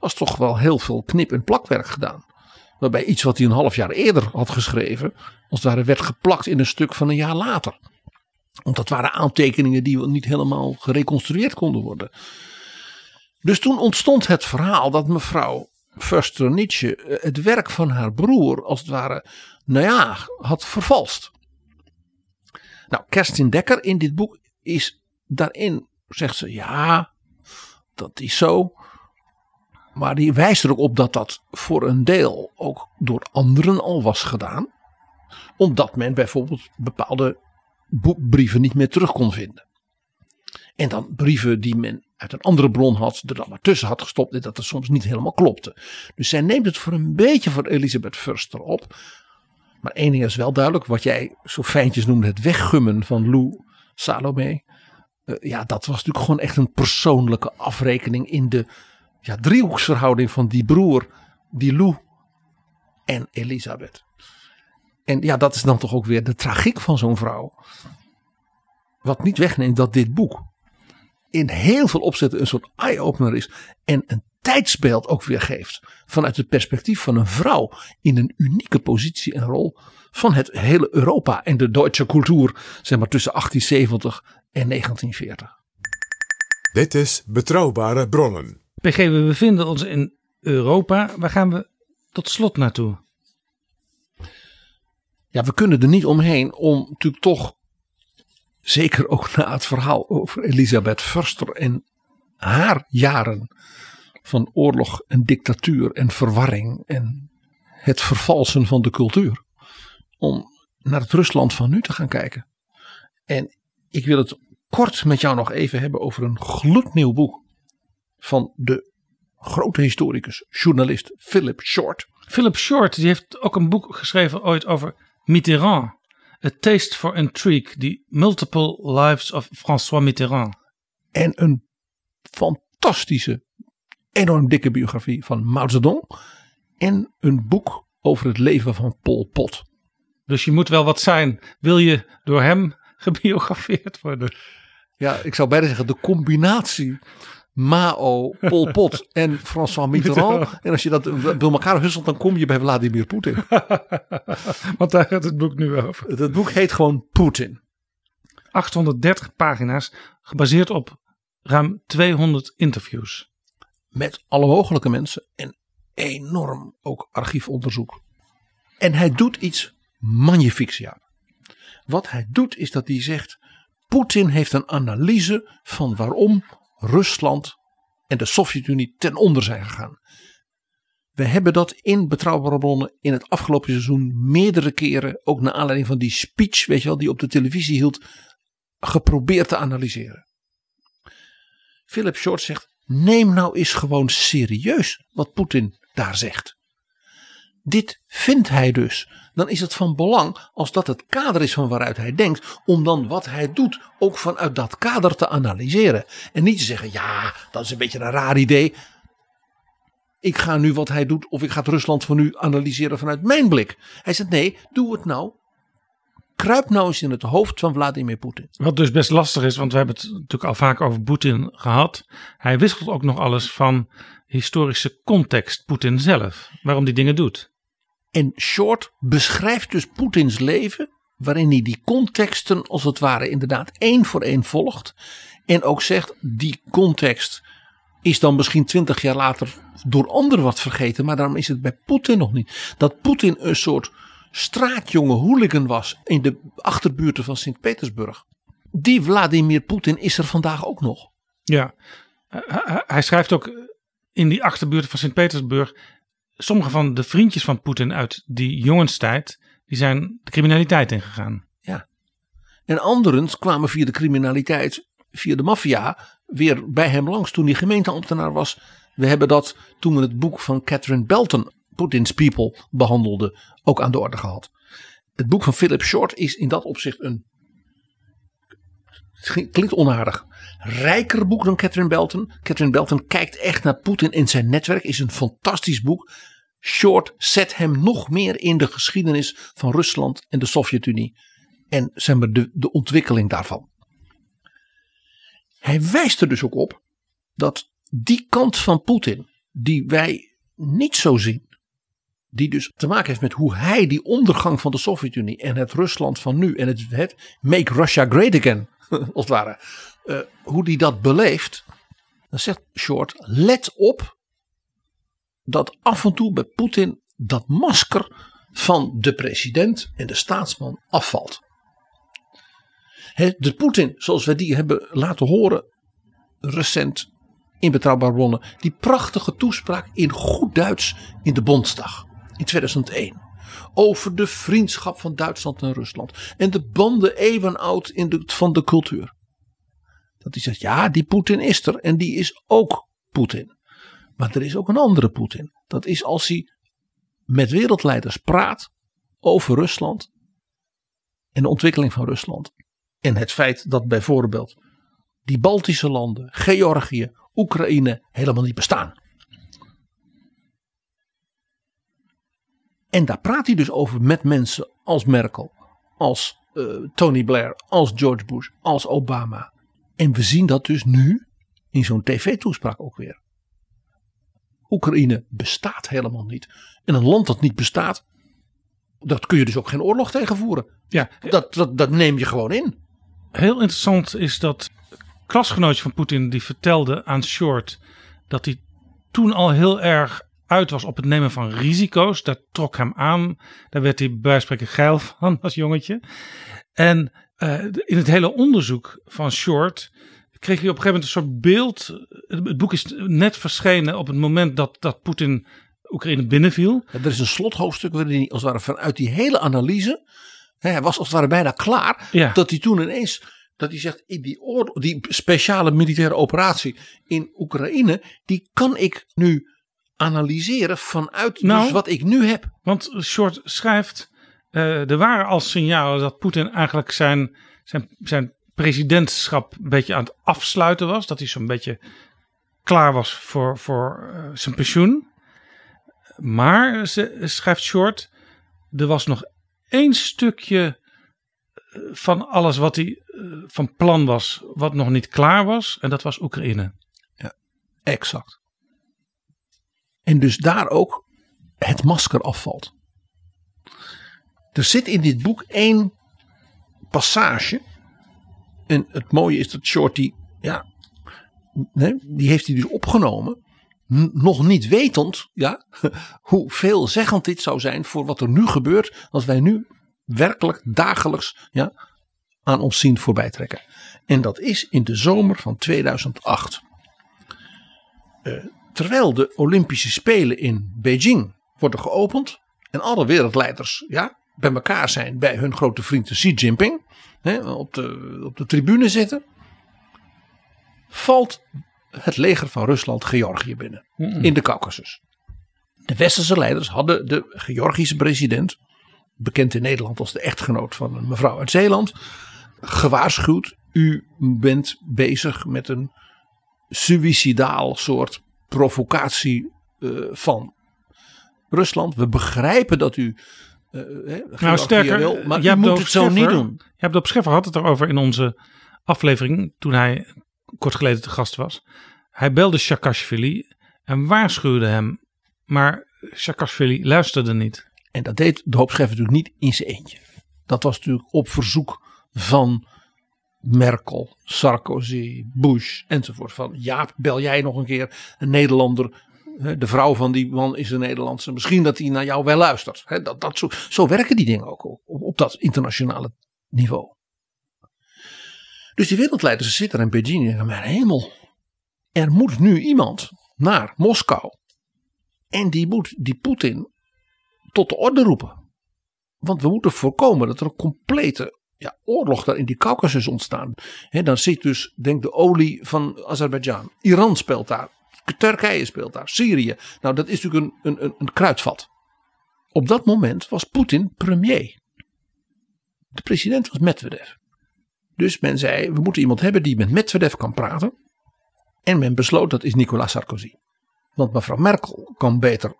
was toch wel heel veel knip- en plakwerk gedaan. Waarbij iets wat hij een half jaar eerder had geschreven, als het ware werd geplakt in een stuk van een jaar later. Want dat waren aantekeningen die niet helemaal gereconstrueerd konden worden. Dus toen ontstond het verhaal dat mevrouw Förster Nietzsche eh, het werk van haar broer als het ware, nou ja, had vervalst. Nou, Kerstin Dekker in dit boek is daarin, zegt ze, ja, dat is zo. Maar die wijst er ook op dat dat voor een deel ook door anderen al was gedaan. Omdat men bijvoorbeeld bepaalde brieven niet meer terug kon vinden. En dan brieven die men uit een andere bron had, er dan maar tussen had gestopt en dat er soms niet helemaal klopte. Dus zij neemt het voor een beetje voor Elisabeth Förster op. Maar één ding is wel duidelijk, wat jij zo fijntjes noemde, het weggummen van Lou Salome. Eh, ja, dat was natuurlijk gewoon echt een persoonlijke afrekening in de ja, driehoeksverhouding van die broer, die Lou en Elisabeth. En ja, dat is dan toch ook weer de tragiek van zo'n vrouw. Wat niet wegneemt dat dit boek in heel veel opzetten een soort eye-opener is. En een tijdsbeeld ook weer geeft. Vanuit het perspectief van een vrouw in een unieke positie en rol. Van het hele Europa en de Duitse cultuur. Zeg maar tussen 1870 en 1940. Dit is Betrouwbare Bronnen. We bevinden ons in Europa. Waar gaan we tot slot naartoe? Ja, we kunnen er niet omheen om natuurlijk toch Zeker ook na het verhaal over Elisabeth Förster en haar jaren van oorlog en dictatuur en verwarring en het vervalsen van de cultuur. Om naar het Rusland van nu te gaan kijken. En ik wil het kort met jou nog even hebben over een gloednieuw boek van de grote historicus, journalist Philip Short. Philip Short die heeft ook een boek geschreven ooit over Mitterrand. A Taste for Intrigue, The Multiple Lives of François Mitterrand. En een fantastische, enorm dikke biografie van Mao Zedong. En een boek over het leven van Pol Pot. Dus je moet wel wat zijn. Wil je door hem <laughs> gebiografeerd worden? Ja, ik zou bijna zeggen de combinatie Mao, Pol <laughs> Pot en François Mitterrand. En als je dat bij elkaar husselt, dan kom je bij Vladimir Poetin. <laughs> Want daar gaat het boek nu over. Het boek heet gewoon Poetin. 830 pagina's, gebaseerd op ruim 200 interviews. Met alle mogelijke mensen en enorm ook archiefonderzoek. En hij doet iets magnifieks, ja. Wat hij doet is dat hij zegt, Poetin heeft een analyse van waarom Rusland en de Sovjet-Unie ten onder zijn gegaan. We hebben dat in betrouwbare bronnen in het afgelopen seizoen meerdere keren, ook naar aanleiding van die speech, weet je wel, die op de televisie hield, geprobeerd te analyseren. Philip Short zegt: neem nou eens gewoon serieus wat Poetin daar zegt. Dit vindt hij dus. Dan is het van belang, als dat het kader is van waaruit hij denkt, om dan wat hij doet ook vanuit dat kader te analyseren. En niet te zeggen, ja, dat is een beetje een raar idee. Ik ga nu wat hij doet, of ik ga het Rusland van nu analyseren vanuit mijn blik. Hij zegt, nee, doe het nou kruip nou eens in het hoofd van Vladimir Poetin. Wat dus best lastig is, want we hebben het natuurlijk al vaak over Poetin gehad. Hij wisselt ook nog alles van historische context, Poetin zelf, waarom die dingen doet. En Short beschrijft dus Poetins leven, waarin hij die contexten als het ware inderdaad één voor één volgt. En ook zegt, die context is dan misschien twintig jaar later door anderen wat vergeten, maar daarom is het bij Poetin nog niet. Dat Poetin een soort straatjonge hooligan was in de achterbuurten van Sint-Petersburg. Die Vladimir Poetin is er vandaag ook nog. Ja, hij schrijft ook in die achterbuurten van Sint-Petersburg sommige van de vriendjes van Poetin uit die jongenstijd, die zijn de criminaliteit ingegaan. Ja. En anderen kwamen via de criminaliteit, via de maffia, weer bij hem langs toen hij gemeenteambtenaar was. We hebben dat toen we het boek van Catherine Belton, Putin's People, behandelden, ook aan de orde gehad. Het boek van Philip Short is in dat opzicht een. Klinkt onaardig. Rijker boek dan Catherine Belton. Catherine Belton kijkt echt naar Poetin in zijn netwerk. Is een fantastisch boek. Short zet hem nog meer in de geschiedenis van Rusland en de Sovjet-Unie. En zeg maar de, de ontwikkeling daarvan. Hij wijst er dus ook op dat die kant van Poetin, die wij niet zo zien, die dus te maken heeft met hoe hij die ondergang van de Sovjet-Unie en het Rusland van nu en het, het Make Russia Great Again, <laughs> als het ware, uh, hoe die dat beleeft. Dan zegt Short, let op dat af en toe bij Poetin dat masker van de president en de staatsman afvalt. de Poetin, zoals wij die hebben laten horen recent in betrouwbare bronnen, die prachtige toespraak in goed Duits in de Bondsdag in 2001. over de vriendschap van Duitsland en Rusland en de banden eeuwenoud van de cultuur. Dat hij zegt, ja, die Poetin is er en die is ook Poetin. Maar er is ook een andere Poetin. Dat is als hij met wereldleiders praat over Rusland en de ontwikkeling van Rusland. En het feit dat bijvoorbeeld die Baltische landen, Georgië, Oekraïne helemaal niet bestaan. En daar praat hij dus over met mensen als Merkel, als uh, Tony Blair, als George Bush, als Obama. En we zien dat dus nu in zo'n tv-toespraak ook weer. Oekraïne bestaat helemaal niet. En een land dat niet bestaat, dat kun je dus ook geen oorlog tegen voeren. Ja. Dat, dat, dat neem je gewoon in. Heel interessant is dat klasgenootje van Poetin die vertelde aan Short dat hij toen al heel erg uit was op het nemen van risico's. Dat trok hem aan. Daar werd hij bij spreken geil van als jongetje. En uh, in het hele onderzoek van Short kreeg hij op een gegeven moment een soort beeld. Het boek is net verschenen op het moment dat, dat Poetin Oekraïne binnenviel. Ja, er is een slothoofdstuk waarin hij als het ware vanuit die hele analyse. Hè, hij was als het ware bijna klaar. Ja. Dat hij toen ineens. Dat hij zegt, in die, oorlog, die speciale militaire operatie in Oekraïne. Die kan ik nu analyseren vanuit Nou. dus wat ik nu heb. Want Short schrijft. Eh, er waren al signalen dat Poetin eigenlijk zijn, zijn, zijn presidentschap een beetje aan het afsluiten was. Dat hij zo'n beetje klaar was voor, voor eh, zijn pensioen. Maar, ze, schrijft Short, er was nog één stukje eh, van alles wat hij van plan was, wat nog niet klaar was. En dat was Oekraïne. Exact. En dus daar ook het masker afvalt. Er zit in dit boek één passage. En het mooie is dat Shorty, ja, die heeft hij dus opgenomen. Nog niet wetend, ja, <laughs> hoe veelzeggend dit zou zijn voor wat er nu gebeurt. Als wij nu werkelijk dagelijks, ja, aan ons zien voorbij trekken. En dat is in de zomer van 2008 terwijl de Olympische Spelen in Beijing worden geopend en alle wereldleiders ja, bij elkaar zijn bij hun grote vriend Xi Jinping hè, op, de, op de tribune zitten, valt het leger van Rusland Georgië binnen in de Caucasus. De westerse leiders hadden de Georgische president, bekend in Nederland als de echtgenoot van een mevrouw uit Zeeland, gewaarschuwd. U bent bezig met een suicidaal soort provocatie eh, van Rusland. We begrijpen dat u. eh, hè, Georgië Nou, sterker, wil, maar Jaap moet het zo niet Scheffer- doen. Jaap Doop Scheffer had het erover in onze aflevering toen hij kort geleden te gast was. Hij belde Saakashvili en waarschuwde hem, maar Saakashvili luisterde niet. En dat deed de hoopschrijver natuurlijk niet in zijn eentje. Dat was natuurlijk op verzoek van Merkel, Sarkozy, Bush enzovoort. Van Jaap, bel jij nog een keer een Nederlander. De vrouw van die man is een Nederlandse. Misschien dat hij naar jou wel luistert. Dat, dat zo, werken die dingen ook op, op dat internationale niveau. Dus die wereldleiders zitten in Beijing en denken, mijn hemel. Er moet nu iemand naar Moskou. En die moet die Poetin tot de orde roepen. Want we moeten voorkomen dat er een complete ja, oorlog daar in die Caucasus ontstaan. He, dan zit dus, denk de olie van Azerbeidzjan. Iran speelt daar. Turkije speelt daar. Syrië. Nou, dat is natuurlijk een, een, een, kruidvat. Op dat moment was Poetin premier. De president was Medvedev. Dus men zei, we moeten iemand hebben die met Medvedev kan praten. En men besloot, dat is Nicolas Sarkozy. Want mevrouw Merkel kan beter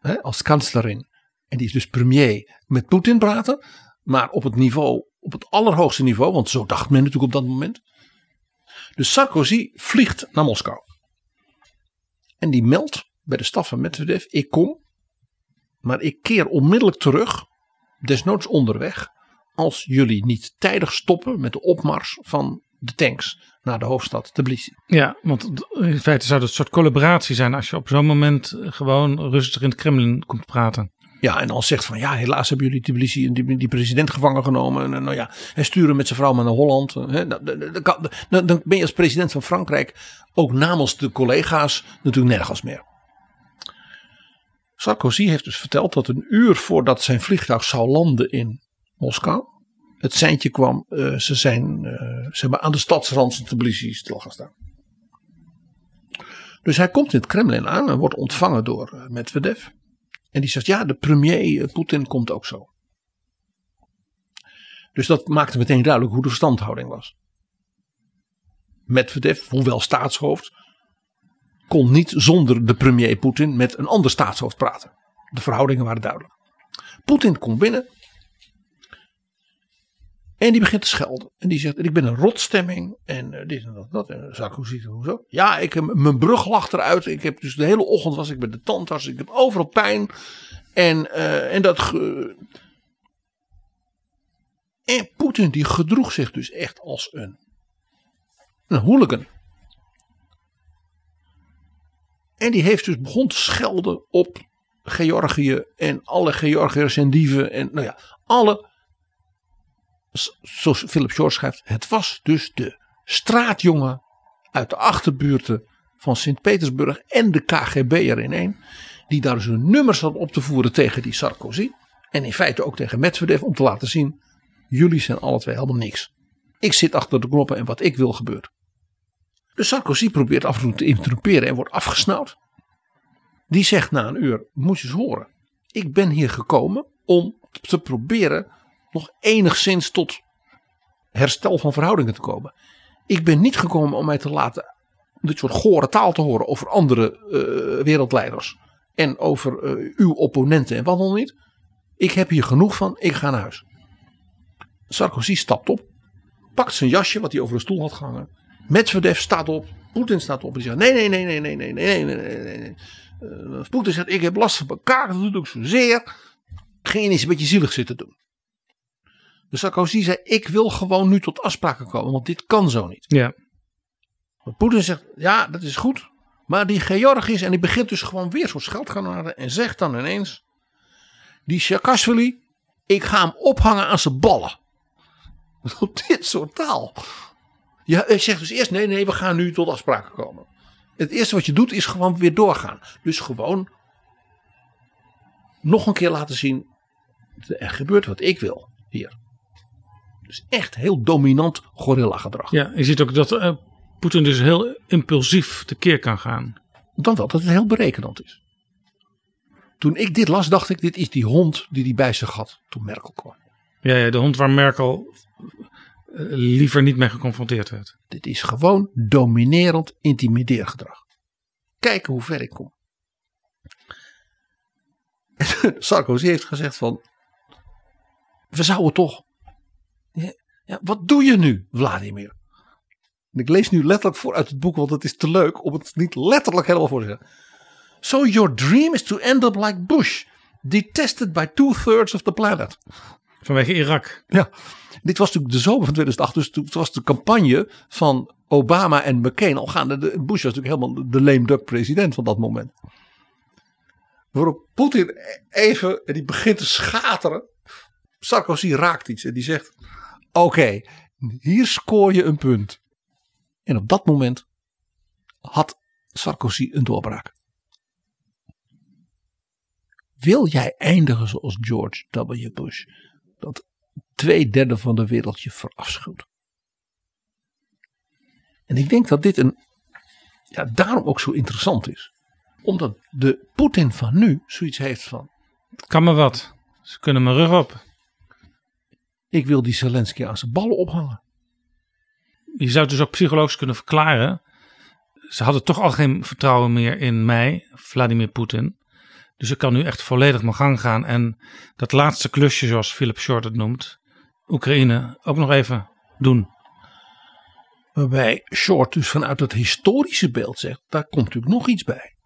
hè, als kanslerin en die is dus premier met Poetin praten. Maar op het niveau, op het allerhoogste niveau, want zo dacht men natuurlijk op dat moment. Dus Sarkozy vliegt naar Moskou. En die meldt bij de staf van Medvedev, ik kom. Maar ik keer onmiddellijk terug, desnoods onderweg. Als jullie niet tijdig stoppen met de opmars van de tanks naar de hoofdstad Tbilisi. Ja, want in feite zou dat een soort collaboratie zijn als je op zo'n moment gewoon rustig in het Kremlin komt praten. Ja, en dan zegt van ja, helaas hebben jullie Tbilisi die, die president gevangen genomen. En, nou ja, en sturen met zijn vrouw maar naar Holland. Hè, dan, ben je als president van Frankrijk ook namens de collega's natuurlijk nergens meer. Sarkozy heeft dus verteld dat een uur voordat zijn vliegtuig zou landen in Moskou. Het seintje kwam, eh, ze zijn uh, ze hebben aan de stadsrand van Tbilisi stil gaan staan. Dus hij komt in het Kremlin aan en wordt ontvangen door Medvedev. En die zegt, ja, de premier Poetin komt ook zo. Dus dat maakte meteen duidelijk hoe de verstandhouding was. Medvedev, hoewel staatshoofd, kon niet zonder de premier Poetin met een ander staatshoofd praten. De verhoudingen waren duidelijk. Poetin komt binnen. En die begint te schelden. En die zegt: Ik ben een rotstemming. En uh, dit en dat. dat. En Sarkozy hoezo? Ja, ik heb, mijn brug lag eruit. Ik heb dus de hele ochtend was ik bij de tandarts. Ik heb overal pijn. En, uh, en dat. en Poetin die gedroeg zich dus echt als een. Een hooligan. En die heeft dus begon te schelden op Georgië en alle Georgiërs en dieven en nou ja, alle, zoals Philip Shore schrijft, het was dus de straatjongen uit de achterbuurten van Sint-Petersburg en de KGB er in één, die daar dus hun nummers had op te voeren tegen die Sarkozy en in feite ook tegen Medvedev om te laten zien, jullie zijn alle twee helemaal niks. Ik zit achter de knoppen en wat ik wil gebeurt. Dus Sarkozy probeert af en toe te interrumperen en wordt afgesnauwd. Die zegt na een uur: Moet je eens horen. Ik ben hier gekomen om te proberen nog enigszins tot herstel van verhoudingen te komen. Ik ben niet gekomen om mij te laten dit soort gore taal te horen over andere uh, wereldleiders. En over uh, uw opponenten en wat dan niet. Ik heb hier genoeg van, ik ga naar huis. Sarkozy stapt op, pakt zijn jasje wat hij over de stoel had gehangen. Medvedev staat op, Poetin staat op en zegt nee, nee, nee, nee, nee, nee, nee, nee, nee, nee. Uh, Poetin zegt ik heb last van kaak, dat doet ook zozeer. Ging je eens een beetje zielig zitten doen. Dus Sarkozy zei ik wil gewoon nu tot afspraken komen, want dit kan zo niet. Ja. Maar Poetin zegt ja, dat is goed. Maar die Georgisch, en die begint dus gewoon weer zo'n scheldkanade en zegt dan ineens, die Saakashvili, ik ga hem ophangen aan zijn ballen. <laughs> Op dit soort taal. Ja, hij zegt dus eerst nee, nee, we gaan nu tot afspraken komen. Het eerste wat je doet is gewoon weer doorgaan. Dus gewoon nog een keer laten zien, er gebeurt wat ik wil hier. Dus echt heel dominant gorilla gedrag. Ja, je ziet ook dat uh, Poetin dus heel impulsief tekeer kan gaan. Dan wel dat het heel berekenend is. Toen ik dit las, dacht ik, dit is die hond die hij bij zich had toen Merkel kwam. Ja, ja de hond waar Merkel liever niet mee geconfronteerd werd. Dit is gewoon dominerend intimideergedrag. Kijken hoe ver ik kom. <laughs> Sarkozy heeft gezegd van. We zouden toch. Ja, wat doe je nu, Vladimir? En ik lees nu letterlijk voor uit het boek, want het is te leuk om het niet letterlijk helemaal voor te zeggen. So your dream is to end up like Bush, detested by two-thirds of the planet. Vanwege Irak. Ja, dit was natuurlijk de zomer van 2008, dus toen was de campagne van Obama en McCain al gaande. De, Bush was natuurlijk helemaal de lame duck president van dat moment. Waarop Poetin even, en die begint te schateren. Sarkozy raakt iets en die zegt, oké, hier scoor je een punt. En op dat moment had Sarkozy een doorbraak. Wil jij eindigen zoals George W. Bush? Dat twee derde van de wereld je verafschuwt. En ik denk dat dit een, ja, daarom ook zo interessant is. Omdat de Poetin van nu zoiets heeft van. Kan me wat. Ze kunnen mijn rug op. Ik wil die Zelensky aan zijn ballen ophangen. Je zou het dus ook psychologisch kunnen verklaren. Ze hadden toch al geen vertrouwen meer in mij, Vladimir Poetin. Dus ik kan nu echt volledig mijn gang gaan. En dat laatste klusje, zoals Philip Short het noemt, Oekraïne, ook nog even doen. Waarbij Short dus vanuit het historische beeld zegt, daar komt natuurlijk nog iets bij.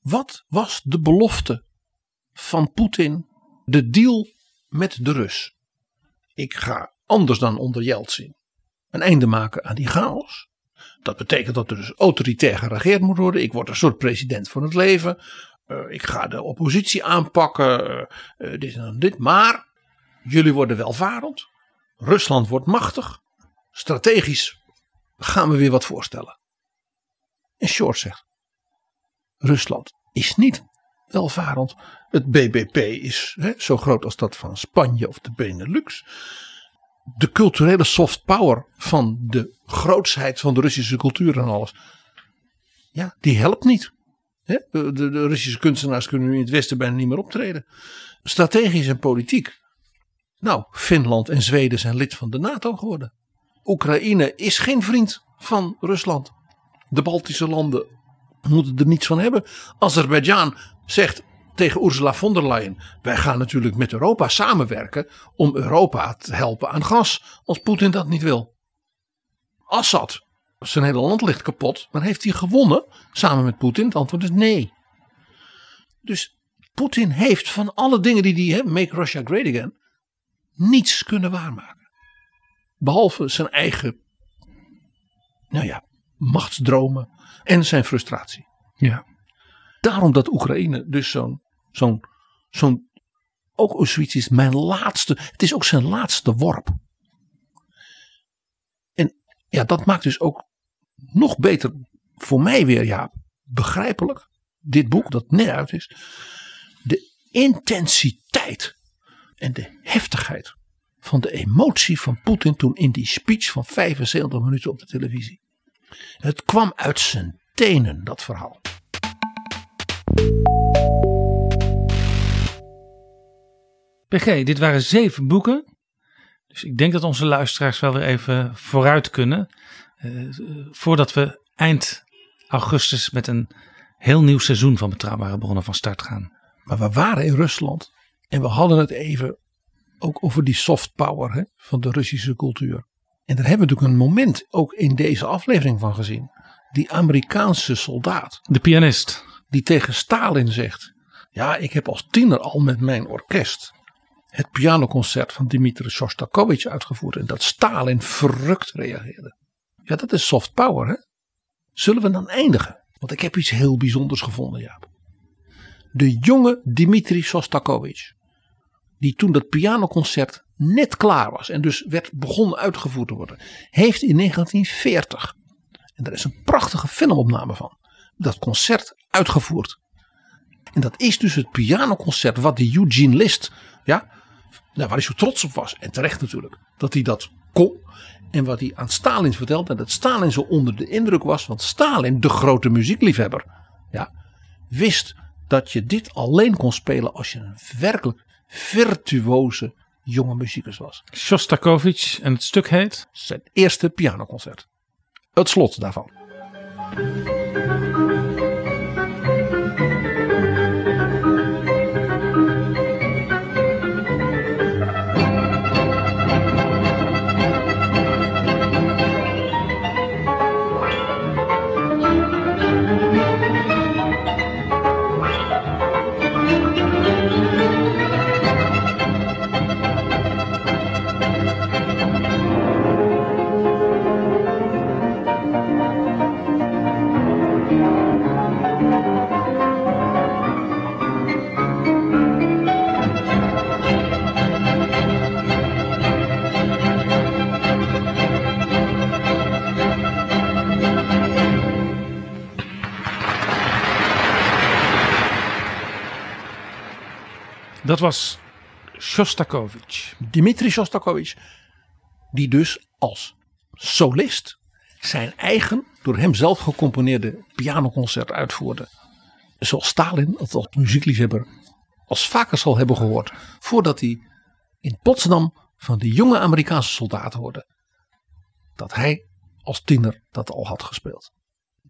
Wat was de belofte van Poetin, de deal met de Rus? Ik ga anders dan onder Yeltsin een einde maken aan die chaos. Dat betekent dat er dus autoritair geregeerd moet worden. Ik word een soort president van het leven. Uh, ik ga de oppositie aanpakken. Uh, uh, dit en dit. Maar jullie worden welvarend. Rusland wordt machtig. Strategisch gaan we weer wat voorstellen. En Short zegt: Rusland is niet welvarend. Het BBP is hè, zo groot als dat van Spanje of de Benelux. De culturele soft power van de grootsheid van de Russische cultuur en alles. Ja, die helpt niet. Hè? De, de, de Russische kunstenaars kunnen nu in het Westen bijna niet meer optreden. Strategisch en politiek. Nou, Finland en Zweden zijn lid van de NATO geworden. Oekraïne is geen vriend van Rusland. De Baltische landen moeten er niets van hebben. Azerbeidzjan zegt tegen Ursula von der Leyen: Wij gaan natuurlijk met Europa samenwerken om Europa te helpen aan gas, als Poetin dat niet wil. Assad, zijn hele land ligt kapot, maar heeft hij gewonnen samen met Poetin? Het antwoord is nee. Dus Poetin heeft van alle dingen die hij, make Russia great again, niets kunnen waarmaken. Behalve zijn eigen, nou ja, machtsdromen en zijn frustratie. Ja. Daarom dat Oekraïne dus zo'n, zo'n, zo'n, ook zoiets is, mijn laatste, het is ook zijn laatste worp. En ja, dat maakt dus ook nog beter voor mij weer, ja, begrijpelijk, dit boek dat net uit is, de intensiteit en de heftigheid van de emotie van Poetin toen in die speech van 75 minuten op de televisie. Het kwam uit zijn tenen, dat verhaal. PG, dit waren zeven boeken. Dus ik denk dat onze luisteraars wel weer even vooruit kunnen. Uh, voordat we eind augustus met een heel nieuw seizoen van Betrouwbare Bronnen van start gaan. Maar we waren in Rusland en we hadden het even ook over die soft power hè, van de Russische cultuur. En daar hebben we natuurlijk een moment ook in deze aflevering van gezien. Die Amerikaanse soldaat. De pianist. Die tegen Stalin zegt. Ja, ik heb als tiener al met mijn orkest het pianoconcert van Dmitri Shostakovich uitgevoerd. En dat Stalin verrukt reageerde. Ja, dat is soft power, hè? Zullen we dan eindigen? Want ik heb iets heel bijzonders gevonden, Jaap. De jonge Dmitri Shostakovich. Die toen dat pianoconcert net klaar was. En dus werd begonnen uitgevoerd te worden. Heeft in 1940. En daar is een prachtige filmopname van. Dat concert uitgevoerd. En dat is dus het pianoconcert wat de Eugene List. Ja, nou, waar hij zo trots op was. En terecht natuurlijk. Dat hij dat kon. En wat hij aan Stalin vertelde. En dat Stalin zo onder de indruk was. Want Stalin, de grote muziekliefhebber. Ja, wist dat je dit alleen kon spelen als je een werkelijk virtuoze jonge muzikus was. Shostakovich en het stuk heet? Zijn eerste pianoconcert. Het slot daarvan. Dat was Shostakovich. Dmitri Shostakovich. Die dus als solist zijn eigen, door hem zelf gecomponeerde pianoconcert uitvoerde. Zoals Stalin het als muziekliefhebber als vaker zal hebben gehoord. Voordat hij in Potsdam van die jonge Amerikaanse soldaat hoorde. Dat hij als tiener dat al had gespeeld.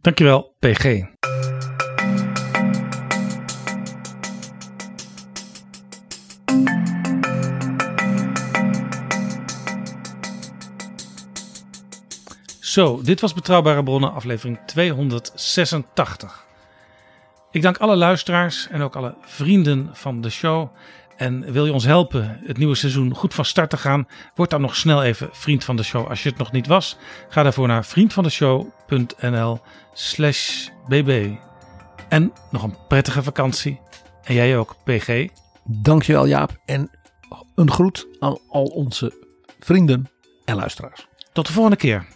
Dankjewel, PG. Zo, dit was Betrouwbare Bronnen, aflevering 286. Ik dank alle luisteraars en ook alle vrienden van de show. En wil je ons helpen het nieuwe seizoen goed van start te gaan? Word dan nog snel even vriend van de show als je het nog niet was. Ga daarvoor naar vriendvandeshow.nl slash bb. En nog een prettige vakantie. En jij ook, PG. Dankjewel Jaap. En een groet aan al onze vrienden en luisteraars. Tot de volgende keer.